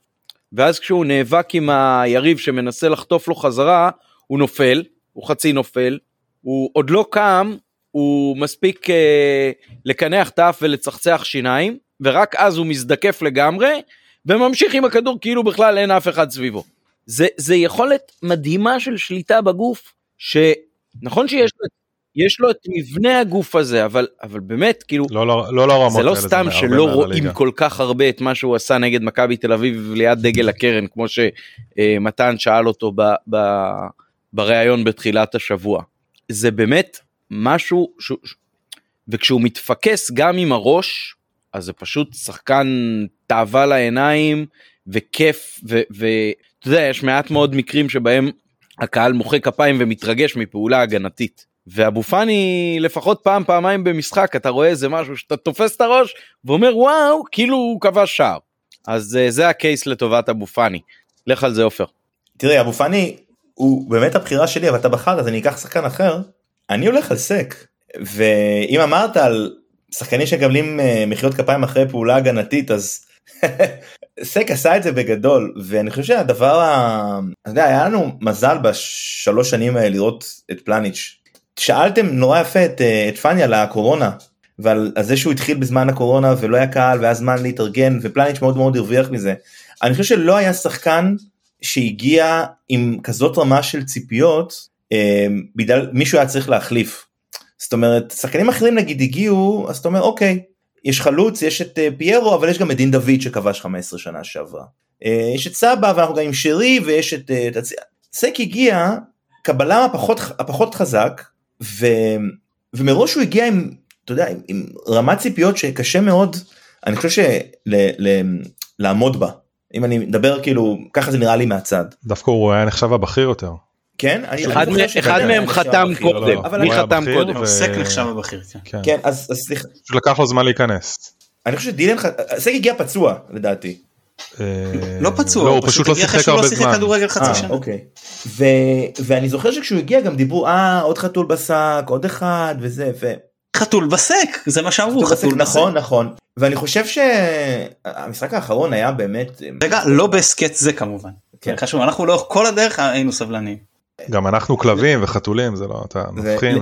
ואז כשהוא נאבק עם היריב שמנסה לחטוף לו חזרה, הוא נופל, הוא חצי נופל, הוא עוד לא קם, הוא מספיק אה, לקנח את האף ולצחצח שיניים, ורק אז הוא מזדקף לגמרי, וממשיך עם הכדור כאילו בכלל אין אף אחד סביבו. זה, זה יכולת מדהימה של שליטה בגוף, שנכון שיש לו יש לו את מבנה הגוף הזה, אבל, אבל באמת, כאילו, לא, לא, לא, לא זה לא סתם זה שלא רואים כל כך הרבה את מה שהוא עשה נגד מכבי תל אביב ליד דגל הקרן, כמו שמתן שאל אותו ב, ב, בריאיון בתחילת השבוע. זה באמת משהו, ש... וכשהוא מתפקס גם עם הראש, אז זה פשוט שחקן תאווה לעיניים וכיף, ואתה יודע, יש מעט מאוד מקרים שבהם הקהל מוחא כפיים ומתרגש מפעולה הגנתית. ואבו פאני לפחות פעם פעמיים במשחק אתה רואה איזה משהו שאתה תופס את הראש ואומר וואו כאילו הוא כבש שער. אז uh, זה הקייס לטובת אבו פאני. לך על זה עופר. תראה אבו פאני הוא באמת הבחירה שלי אבל אתה בחרת אז אני אקח שחקן אחר. אני הולך על סק ואם אמרת על שחקנים שמקבלים uh, מחיאות כפיים אחרי פעולה הגנתית אז סק עשה את זה בגדול ואני חושב שהדבר ה... אתה יודע, היה לנו מזל בשלוש שנים האלה לראות את פלניץ'. שאלתם נורא יפה את, אה, את פאני על הקורונה ועל זה שהוא התחיל בזמן הקורונה ולא היה קהל והיה זמן להתארגן ופלניץ' מאוד מאוד הרוויח מזה. אני חושב שלא היה שחקן שהגיע עם כזאת רמה של ציפיות אה, בגלל מישהו היה צריך להחליף. זאת אומרת שחקנים אחרים נגיד הגיעו אז אתה אומר אוקיי יש חלוץ יש את אה, פיירו אבל יש גם את דין דוד שכבש 15 שנה שעברה. אה, יש את סבא ואנחנו גם עם שרי ויש את, אה, סק הגיע קבלה הפחות, הפחות חזק ו, ומראש הוא הגיע עם אתה יודע עם, עם רמת ציפיות שקשה מאוד אני חושב שלעמוד בה אם אני מדבר כאילו ככה זה נראה לי מהצד. דווקא הוא היה נחשב הבכיר יותר. כן? אחד מהם חתם קודם, מי חתם קודם? סק נחשב הבכיר. כן, כן. אז סליחה. לקח לו זמן להיכנס. אני חושב שדילן, סק הגיע פצוע לדעתי. לא פצוע, לא, הוא פשוט לא שיחק הרבה זמן. כדורגל חצי אה, שנה. אוקיי. ואני זוכר שכשהוא הגיע גם דיברו אה עוד חתול בשק עוד אחד וזה ו... חתול בסק זה מה שאמרו חתול בסק. נכון נכון ואני חושב שהמשחק האחרון היה באמת רגע לא בהסכת זה כמובן כן חשוב אנחנו לאורך כל הדרך היינו סבלנים. גם אנחנו כלבים וחתולים זה לא אתה מבחין.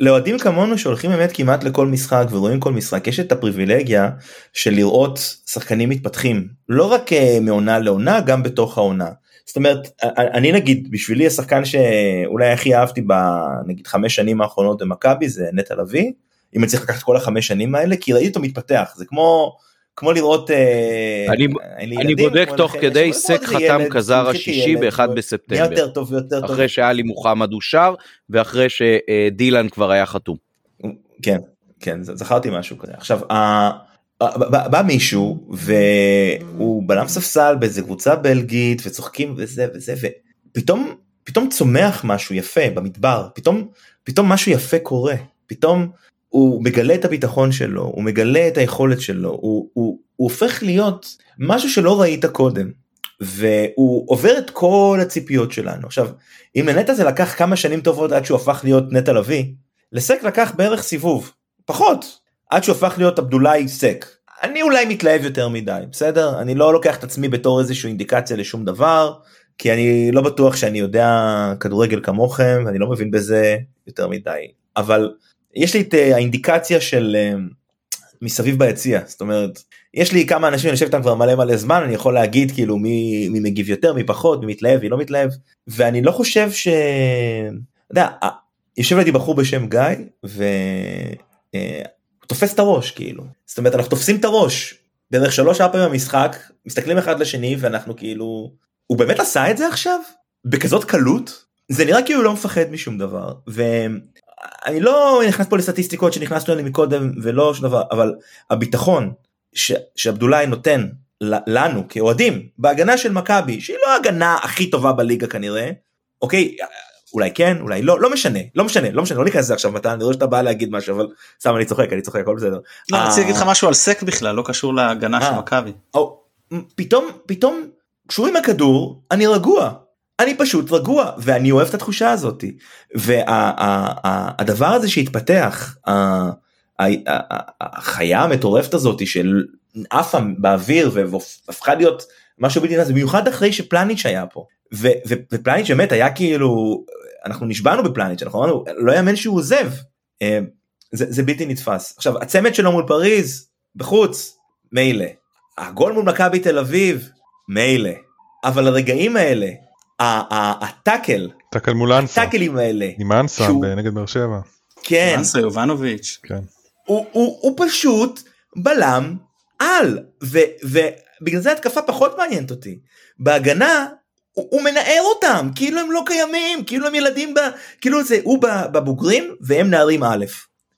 לאוהדים כמונו שהולכים באמת כמעט לכל משחק ורואים כל משחק יש את הפריבילגיה של לראות שחקנים מתפתחים לא רק אה, מעונה לעונה גם בתוך העונה. זאת אומרת אני נגיד בשבילי השחקן שאולי הכי אהבתי בנגיד חמש שנים האחרונות במכבי זה נטע לביא אם אני צריך לקחת כל החמש שנים האלה כי ראיתי אותו מתפתח זה כמו כמו לראות אה, אני, אני בודק תוך כדי סק חתם כזר השישי ב-1 בספטמבר. יותר טוב ויותר טוב. אחרי שאלי מוחמד אושר ואחרי שדילן כבר היה חתום. כן כן זכרתי משהו כזה. עכשיו בא מישהו והוא בלם ספסל באיזה קבוצה בלגית וצוחקים וזה וזה ופתאום פתאום צומח משהו יפה במדבר פתאום פתאום משהו יפה קורה פתאום הוא מגלה את הביטחון שלו הוא מגלה את היכולת שלו הוא, הוא, הוא הופך להיות משהו שלא ראית קודם והוא עובר את כל הציפיות שלנו עכשיו אם לנטע זה לקח כמה שנים טובות עד שהוא הפך להיות נטע לביא לסק לקח בערך סיבוב פחות עד שהוא הפך להיות עבדולאי סק. אני אולי מתלהב יותר מדי, בסדר? אני לא לוקח את עצמי בתור איזושהי אינדיקציה לשום דבר, כי אני לא בטוח שאני יודע כדורגל כמוכם, ואני לא מבין בזה יותר מדי. אבל יש לי את אה, האינדיקציה של אה, מסביב ביציע, זאת אומרת, יש לי כמה אנשים, אני יושב איתם כבר מלא מלא זמן, אני יכול להגיד כאילו מי, מי מגיב יותר, מי פחות, מי מתלהב, מי לא מתלהב, ואני לא חושב ש... אתה יודע, יושב לידי בחור בשם גיא, ו... אה, תופס את הראש כאילו. זאת אומרת אנחנו תופסים את הראש. בערך שלוש ארבע פעמים במשחק מסתכלים אחד לשני ואנחנו כאילו הוא באמת עשה את זה עכשיו? בכזאת קלות? זה נראה כאילו לא מפחד משום דבר ואני לא נכנס פה לסטטיסטיקות שנכנסנו אליהם מקודם ולא שום דבר אבל הביטחון ש... שעבדולאי נותן לנו כאוהדים בהגנה של מכבי שהיא לא ההגנה הכי טובה בליגה כנראה אוקיי אולי כן אולי לא לא משנה לא משנה לא משנה לא ניכנס לזה עכשיו מתן אני רואה שאתה בא להגיד משהו אבל סתם אני צוחק אני צוחק הכל בסדר. לא, רציתי להגיד לך אה, משהו על סק בכלל לא קשור להגנה של אה. מכבי. פתאום פתאום כשהוא עם הכדור אני רגוע אני פשוט רגוע ואני אוהב את התחושה הזאת. והדבר הזה שהתפתח החיה המטורפת הזאת של עפה באוויר והפכה להיות משהו בלתי נס במיוחד אחרי שפלניץ' היה פה. ופלניץ' באמת היה כאילו אנחנו נשבענו בפלניץ' אנחנו אמרנו לא יאמן שהוא עוזב. אה, זה, זה בלתי נתפס. עכשיו הצמד שלו מול פריז בחוץ מילא. הגול מול מכבי תל אביב מילא. אבל הרגעים האלה הטאקל טאקל מול אנסה. הטאקלים האלה. עם אנסה. נגד באר שבע. כן. אנסה יובנוביץ' כן. הוא, הוא, הוא פשוט בלם על ובגלל זה התקפה פחות מעניינת אותי. בהגנה הוא, הוא מנער אותם כאילו הם לא קיימים כאילו הם ילדים ב... כאילו זה הוא בבוגרים והם נערים א'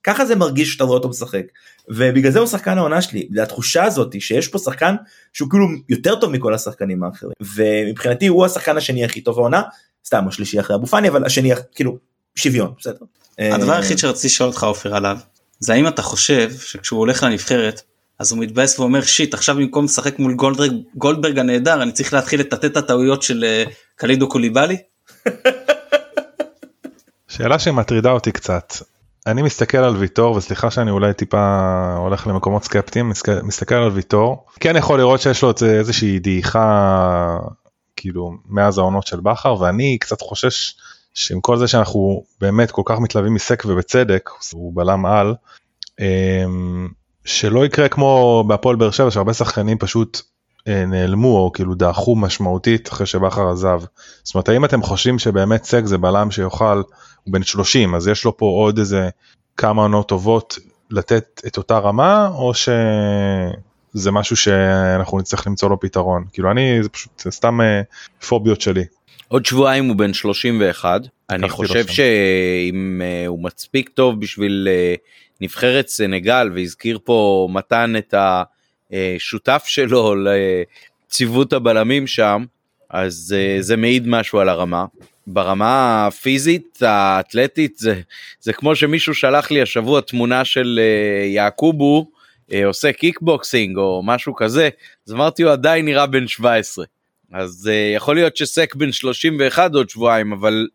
ככה זה מרגיש שאתה רואה אותו משחק ובגלל זה הוא שחקן העונה שלי התחושה הזאת שיש פה שחקן שהוא כאילו יותר טוב מכל השחקנים האחרים ומבחינתי הוא השחקן השני הכי טוב העונה סתם השלישי אחרי אבו פאני אבל השני כאילו שוויון בסדר. הדבר היחיד שרציתי לשאול אותך אופיר עליו זה האם אתה חושב שכשהוא הולך לנבחרת אז הוא מתבאס ואומר שיט עכשיו במקום לשחק מול גולדברג, גולדברג הנהדר אני צריך להתחיל לטאטא את הטעויות של אה, קלידו קוליבאלי? שאלה שמטרידה אותי קצת אני מסתכל על ויטור וסליחה שאני אולי טיפה הולך למקומות סקפטיים מסתכל על ויטור כן יכול לראות שיש לו איזושהי דעיכה כאילו מאז העונות של בכר ואני קצת חושש שעם כל זה שאנחנו באמת כל כך מתלהבים מסק ובצדק הוא בלם על אמ, שלא יקרה כמו בהפועל באר שבע שהרבה שחקנים פשוט אה, נעלמו או כאילו דעכו משמעותית אחרי שבכר עזב. זאת אומרת האם אתם חושבים שבאמת סק זה בלם שיוכל, הוא בן 30 אז יש לו פה עוד איזה כמה עונות טובות לתת את אותה רמה או שזה משהו שאנחנו נצטרך למצוא לו פתרון כאילו אני זה פשוט זה סתם אה, פוביות שלי. עוד שבועיים הוא בן 31 אני חושב שאם uh, הוא מספיק טוב בשביל uh, נבחרת סנגל והזכיר פה מתן את השותף שלו לציוות הבלמים שם אז זה מעיד משהו על הרמה. ברמה הפיזית האתלטית זה, זה כמו שמישהו שלח לי השבוע תמונה של אה, יעקובו אה, עושה קיקבוקסינג או משהו כזה אז אמרתי הוא עדיין נראה בן 17. אז אה, יכול להיות שסק בן 31 עוד שבועיים אבל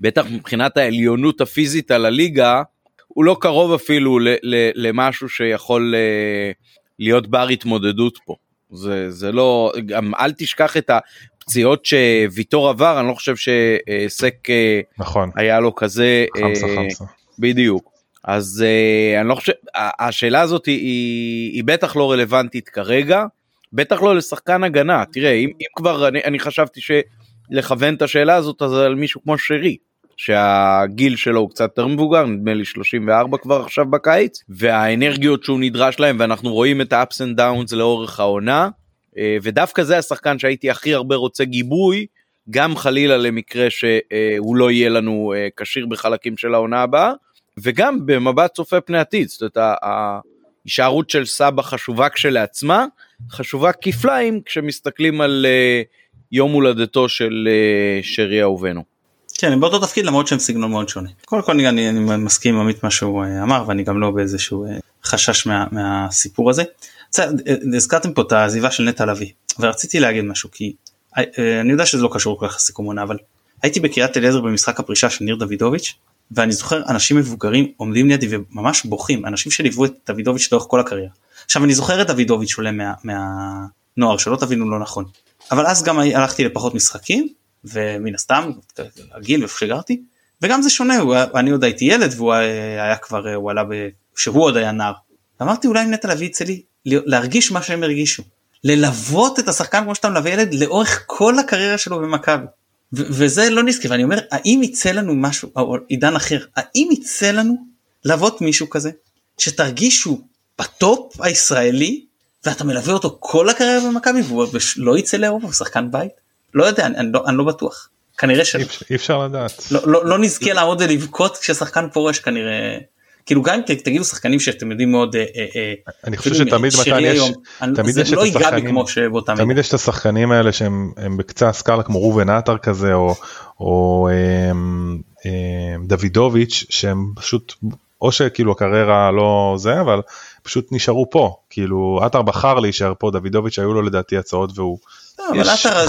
בטח מבחינת העליונות הפיזית על הליגה הוא לא קרוב אפילו ל, ל, למשהו שיכול להיות בר התמודדות פה. זה, זה לא, גם אל תשכח את הפציעות שוויטור עבר, אני לא חושב שסק אה, נכון. היה לו כזה, חמסה חמסה. בדיוק. אז אני לא חושב, השאלה הזאת היא, היא, היא בטח לא רלוונטית כרגע, בטח לא לשחקן הגנה, תראה, אם, אם כבר אני, אני חשבתי שלכוון את השאלה הזאת אז על מישהו כמו שרי, שהגיל שלו הוא קצת יותר מבוגר, נדמה לי 34 כבר עכשיו בקיץ, והאנרגיות שהוא נדרש להם, ואנחנו רואים את ה-ups and downs לאורך העונה, ודווקא זה השחקן שהייתי הכי הרבה רוצה גיבוי, גם חלילה למקרה שהוא לא יהיה לנו כשיר בחלקים של העונה הבאה, וגם במבט צופה פני עתיד, זאת אומרת, ההישארות של סבא חשובה כשלעצמה, חשובה כפליים כשמסתכלים על יום הולדתו של שרי אהובנו. כן הם באותו תפקיד למרות שהם סגנון מאוד שונה. קודם כל אני, אני מסכים עם עמית מה שהוא אמר ואני גם לא באיזשהו חשש מה, מהסיפור הזה. הזכרתם פה את העזיבה של נטע לביא ורציתי להגיד משהו כי אני יודע שזה לא קשור כל כך לסיכום עונה אבל הייתי בקריית אליעזר במשחק הפרישה של ניר דוידוביץ' ואני זוכר אנשים מבוגרים עומדים לידי וממש בוכים אנשים שליוו את דוידוביץ' לאורך כל הקריירה. עכשיו אני זוכר את דוידוביץ' עולה מה, מהנוער שלא תבינו לא נכון אבל אז גם הלכתי לפחות משחקים ומן הסתם הגיל איפה שגרתי וגם זה שונה הוא, אני עוד הייתי ילד והוא היה כבר הוא עלה ב... שהוא עוד היה נער. אמרתי אולי אם נטע לביא יצא לי להרגיש מה שהם הרגישו. ללוות את השחקן כמו שאתה מלווה ילד לאורך כל הקריירה שלו במכבי. וזה לא נזכר ואני אומר האם יצא לנו משהו או עידן אחר האם יצא לנו ללוות מישהו כזה שתרגישו בטופ הישראלי ואתה מלווה אותו כל הקריירה במכבי והוא לא יצא לאירופה הוא שחקן בית? לא יודע אני, אני, לא, אני לא בטוח. כנראה שלא. אי אפשר לדעת. לא, לא, לא נזכה לעמוד ולבכות כששחקן פורש כנראה כאילו גם אם תגידו שחקנים שאתם יודעים מאוד אה, אה, אני חושב שתמיד מתן יש תמיד יש לא את השחקנים תמיד יש את השחקנים האלה שהם בקצה הסקאלה כמו ראובן עטר כזה או, או אמ, אמ, דוידוביץ' שהם פשוט או שכאילו הקריירה לא זה אבל פשוט נשארו פה כאילו עטר בחר להישאר פה דוידוביץ' היו לו לדעתי הצעות והוא. אבל עטר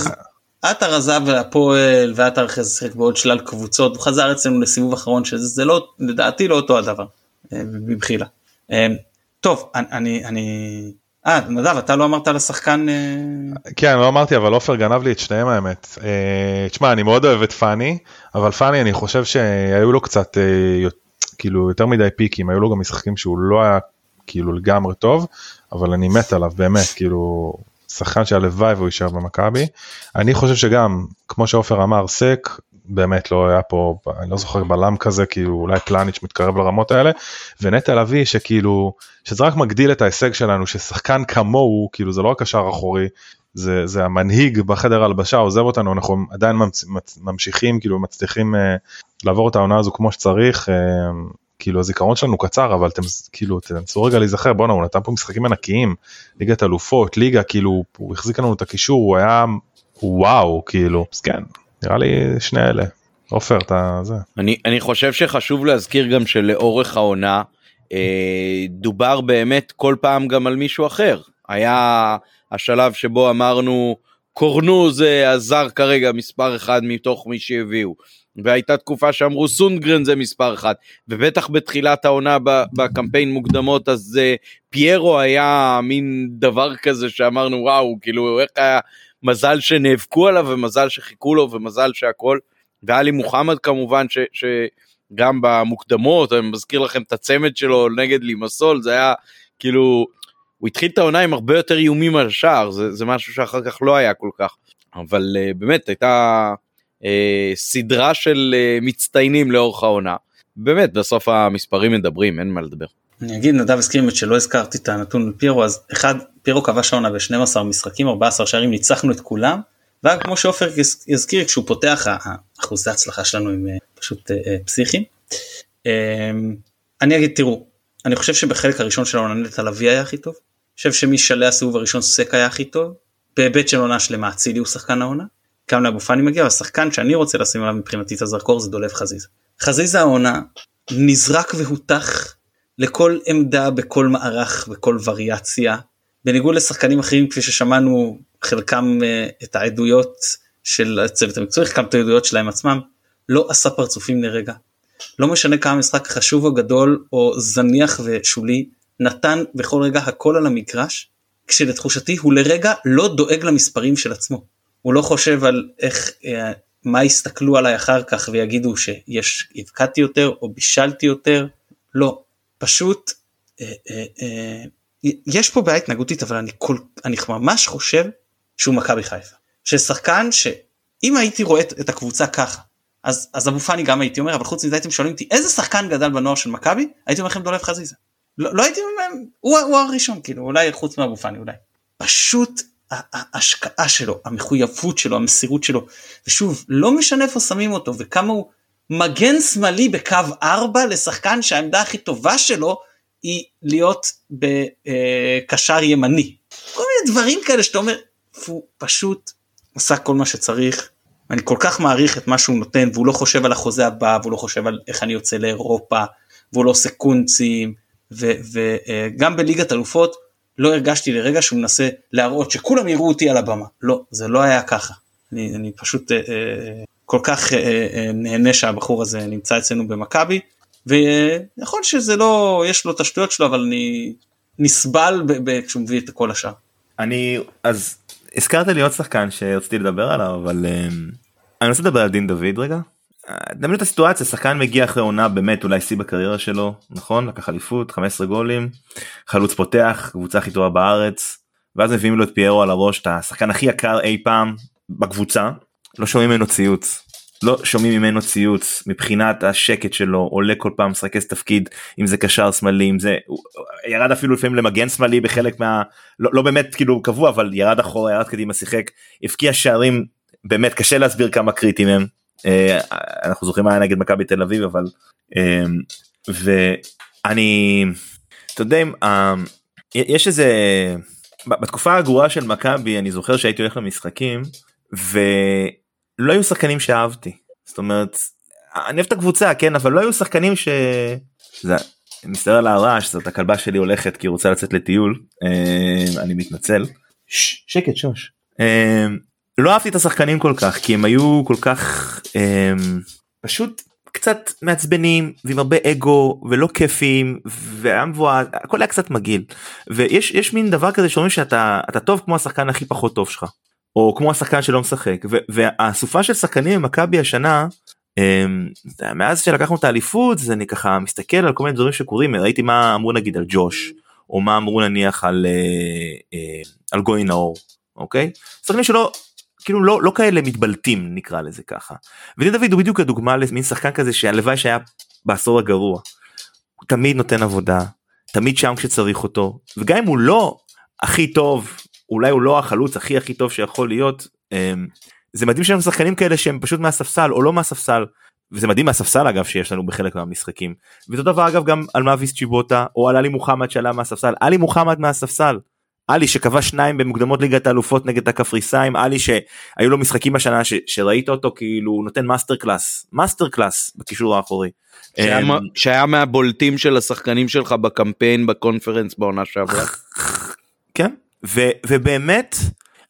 עטר עזב להפועל ועטר אחרי זה שיחק בעוד שלל קבוצות הוא חזר אצלנו לסיבוב אחרון שזה לא לדעתי לא אותו הדבר מבחילה. טוב אני אני אה נדב אתה לא אמרת על השחקן כן לא אמרתי אבל עופר גנב לי את שניהם האמת. תשמע אני מאוד אוהב את פאני אבל פאני אני חושב שהיו לו קצת כאילו יותר מדי פיקים היו לו גם משחקים שהוא לא היה כאילו לגמרי טוב אבל אני מת עליו באמת כאילו שחקן שהלוואי והוא יישאר במכבי. אני חושב שגם כמו שעופר אמר סק באמת לא היה פה אני לא זוכר בלם כזה כאילו אולי פלניץ' מתקרב לרמות האלה ונטע לביא שכאילו שזה רק מגדיל את ההישג שלנו ששחקן כמוהו כאילו זה לא רק השער אחורי זה, זה המנהיג בחדר הלבשה עוזב אותנו אנחנו עדיין ממשיכים כאילו מצליחים uh, לעבור את העונה הזו כמו שצריך uh, כאילו הזיכרון שלנו קצר אבל אתם כאילו תנסו רגע להיזכר בואנה הוא נתן פה משחקים ענקיים ליגת אלופות ליגה כאילו הוא החזיק לנו את הקישור הוא היה וואו כאילו אז כן נראה לי שני אלה. עופר אתה זה. אני אני חושב שחשוב להזכיר גם שלאורך העונה אה, דובר באמת כל פעם גם על מישהו אחר היה השלב שבו אמרנו קורנו זה הזר כרגע מספר אחד מתוך מי שהביאו. והייתה תקופה שאמרו סונגרן זה מספר אחד ובטח בתחילת העונה בקמפיין מוקדמות אז uh, פיירו היה מין דבר כזה שאמרנו וואו כאילו איך היה מזל שנאבקו עליו ומזל שחיכו לו ומזל שהכל ואלי מוחמד כמובן ש, שגם במוקדמות אני מזכיר לכם את הצמד שלו נגד לימסול זה היה כאילו הוא התחיל את העונה עם הרבה יותר איומים על השער זה, זה משהו שאחר כך לא היה כל כך אבל uh, באמת הייתה אה, סדרה של אה, מצטיינים לאורך העונה. באמת בסוף המספרים מדברים אין מה לדבר. אני אגיד נדב הזכיר את שלא הזכרתי את הנתון על פירו אז אחד פירו כבש העונה ב-12 משחקים 14 שערים ניצחנו את כולם. וגם כמו שעופר הזכיר כשהוא פותח אחוזי ההצלחה שלנו הם אה, פשוט פסיכיים. אני אגיד תראו אני חושב שבחלק הראשון של העונה נטע לביא היה הכי טוב. אני חושב שמשלהי הסיבוב הראשון סק היה הכי טוב. בהיבט של עונה שלמה אצילי הוא שחקן העונה. גם לאבו פאני מגיע השחקן שאני רוצה לשים עליו מבחינתי את הזרקור זה דולב חזיזה. חזיזה העונה נזרק והותח לכל עמדה בכל מערך בכל וריאציה בניגוד לשחקנים אחרים כפי ששמענו חלקם uh, את העדויות של הצוות המקצועי חלקם את העדויות שלהם עצמם לא עשה פרצופים לרגע. לא משנה כמה משחק חשוב או גדול או זניח ושולי נתן בכל רגע הכל על המגרש כשלתחושתי הוא לרגע לא דואג למספרים של עצמו. הוא לא חושב על איך, אה, מה יסתכלו עליי אחר כך ויגידו שיש, הבקעתי יותר או בישלתי יותר, לא, פשוט אה, אה, יש פה בעיה התנהגותית אבל אני, כל, אני ממש חושב שהוא מכבי חיפה. ששחקן שאם הייתי רואה את הקבוצה ככה אז, אז אבו פאני גם הייתי אומר אבל חוץ מזה הייתם שואלים אותי איזה שחקן גדל בנוער של מכבי הייתי אומר לכם דולב חזיזה. לא, לא הייתי אומר הוא, הוא הראשון כאילו אולי חוץ מאבו פאני אולי. פשוט ההשקעה שלו, המחויבות שלו, המסירות שלו, ושוב, לא משנה איפה שמים אותו וכמה הוא מגן שמאלי בקו 4 לשחקן שהעמדה הכי טובה שלו היא להיות בקשר ימני. כל מיני דברים כאלה שאתה אומר, הוא פשוט עשה כל מה שצריך. אני כל כך מעריך את מה שהוא נותן והוא לא חושב על החוזה הבא והוא לא חושב על איך אני יוצא לאירופה והוא לא עושה קונצים וגם בליגת אלופות לא הרגשתי לרגע שהוא מנסה להראות שכולם יראו אותי על הבמה. לא, זה לא היה ככה. אני, אני פשוט אה, אה, כל כך אה, אה, נהנה שהבחור הזה נמצא אצלנו במכבי, ונכון שזה לא, יש לו את השטויות שלו, אבל אני נסבל כשהוא מביא את כל השאר. אני, אז הזכרת לי עוד שחקן שרציתי לדבר עליו, אבל אה, אני רוצה לדבר על דין דוד רגע. דמיינו את הסיטואציה שחקן מגיע אחרי עונה באמת אולי שיא בקריירה שלו נכון לקח אליפות 15 גולים חלוץ פותח קבוצה הכי טובה בארץ ואז מביאים לו את פיירו על הראש את השחקן הכי יקר אי פעם בקבוצה לא שומעים ממנו ציוץ. לא שומעים ממנו ציוץ. מבחינת השקט שלו עולה כל פעם משחק איזה תפקיד אם זה קשר שמאלי אם זה ירד אפילו לפעמים למגן שמאלי בחלק מה לא, לא באמת כאילו קבוע אבל ירד אחורה ירד קדימה שיחק. הבקיע שערים באמת קשה להסביר כמה קריטיים הם. אה, אנחנו זוכרים מה היה נגד מכבי תל אביב אבל אה, ואני אתה יודע אה, יש איזה בתקופה הגרועה של מכבי אני זוכר שהייתי הולך למשחקים ולא היו שחקנים שאהבתי. זאת אומרת אני אוהב את הקבוצה כן אבל לא היו שחקנים ש... זה מסתבר על הרעש זאת הכלבה שלי הולכת כי היא רוצה לצאת לטיול. אני מתנצל. שקט שוש. לא אהבתי את השחקנים כל כך כי הם היו כל כך אה, פשוט קצת מעצבנים ועם הרבה אגו ולא כיפים והיה מבואה הכל היה קצת מגעיל. ויש יש מין דבר כזה שאומרים שאתה אתה טוב כמו השחקן הכי פחות טוב שלך או כמו השחקן שלא משחק והאסופה של שחקנים במכבי השנה אה, מאז שלקחנו את האליפות זה אני ככה מסתכל על כל מיני דברים שקורים ראיתי מה אמרו נגיד על ג'וש או מה אמרו נניח על אה, אה, על גוי נאור אוקיי שחקנים שלא כאילו לא לא כאלה מתבלטים נקרא לזה ככה. ודין דוד הוא בדיוק הדוגמה למין שחקן כזה שהלוואי שהיה בעשור הגרוע. הוא תמיד נותן עבודה תמיד שם כשצריך אותו וגם אם הוא לא הכי טוב אולי הוא לא החלוץ הכי הכי טוב שיכול להיות אמ, זה מדהים שיש שחקנים כאלה שהם פשוט מהספסל או לא מהספסל וזה מדהים מהספסל אגב שיש לנו בחלק מהמשחקים. ואותו דבר אגב גם על מאביס צ'יבוטה או על עלי מוחמד שעלה מהספסל עלי מוחמד מהספסל עלי שקבע שניים במוקדמות ליגת האלופות נגד הקפריסאים עלי שהיו לו משחקים השנה ש, שראית אותו כאילו הוא נותן master class master class בקישור האחורי. שהיה, אמ, שהיה מהבולטים של השחקנים שלך בקמפיין בקונפרנס בעונה שעברה. כן ו, ובאמת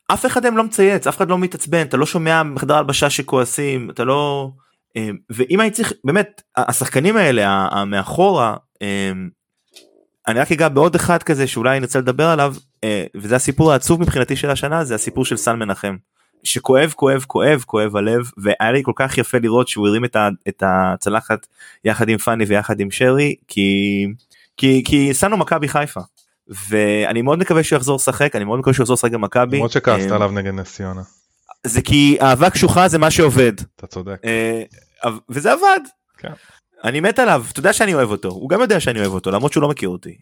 אף אחד מהם לא מצייץ אף אחד לא מתעצבן אתה לא שומע בחדר הלבשה שכועסים אתה לא אה, ואם אני צריך באמת השחקנים האלה מאחורה אה, אני רק אגע בעוד אחד כזה שאולי נרצה לדבר עליו אה, וזה הסיפור העצוב מבחינתי של השנה זה הסיפור של סל מנחם. שכואב כואב כואב כואב הלב והיה לי כל כך יפה לראות שהוא הרים את, ה, את הצלחת יחד עם פאני ויחד עם שרי כי כי כי שמנו מכבי חיפה ואני מאוד מקווה שהוא יחזור לשחק אני מאוד מקווה שהוא יחזור לשחק במכבי. למרות שכעסת עליו נגד נס ציונה. זה כי אהבה קשוחה זה מה שעובד. אתה צודק. וזה עבד. כן. אני מת עליו אתה יודע שאני אוהב אותו הוא גם יודע שאני אוהב אותו למרות שהוא לא מכיר אותי.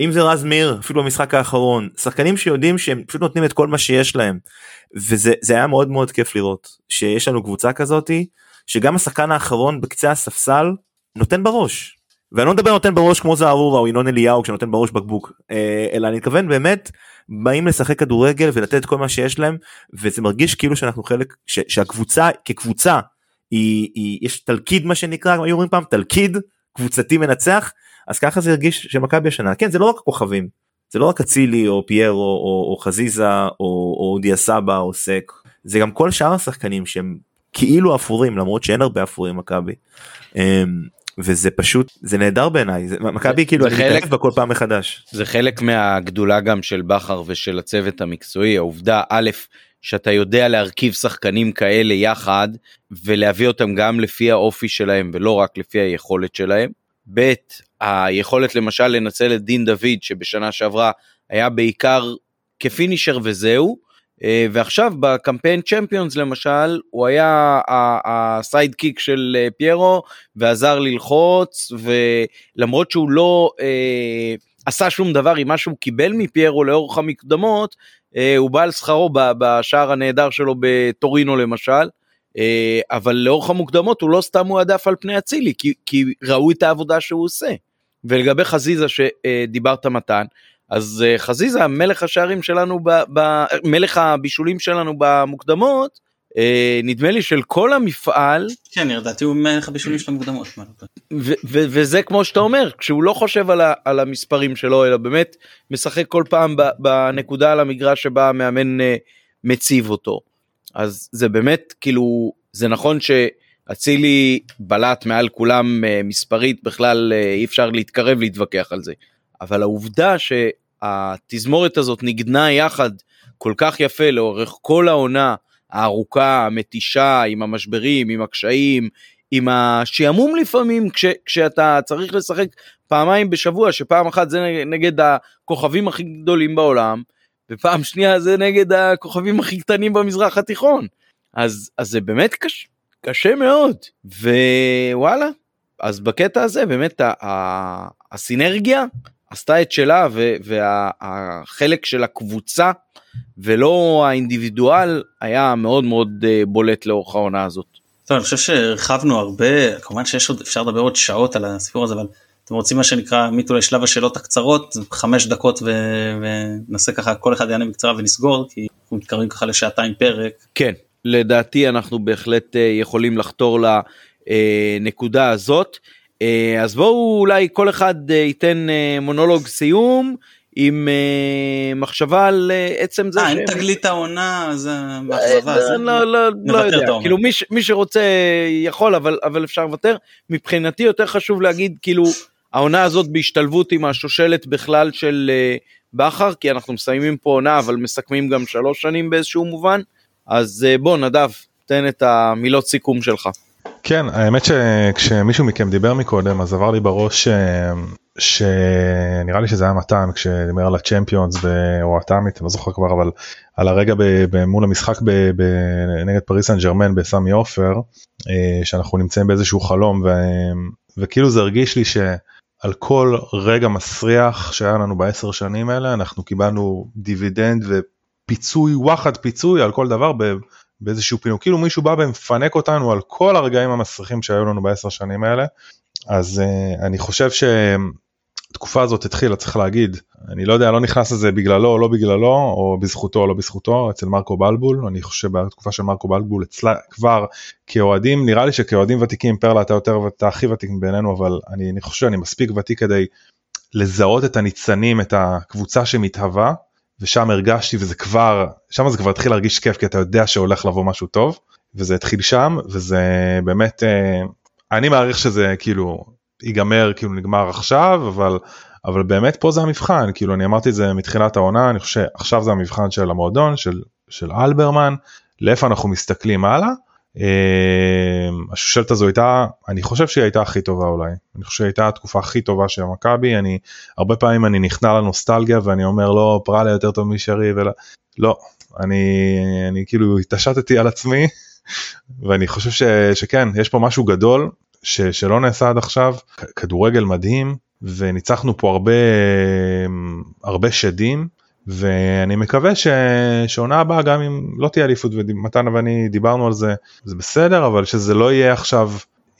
אם זה רז מאיר אפילו במשחק האחרון שחקנים שיודעים שהם פשוט נותנים את כל מה שיש להם וזה היה מאוד מאוד כיף לראות שיש לנו קבוצה כזאתי שגם השחקן האחרון בקצה הספסל נותן בראש. ואני לא מדבר נותן בראש כמו זערורה או ינון אליהו שנותן בראש בקבוק אה, אלא אני מתכוון באמת באים לשחק כדורגל ולתת את כל מה שיש להם וזה מרגיש כאילו שאנחנו חלק ש, שהקבוצה כקבוצה היא, היא יש תלכיד מה שנקרא היו אומרים פעם תלכיד קבוצתי מנצח אז ככה זה הרגיש שמכבי השנה כן זה לא רק הכוכבים זה לא רק אצילי או פיירו או, או, או חזיזה או, או דיה סבא או סק זה גם כל שאר השחקנים שהם כאילו אפורים למרות שאין הרבה אפורים מכבי. וזה פשוט זה נהדר בעיניי מכבי כאילו אני מתאהב בה כל פעם מחדש. זה חלק מהגדולה גם של בכר ושל הצוות המקצועי העובדה א' שאתה יודע להרכיב שחקנים כאלה יחד ולהביא אותם גם לפי האופי שלהם ולא רק לפי היכולת שלהם. ב' היכולת למשל לנצל את דין דוד שבשנה שעברה היה בעיקר כ finisher וזהו ועכשיו בקמפיין צ'מפיונס למשל הוא היה ה sidekick של אה, פיירו ועזר ללחוץ ולמרות שהוא לא אה, עשה שום דבר עם מה שהוא קיבל מפיירו לאורך המקדמות אה, הוא בא על שכרו בשער הנהדר שלו בטורינו למשל. אה, אבל לאורך המוקדמות הוא לא סתם מועדף על פני אצילי כי, כי ראו את העבודה שהוא עושה. ולגבי חזיזה שדיברת מתן אז אה, חזיזה מלך השערים שלנו, ב, ב, מלך הבישולים שלנו במוקדמות, אה, נדמה לי של כל המפעל. כן, לדעתי הוא מלך הבישולים של המוקדמות. וזה כמו שאתה אומר, כשהוא לא חושב על, ה, על המספרים שלו, אלא באמת משחק כל פעם בנקודה על המגרש שבה המאמן אה, מציב אותו. אז זה באמת, כאילו, זה נכון שאצילי בלט מעל כולם מספרית, בכלל אי אפשר להתקרב להתווכח על זה. אבל העובדה שהתזמורת הזאת נגנה יחד כל כך יפה לאורך כל העונה הארוכה, המתישה, עם המשברים, עם הקשיים, עם השעמום לפעמים כש, כשאתה צריך לשחק פעמיים בשבוע, שפעם אחת זה נגד הכוכבים הכי גדולים בעולם, ופעם שנייה זה נגד הכוכבים הכי קטנים במזרח התיכון. אז, אז זה באמת קש, קשה מאוד, ווואלה, אז בקטע הזה באמת הסינרגיה עשתה את שלה והחלק של הקבוצה ולא האינדיבידואל היה מאוד מאוד אה, בולט לאורך העונה הזאת. טוב, אני חושב שהרחבנו הרבה כמובן שיש עוד אפשר לדבר עוד שעות על הסיפור הזה אבל אתם רוצים מה שנקרא מיטו לשלב השאלות הקצרות חמש דקות ונעשה ככה כל אחד יענה בקצרה ונסגור כי אנחנו מתקרבים ככה לשעתיים פרק. כן לדעתי אנחנו בהחלט אה, יכולים לחתור לנקודה הזאת. אה, אז בואו אולי כל אחד אה, ייתן אה, מונולוג סיום עם מחשבה על עצם זה. אה, אין תגלית העונה, אז מאכזבה. לא, לא, לא יודע, כאילו מי שרוצה יכול, אבל אפשר לוותר. מבחינתי יותר חשוב להגיד, כאילו, העונה הזאת בהשתלבות עם השושלת בכלל של בכר, כי אנחנו מסיימים פה עונה, אבל מסכמים גם שלוש שנים באיזשהו מובן. אז בוא, נדב, תן את המילות סיכום שלך. כן האמת שכשמישהו מכם דיבר מקודם אז עבר לי בראש אה, שנראה לי שזה היה מתן כשדיבר על הצ'מפיונס או התאמית לא זוכר כבר אבל על הרגע מול המשחק נגד פריס סן ג'רמן בסמי עופר אה, שאנחנו נמצאים באיזשהו חלום ו, וכאילו זה הרגיש לי שעל כל רגע מסריח שהיה לנו בעשר שנים האלה אנחנו קיבלנו דיבידנד ופיצוי וואחד פיצוי על כל דבר באיזשהו פינוק, כאילו מישהו בא ומפנק אותנו על כל הרגעים המסריחים שהיו לנו בעשר שנים האלה, אז uh, אני חושב שהתקופה הזאת התחילה, צריך להגיד, אני לא יודע, לא נכנס לזה בגללו או לא בגללו, או בזכותו או לא בזכותו, אצל מרקו בלבול, אני חושב שבתקופה של מרקו בלבול אצלה כבר כאוהדים, נראה לי שכאוהדים ותיקים, פרלה אתה יותר ואתה הכי ותיק בינינו, אבל אני, אני חושב שאני מספיק ותיק כדי לזהות את הניצנים, את הקבוצה שמתהווה. ושם הרגשתי וזה כבר, שם זה כבר התחיל להרגיש כיף כי אתה יודע שהולך לבוא משהו טוב, וזה התחיל שם, וזה באמת, אה, אני מעריך שזה כאילו ייגמר, כאילו נגמר עכשיו, אבל, אבל באמת פה זה המבחן, כאילו אני אמרתי את זה מתחילת העונה, אני חושב שעכשיו זה המבחן של המועדון, של, של אלברמן, לאיפה אנחנו מסתכלים הלאה. אמ, השושלת הזו הייתה אני חושב שהיא הייתה הכי טובה אולי. אני חושב שהייתה התקופה הכי טובה של מכבי אני הרבה פעמים אני נכנע לנוסטלגיה ואני אומר לא פרלה יותר טוב משרי ולא לא. אני אני כאילו התעשתתי על עצמי ואני חושב ש, שכן יש פה משהו גדול ש, שלא נעשה עד עכשיו. כדורגל מדהים וניצחנו פה הרבה הרבה שדים ואני מקווה ש... שעונה הבאה גם אם לא תהיה אליפות ומתן ואני דיברנו על זה זה בסדר אבל שזה לא יהיה עכשיו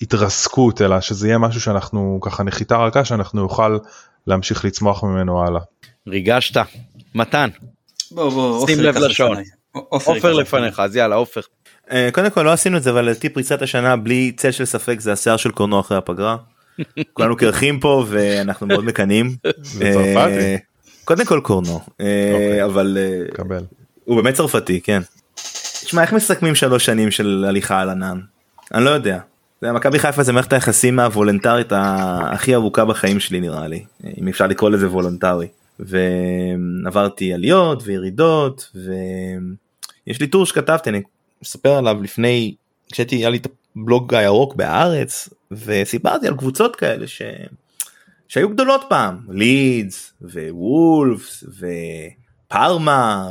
התרסקות אלא שזה יהיה משהו שאנחנו ככה נחיתה רכה שאנחנו נוכל להמשיך לצמוח ממנו הלאה. ריגשת מתן. בוא בוא שים לב לשעון. עופר לפניך אז יאללה עופר. אה, קודם כל לא עשינו את זה אבל לדעתי פריצת השנה בלי צל של ספק זה השיער של קורנו אחרי הפגרה. כולנו קרחים פה ואנחנו מאוד מקנאים. אה, קודם כל קורנו אה, אוקיי. אבל הוא באמת צרפתי כן. תשמע איך מסכמים שלוש שנים של הליכה על ענן אני לא יודע. מכבי חיפה זה מערכת היחסים הוולונטרית הכי ארוכה בחיים שלי נראה לי אם אפשר לקרוא לזה וולונטרי ועברתי עליות וירידות ויש לי טור שכתבתי אני מספר עליו לפני כשהייתי היה לי את הבלוג הירוק בארץ וסיפרתי על קבוצות כאלה ש... שהיו גדולות פעם לידס ווולפס ופארמה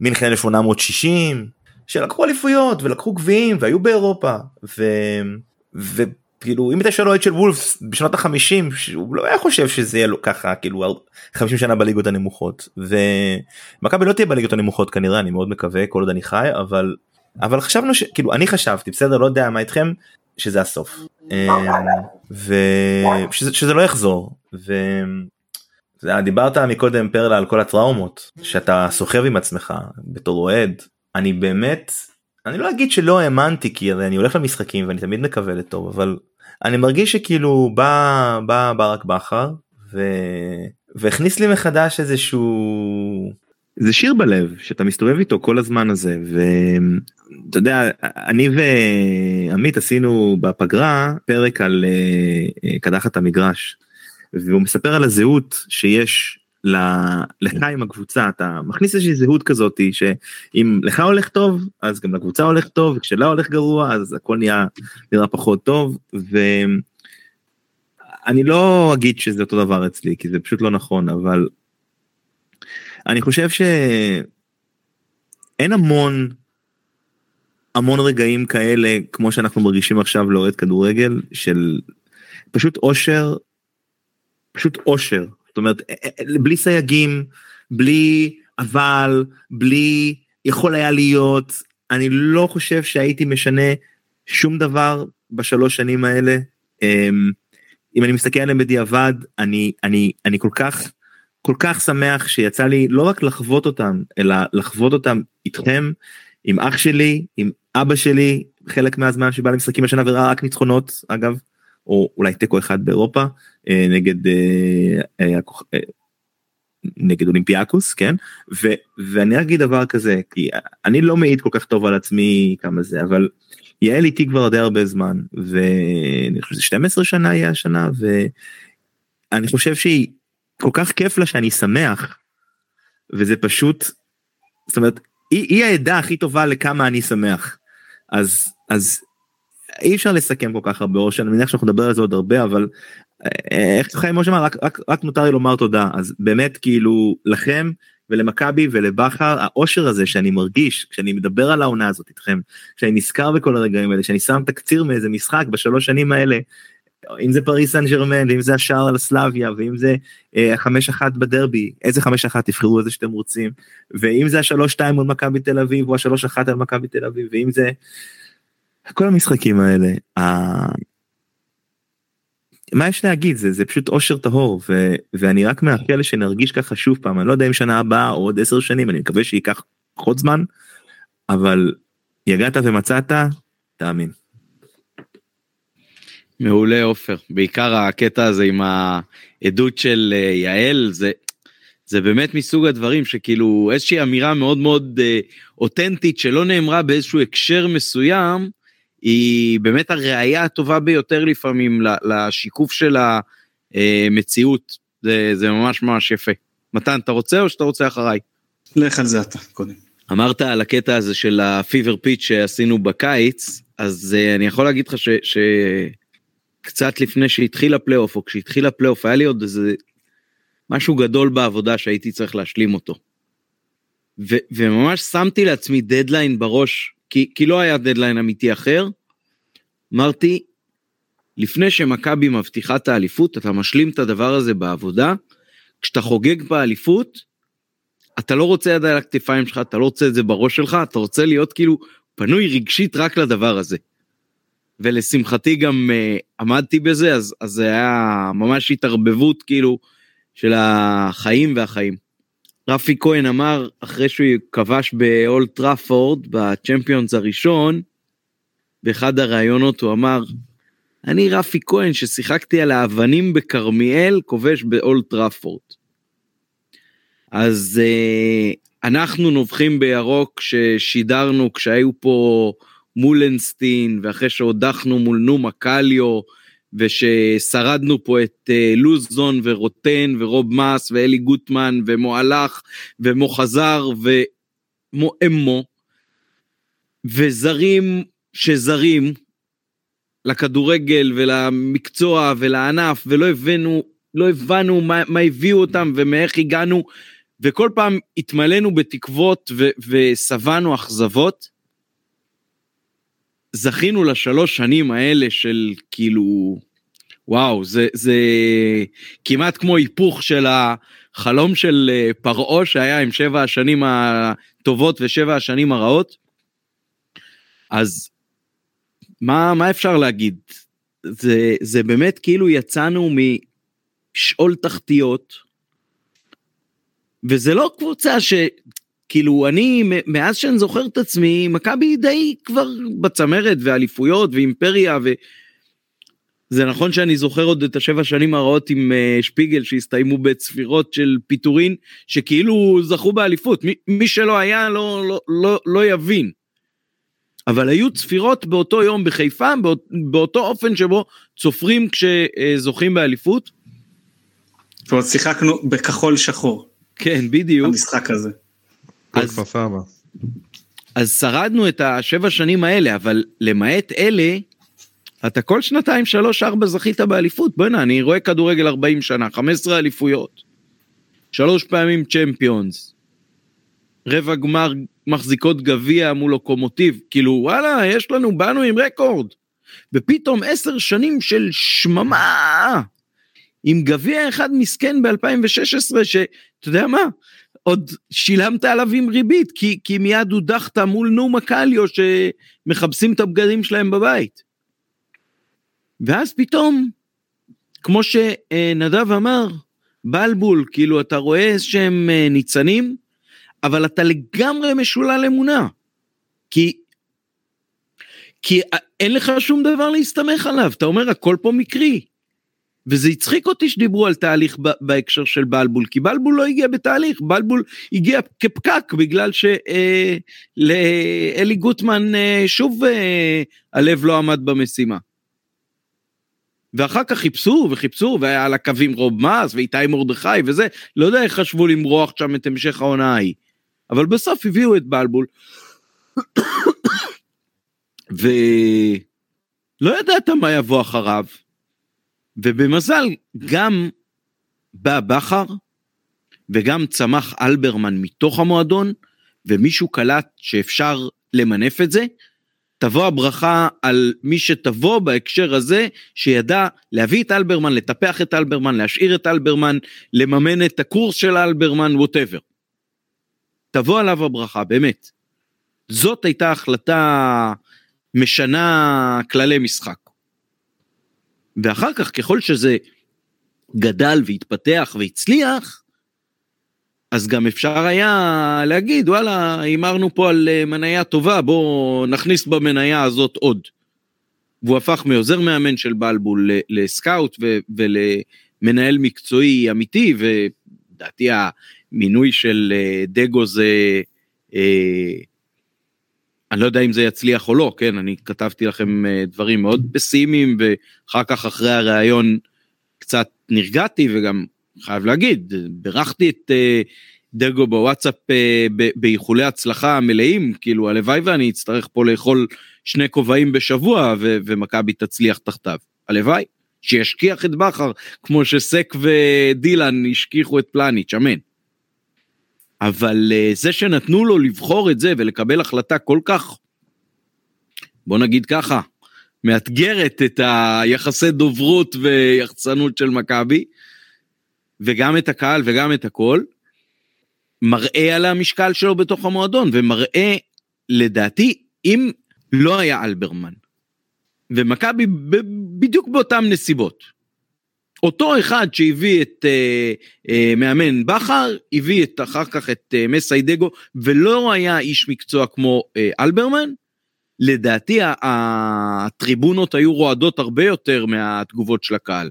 ומינכן 1860 שלקחו אליפויות ולקחו גביעים והיו באירופה ו... וכאילו אם אתה שואל אוהד של וולפס בשנות החמישים הוא לא היה חושב שזה יהיה לו ככה כאילו 50 שנה בליגות הנמוכות ומכבי לא תהיה בליגות הנמוכות כנראה אני מאוד מקווה כל עוד אני חי אבל אבל חשבנו שכאילו אני חשבתי בסדר לא יודע מה איתכם שזה הסוף ושזה לא יחזור. ודיברת מקודם פרלה על כל הטראומות שאתה סוחב עם עצמך בתור אוהד. אני באמת אני לא אגיד שלא האמנתי כי אני הולך למשחקים ואני תמיד מקווה לטוב אבל אני מרגיש שכאילו בא בא ברק בכר ו... והכניס לי מחדש איזשהו זה שיר בלב שאתה מסתובב איתו כל הזמן הזה ואתה יודע אני ועמית עשינו בפגרה פרק על uh, קדחת המגרש והוא מספר על הזהות שיש לך עם הקבוצה. אתה מכניס איזושהי זהות כזאתי שאם לך הולך טוב אז גם לקבוצה הולך טוב וכשלה הולך גרוע אז הכל נהיה נראה פחות טוב ואני לא אגיד שזה אותו דבר אצלי כי זה פשוט לא נכון אבל אני חושב שאין המון המון רגעים כאלה כמו שאנחנו מרגישים עכשיו לאוהד כדורגל של פשוט אושר פשוט אושר. זאת אומרת בלי סייגים בלי אבל בלי יכול היה להיות. אני לא חושב שהייתי משנה שום דבר בשלוש שנים האלה. אמ, אם אני מסתכל עליהם בדיעבד אני אני אני כל כך כל כך שמח שיצא לי לא רק לחוות אותם אלא לחוות אותם איתכם עם אח שלי עם אבא שלי חלק מהזמן שבא למשחקים השנה וראה רק ניצחונות אגב או אולי תיקו אחד באירופה אה, נגד אה, אה, נגד אולימפיאקוס כן? ו, ואני אגיד דבר כזה כי אני לא מעיד כל כך טוב על עצמי כמה זה אבל יעל איתי כבר די הרבה זמן ואני חושב שזה 12 שנה יהיה השנה ואני חושב שהיא כל כך כיף לה שאני שמח. וזה פשוט זאת אומרת היא, היא העדה הכי טובה לכמה אני שמח. אז אז אי אפשר לסכם כל כך הרבה אושר אני מניח שאנחנו נדבר על זה עוד הרבה אבל אה, איך חיים משה אמר רק, רק, רק נותר לי לומר תודה. אז באמת כאילו לכם ולמכבי ולבכר האושר הזה שאני מרגיש כשאני מדבר על העונה הזאת איתכם כשאני נזכר בכל הרגעים האלה שאני שם תקציר מאיזה משחק בשלוש שנים האלה אם זה פריס סן ג'רמן ואם זה השער על סלאביה ואם זה אה, החמש אחת בדרבי איזה חמש אחת תבחרו איזה שאתם רוצים ואם זה השלוש שתיים מול מכבי תל אביב או השלוש אחת על מכבי תל אביב ואם זה כל המשחקים האלה. מה יש להגיד זה זה פשוט אושר טהור ו, ואני רק מאחל שנרגיש ככה שוב פעם אני לא יודע אם שנה הבאה או עוד עשר שנים אני מקווה שייקח פחות זמן אבל יגעת ומצאת תאמין. מעולה עופר בעיקר הקטע הזה עם העדות של אה, יעל זה זה באמת מסוג הדברים שכאילו איזושהי אמירה מאוד מאוד אה, אותנטית שלא נאמרה באיזשהו הקשר מסוים, היא באמת הראייה הטובה ביותר לפעמים לשיקוף של המציאות. זה, זה ממש ממש יפה. מתן, אתה רוצה או שאתה רוצה אחריי? לך על זה אתה קודם. אמרת על הקטע הזה של הפיבר פיץ' שעשינו בקיץ, אז uh, אני יכול להגיד לך שקצת ש... לפני שהתחיל הפלייאוף, או כשהתחיל הפלייאוף, היה לי עוד איזה משהו גדול בעבודה שהייתי צריך להשלים אותו. ו- וממש שמתי לעצמי דדליין בראש, כי, כי לא היה דדליין אמיתי אחר. אמרתי, לפני שמכבי מבטיחה את האליפות, אתה משלים את הדבר הזה בעבודה, כשאתה חוגג באליפות, אתה לא רוצה יד על הכתפיים שלך, אתה לא רוצה את זה בראש שלך, אתה רוצה להיות כאילו פנוי רגשית רק לדבר הזה. ולשמחתי גם uh, עמדתי בזה, אז, אז זה היה ממש התערבבות כאילו של החיים והחיים. רפי כהן אמר, אחרי שהוא כבש באולד טראפורד, בצ'מפיונס הראשון, באחד הראיונות הוא אמר, אני רפי כהן ששיחקתי על האבנים בכרמיאל, כובש באולד טראפורד. אז uh, אנחנו נובחים בירוק ששידרנו כשהיו פה מולנסטין, ואחרי שהודחנו מול נומה קליו, וששרדנו פה את uh, לוזון ורוטן ורוב מס ואלי גוטמן ומועלך ומוחזר ומואמו וזרים שזרים לכדורגל ולמקצוע ולענף ולא הבאנו לא הבנו מה, מה הביאו אותם ומאיך הגענו וכל פעם התמלאנו בתקוות ושבענו אכזבות. זכינו לשלוש שנים האלה של כאילו, וואו, זה, זה כמעט כמו היפוך של החלום של אה, פרעה שהיה עם שבע השנים הטובות ושבע השנים הרעות. אז מה, מה אפשר להגיד? זה, זה באמת כאילו יצאנו משאול תחתיות, וזה לא קבוצה ש... כאילו אני מאז שאני זוכר את עצמי מכבי די כבר בצמרת ואליפויות ואימפריה ו... זה נכון שאני זוכר עוד את השבע שנים הרעות עם uh, שפיגל שהסתיימו בצפירות של פיטורין שכאילו זכו באליפות מי, מי שלא היה לא, לא, לא, לא יבין. אבל היו צפירות באותו יום בחיפה באות, באותו אופן שבו צופרים כשזוכים באליפות. זאת אומרת שיחקנו בכחול שחור. כן בדיוק. המשחק הזה. אז, אז שרדנו את השבע שנים האלה אבל למעט אלה אתה כל שנתיים שלוש ארבע זכית באליפות בוא'נה אני רואה כדורגל 40 שנה 15 אליפויות. שלוש פעמים צ'מפיונס. רבע גמר מחזיקות גביע מול לוקומוטיב כאילו וואלה יש לנו באנו עם רקורד. ופתאום עשר שנים של שממה עם גביע אחד מסכן ב-2016 שאתה יודע מה עוד שילמת עליו עם ריבית, כי, כי מיד הודחת מול נומה קליו שמכבסים את הבגדים שלהם בבית. ואז פתאום, כמו שנדב אמר, בלבול, כאילו אתה רואה איזה שהם אה, ניצנים, אבל אתה לגמרי משולל אמונה. כי, כי אין לך שום דבר להסתמך עליו, אתה אומר הכל פה מקרי. וזה הצחיק אותי שדיברו על תהליך בהקשר של בלבול, כי בלבול לא הגיע בתהליך, בלבול הגיע כפקק בגלל שלאלי אה, גוטמן אה, שוב אה, הלב לא עמד במשימה. ואחר כך חיפשו וחיפשו והיה על הקווים רוב מס ואיתי מרדכי וזה, לא יודע איך חשבו למרוח שם את המשך העונה ההיא. אבל בסוף הביאו את בלבול. ולא ידעת מה יבוא אחריו. ובמזל גם בא בכר וגם צמח אלברמן מתוך המועדון ומישהו קלט שאפשר למנף את זה, תבוא הברכה על מי שתבוא בהקשר הזה שידע להביא את אלברמן, לטפח את אלברמן, להשאיר את אלברמן, לממן את הקורס של אלברמן, ווטאבר. תבוא עליו הברכה, באמת. זאת הייתה החלטה משנה כללי משחק. ואחר כך ככל שזה גדל והתפתח והצליח, אז גם אפשר היה להגיד וואלה הימרנו פה על אה, מניה טובה בוא נכניס במניה הזאת עוד. והוא הפך מעוזר מאמן של בלבול לסקאוט ולמנהל מקצועי אמיתי ולדעתי המינוי של אה, דגו זה, אה, אני לא יודע אם זה יצליח או לא, כן, אני כתבתי לכם אה, דברים מאוד פסימיים, ואחר כך אחרי הראיון קצת נרגעתי, וגם חייב להגיד, בירכתי את אה, דגו בוואטסאפ אה, באיחולי הצלחה מלאים, כאילו הלוואי ואני אצטרך פה לאכול שני כובעים בשבוע ו- ומכבי תצליח תחתיו, הלוואי. שישכיח את בכר כמו שסק ודילן השכיחו את פלניץ', אמן. אבל אה, זה שנתנו לו לבחור את זה ולקבל החלטה כל כך, בוא נגיד ככה, מאתגרת את היחסי דוברות ויחצנות של מכבי, וגם את הקהל וגם את הכל, מראה על המשקל שלו בתוך המועדון, ומראה, לדעתי, אם לא היה אלברמן, ומכבי בדיוק באותן נסיבות. אותו אחד שהביא את אה, אה, מאמן בכר, הביא את, אחר כך את אה, מסיידגו, ולא היה איש מקצוע כמו אה, אלברמן, לדעתי הטריבונות היו רועדות הרבה יותר מהתגובות של הקהל.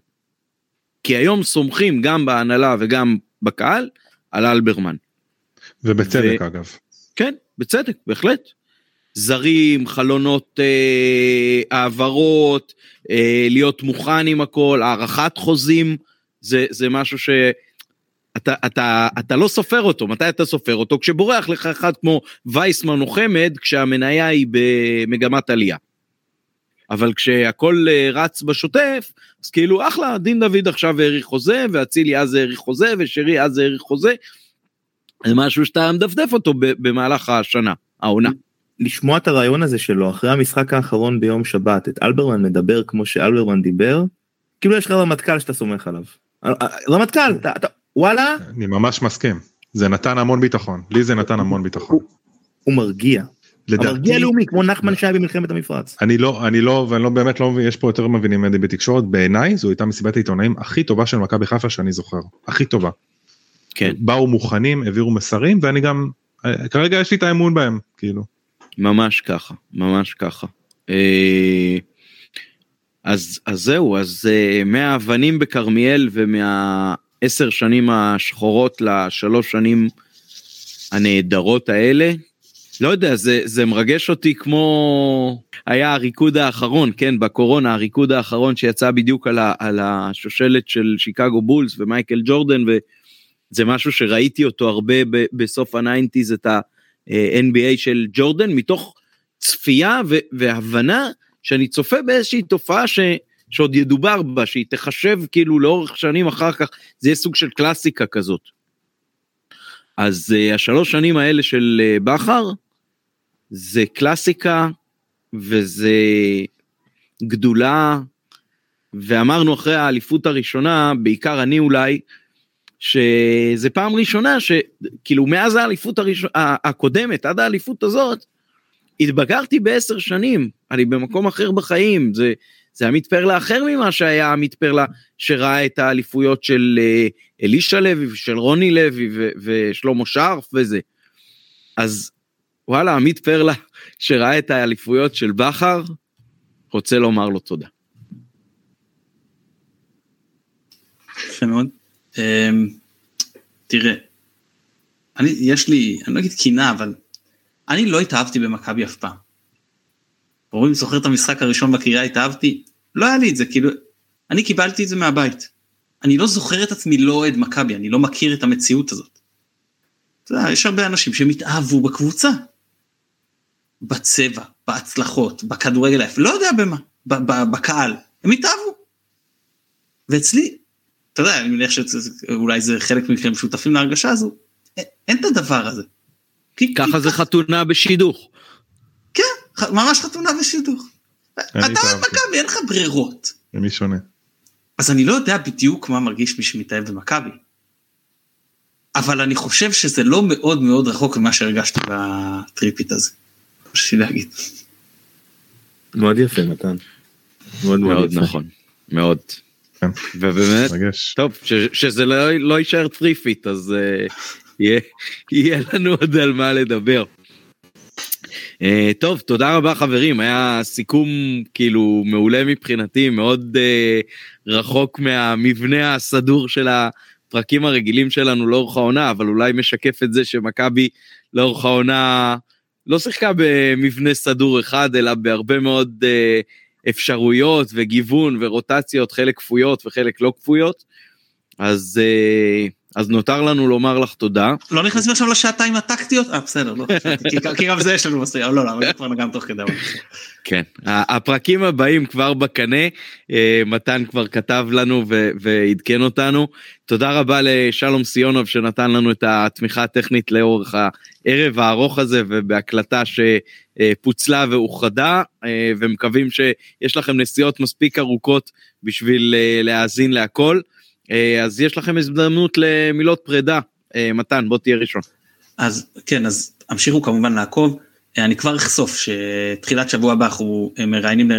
כי היום סומכים גם בהנהלה וגם בקהל על אלברמן. ובצדק ו... אגב. כן, בצדק, בהחלט. זרים, חלונות אה, העברות, אה, להיות מוכן עם הכל, הארכת חוזים, זה, זה משהו שאתה אתה, אתה לא סופר אותו, מתי אתה סופר אותו? כשבורח לך אחד כמו וייסמן או חמד, כשהמניה היא במגמת עלייה. אבל כשהכל אה, רץ בשוטף, אז כאילו אחלה, דין דוד עכשיו האריך חוזה, ואצילי אז האריך חוזה, ושרי אז האריך חוזה. זה משהו שאתה מדפדף אותו במהלך השנה, העונה. לשמוע את הרעיון הזה שלו אחרי המשחק האחרון ביום שבת את אלברמן מדבר כמו שאלברמן דיבר כאילו יש לך רמטכ"ל שאתה סומך עליו. אה, אה, רמטכ"ל אתה, אתה וואלה אני ממש מסכים זה נתן המון ביטחון לי זה נתן המון ביטחון. הוא, הוא מרגיע. לדעתי, המרגיע לאומי כמו נחמן שי במלחמת המפרץ. אני לא אני לא ואני לא באמת לא מבין יש פה יותר מבינים ממני בתקשורת בעיניי זו הייתה מסיבת העיתונאים הכי טובה של מכבי חיפה שאני זוכר הכי טובה. כן. באו מוכנים העבירו מסרים ואני גם אה, כרגע יש לי את האמון בהם כאילו. ממש ככה, ממש ככה. אה, אז, אז זהו, אז אה, מהאבנים בכרמיאל ומהעשר שנים השחורות לשלוש שנים הנהדרות האלה, לא יודע, זה, זה מרגש אותי כמו היה הריקוד האחרון, כן, בקורונה, הריקוד האחרון שיצא בדיוק על, ה, על השושלת של שיקגו בולס ומייקל ג'ורדן, וזה משהו שראיתי אותו הרבה ב, בסוף ה nineties, את ה... NBA של ג'ורדן מתוך צפייה והבנה שאני צופה באיזושהי תופעה ש- שעוד ידובר בה, שהיא תחשב כאילו לאורך שנים אחר כך, זה יהיה סוג של קלאסיקה כזאת. אז uh, השלוש שנים האלה של uh, בכר, זה קלאסיקה וזה גדולה, ואמרנו אחרי האליפות הראשונה, בעיקר אני אולי, שזה פעם ראשונה שכאילו מאז האליפות הראשונה הקודמת עד האליפות הזאת התבגרתי בעשר שנים אני במקום אחר בחיים זה זה עמית פרלה אחר ממה שהיה עמית פרלה שראה את האליפויות של אה, אלישע לוי ושל רוני לוי ושלמה שרף וזה. אז וואלה עמית פרלה שראה את האליפויות של בכר רוצה לומר לו תודה. יפה מאוד. אמ, תראה, אני, יש לי, אני לא אגיד קינה, אבל אני לא התאהבתי במכבי אף פעם. רואים, זוכר את המשחק הראשון בקריאה, התאהבתי? לא היה לי את זה, כאילו, אני קיבלתי את זה מהבית. אני לא זוכר את עצמי לא אוהד מכבי, אני לא מכיר את המציאות הזאת. אתה יודע, יש הרבה אנשים שהם התאהבו בקבוצה. בצבע, בהצלחות, בכדורגל, לא יודע במה, בקהל, הם התאהבו. ואצלי אתה יודע, אני מניח שאולי זה חלק מכם שותפים להרגשה הזו, אין את הדבר הזה. ככה זה חתונה בשידוך. כן, ממש חתונה בשידוך. אתה אוהד מכבי, אין לך ברירות. מי שונה. אז אני לא יודע בדיוק מה מרגיש מי שמתאהב במכבי. אבל אני חושב שזה לא מאוד מאוד רחוק ממה שהרגשתי ב threepeat הזה. חשבתי להגיד. מאוד יפה מתן. מאוד מאוד נכון. מאוד. כן. ובאמת, טוב, ש, שזה לא, לא יישאר threepeat, אז uh, יהיה, יהיה לנו עוד על מה לדבר. Uh, טוב, תודה רבה חברים, היה סיכום כאילו מעולה מבחינתי, מאוד uh, רחוק מהמבנה הסדור של הפרקים הרגילים שלנו לאורך העונה, אבל אולי משקף את זה שמכבי לאורך העונה לא שיחקה במבנה סדור אחד, אלא בהרבה מאוד אה, אפשרויות וגיוון ורוטציות, חלק כפויות וחלק לא כפויות. אז אה, אז נותר לנו לומר לך תודה. לא נכנסים עכשיו לשעתיים הטקטיות? אה בסדר, לא, כי גם זה יש לנו מספיק, לא, לא, אבל כבר נגענו תוך כדי. כן, הפרקים הבאים כבר בקנה, אה, מתן כבר כתב לנו ועדכן אותנו. תודה רבה לשלום סיונוב שנתן לנו את התמיכה הטכנית לאורך הערב הארוך הזה ובהקלטה שפוצלה ואוחדה, אה, ומקווים שיש לכם נסיעות מספיק ארוכות בשביל אה, להאזין להכל. אה, אז יש לכם הזדמנות למילות פרידה. אה, מתן, בוא תהיה ראשון. אז כן, אז המשיכו כמובן לעקוב. אה, אני כבר אחשוף שתחילת שבוע הבא אנחנו מראיינים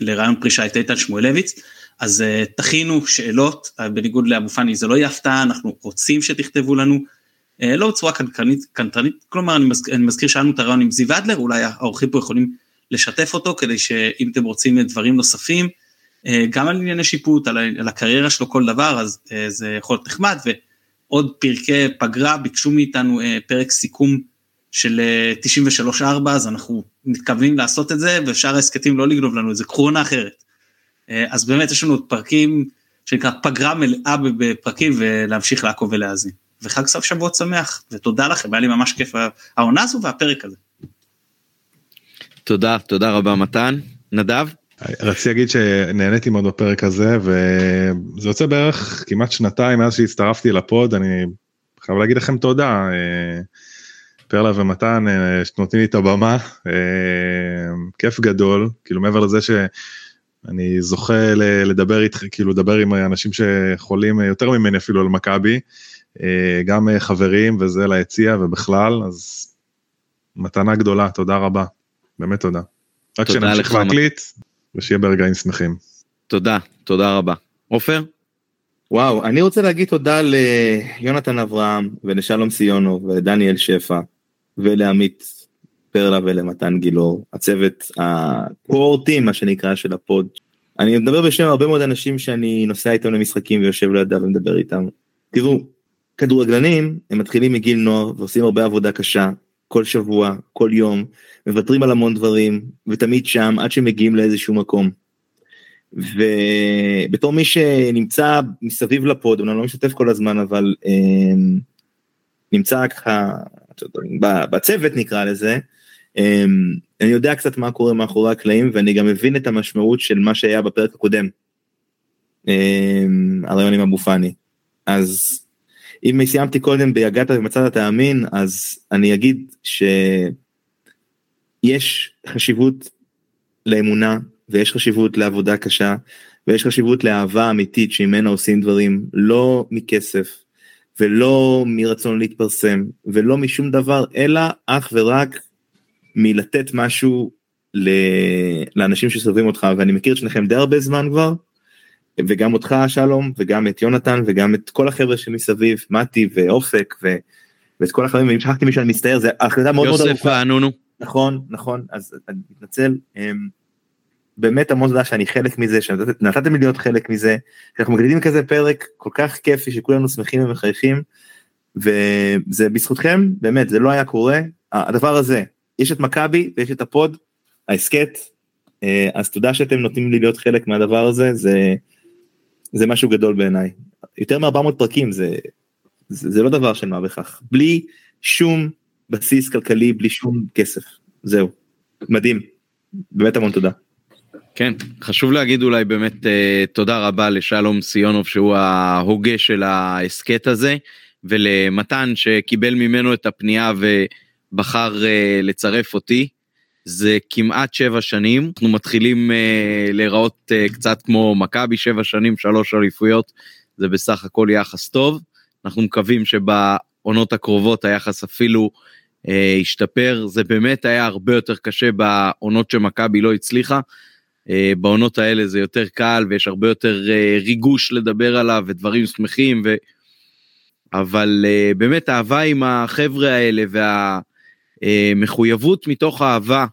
לרעיון פרישה את איתן שמואלביץ, אז תכינו שאלות, בניגוד לאבו פאני זה לא יהיה הפתעה, אנחנו רוצים שתכתבו לנו, לא בצורה קנטרנית, קנטרנית כלומר אני מזכיר, אני מזכיר שאלנו את הרעיון עם זיו אדלר, אולי האורחים פה יכולים לשתף אותו כדי שאם אתם רוצים דברים נוספים, גם על ענייני שיפוט, על, על הקריירה שלו, כל דבר, אז אה, זה יכול להיות נחמד, ועוד פרקי פגרה ביקשו מאיתנו אה, פרק סיכום של 93-4, אז אנחנו מתכוונים לעשות את זה, ושאר ההסכתים לא לגנוב לנו את זה, קחו עונה אחרת. אז באמת יש לנו עוד פרקים שנקרא פגרה מלאה בפרקים, ולהמשיך לעקוב ולהאזין. וחג סוף שבועות שמח, ותודה לכם, היה לי ממש כיף העונה הזו והפרק הזה. תודה, תודה רבה מתן. נדב? רציתי להגיד שנהניתי מאוד בפרק הזה וזה יוצא בערך כמעט שנתיים מאז שהצטרפתי לפוד. אני חייב להגיד לכם תודה אה, פרלה ומתן אה, שנותנים לי את הבמה. אה, כיף גדול. כאילו מעבר לזה שאני זוכה לדבר איתך כאילו לדבר עם אנשים שחולים יותר ממני אפילו על מכבי גם חברים וזה ליציע ובכלל אז מתנה גדולה. תודה רבה. באמת תודה. רק שנמשיך להקליט ושיהיה ברגעים שמחים. תודה, תודה רבה. עופר? וואו, אני רוצה להגיד תודה ליונתן אברהם ולשלום סיונו ולדניאל שפע ולעמית פרלה ולמתן גילאור, הצוות הקורטים מה שנקרא של הפוד. אני מדבר בשם הרבה מאוד אנשים שאני נוסע איתם למשחקים ויושב לידם ומדבר איתם. תראו, כדורגלנים הם מתחילים מגיל נוער ועושים הרבה עבודה קשה כל שבוע, כל יום, מוותרים על המון דברים, ותמיד שם עד שמגיעים לאיזשהו מקום. ובתור מי שנמצא מסביב לפוד, אני לא משתף כל הזמן, אבל אה, נמצא ככה בצוות נקרא לזה, אה, אני יודע קצת מה קורה מאחורי הקלעים, ואני גם מבין את המשמעות של מה שהיה בפרק הקודם, אה, הרעיון עם אבו פאני. אז אם סיימתי קודם ביגעת ומצאת תאמין, אז אני אגיד שיש חשיבות לאמונה, ויש חשיבות לעבודה קשה, ויש חשיבות לאהבה אמיתית שממנה עושים דברים, לא מכסף, ולא מרצון להתפרסם, ולא משום דבר, אלא אך ורק מלתת משהו לאנשים שסובבים אותך, ואני מכיר את שניכם די הרבה זמן כבר, וגם אותך שלום וגם את יונתן וגם את כל החבר'ה שמסביב מתי ואופק ו... ואת כל החברים ואם שכחתי מישהו אני מצטער זה החלטה מאוד מאוד ארוכה. יוסף וענונו. נכון נכון אז אני מתנצל אמ, באמת המון תודה שאני חלק מזה שנתתם לי להיות חלק מזה שאנחנו מקליטים כזה פרק כל כך כיפי שכולנו שמחים ומחייכים וזה בזכותכם באמת זה לא היה קורה הדבר הזה יש את מכבי ויש את הפוד ההסכת אה, אז תודה שאתם נותנים לי להיות חלק מהדבר הזה זה. זה משהו גדול בעיניי. יותר מ-400 פרקים זה, זה, זה לא דבר של מה בכך. בלי שום בסיס כלכלי, בלי שום כסף. זהו. מדהים. באמת המון תודה. כן, חשוב להגיד אולי באמת uh, תודה רבה לשלום סיונוב שהוא ההוגה של ההסכת הזה, ולמתן שקיבל ממנו את הפנייה ובחר uh, לצרף אותי. זה כמעט שבע שנים, אנחנו מתחילים uh, להיראות uh, קצת כמו מכבי שבע שנים, שלוש אליפויות, זה בסך הכל יחס טוב. אנחנו מקווים שבעונות הקרובות היחס אפילו uh, ישתפר, זה באמת היה הרבה יותר קשה בעונות שמכבי לא הצליחה. Uh, בעונות האלה זה יותר קל ויש הרבה יותר uh, ריגוש לדבר עליו ודברים שמחים, ו... אבל uh, באמת אהבה עם החבר'ה האלה וה... מחויבות מתוך אהבה,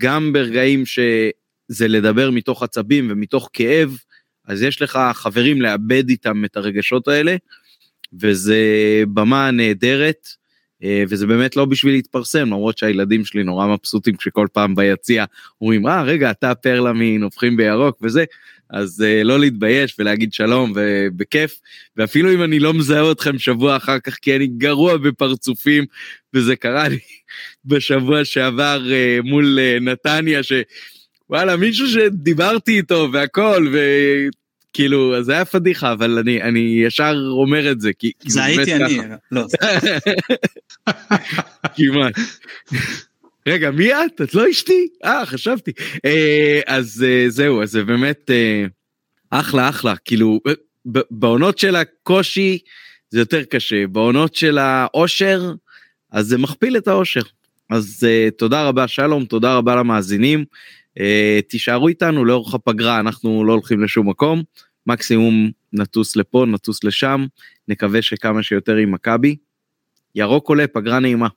גם ברגעים שזה לדבר מתוך עצבים ומתוך כאב, אז יש לך חברים לאבד איתם את הרגשות האלה, וזה במה נהדרת. אה, וזה באמת לא בשביל להתפרסם למרות שהילדים שלי נורא מבסוטים כשכל פעם ביציע אומרים אה רגע אתה פרלמין הופכים בירוק וזה אז uh, לא להתבייש ולהגיד שלום ובכיף ואפילו אם אני לא מזהה אתכם שבוע אחר כך כי אני גרוע בפרצופים וזה קרה לי בשבוע שעבר uh, מול uh, נתניה שוואלה מישהו שדיברתי איתו והכל וכאילו זה היה פדיחה אבל אני אני ישר אומר את זה כי זה הייתי אני לא כמעט. רגע מי את? את לא אשתי? אה חשבתי. אה, אז אה, זהו אז זה באמת אה, אחלה אחלה כאילו בעונות של הקושי זה יותר קשה בעונות של האושר אז זה מכפיל את האושר. אז תודה רבה שלום תודה רבה למאזינים תישארו איתנו לאורך הפגרה אנחנו לא הולכים לשום מקום מקסימום נטוס לפה נטוס לשם נקווה שכמה שיותר עם מכבי. ירוק עולה פגרה נעימה.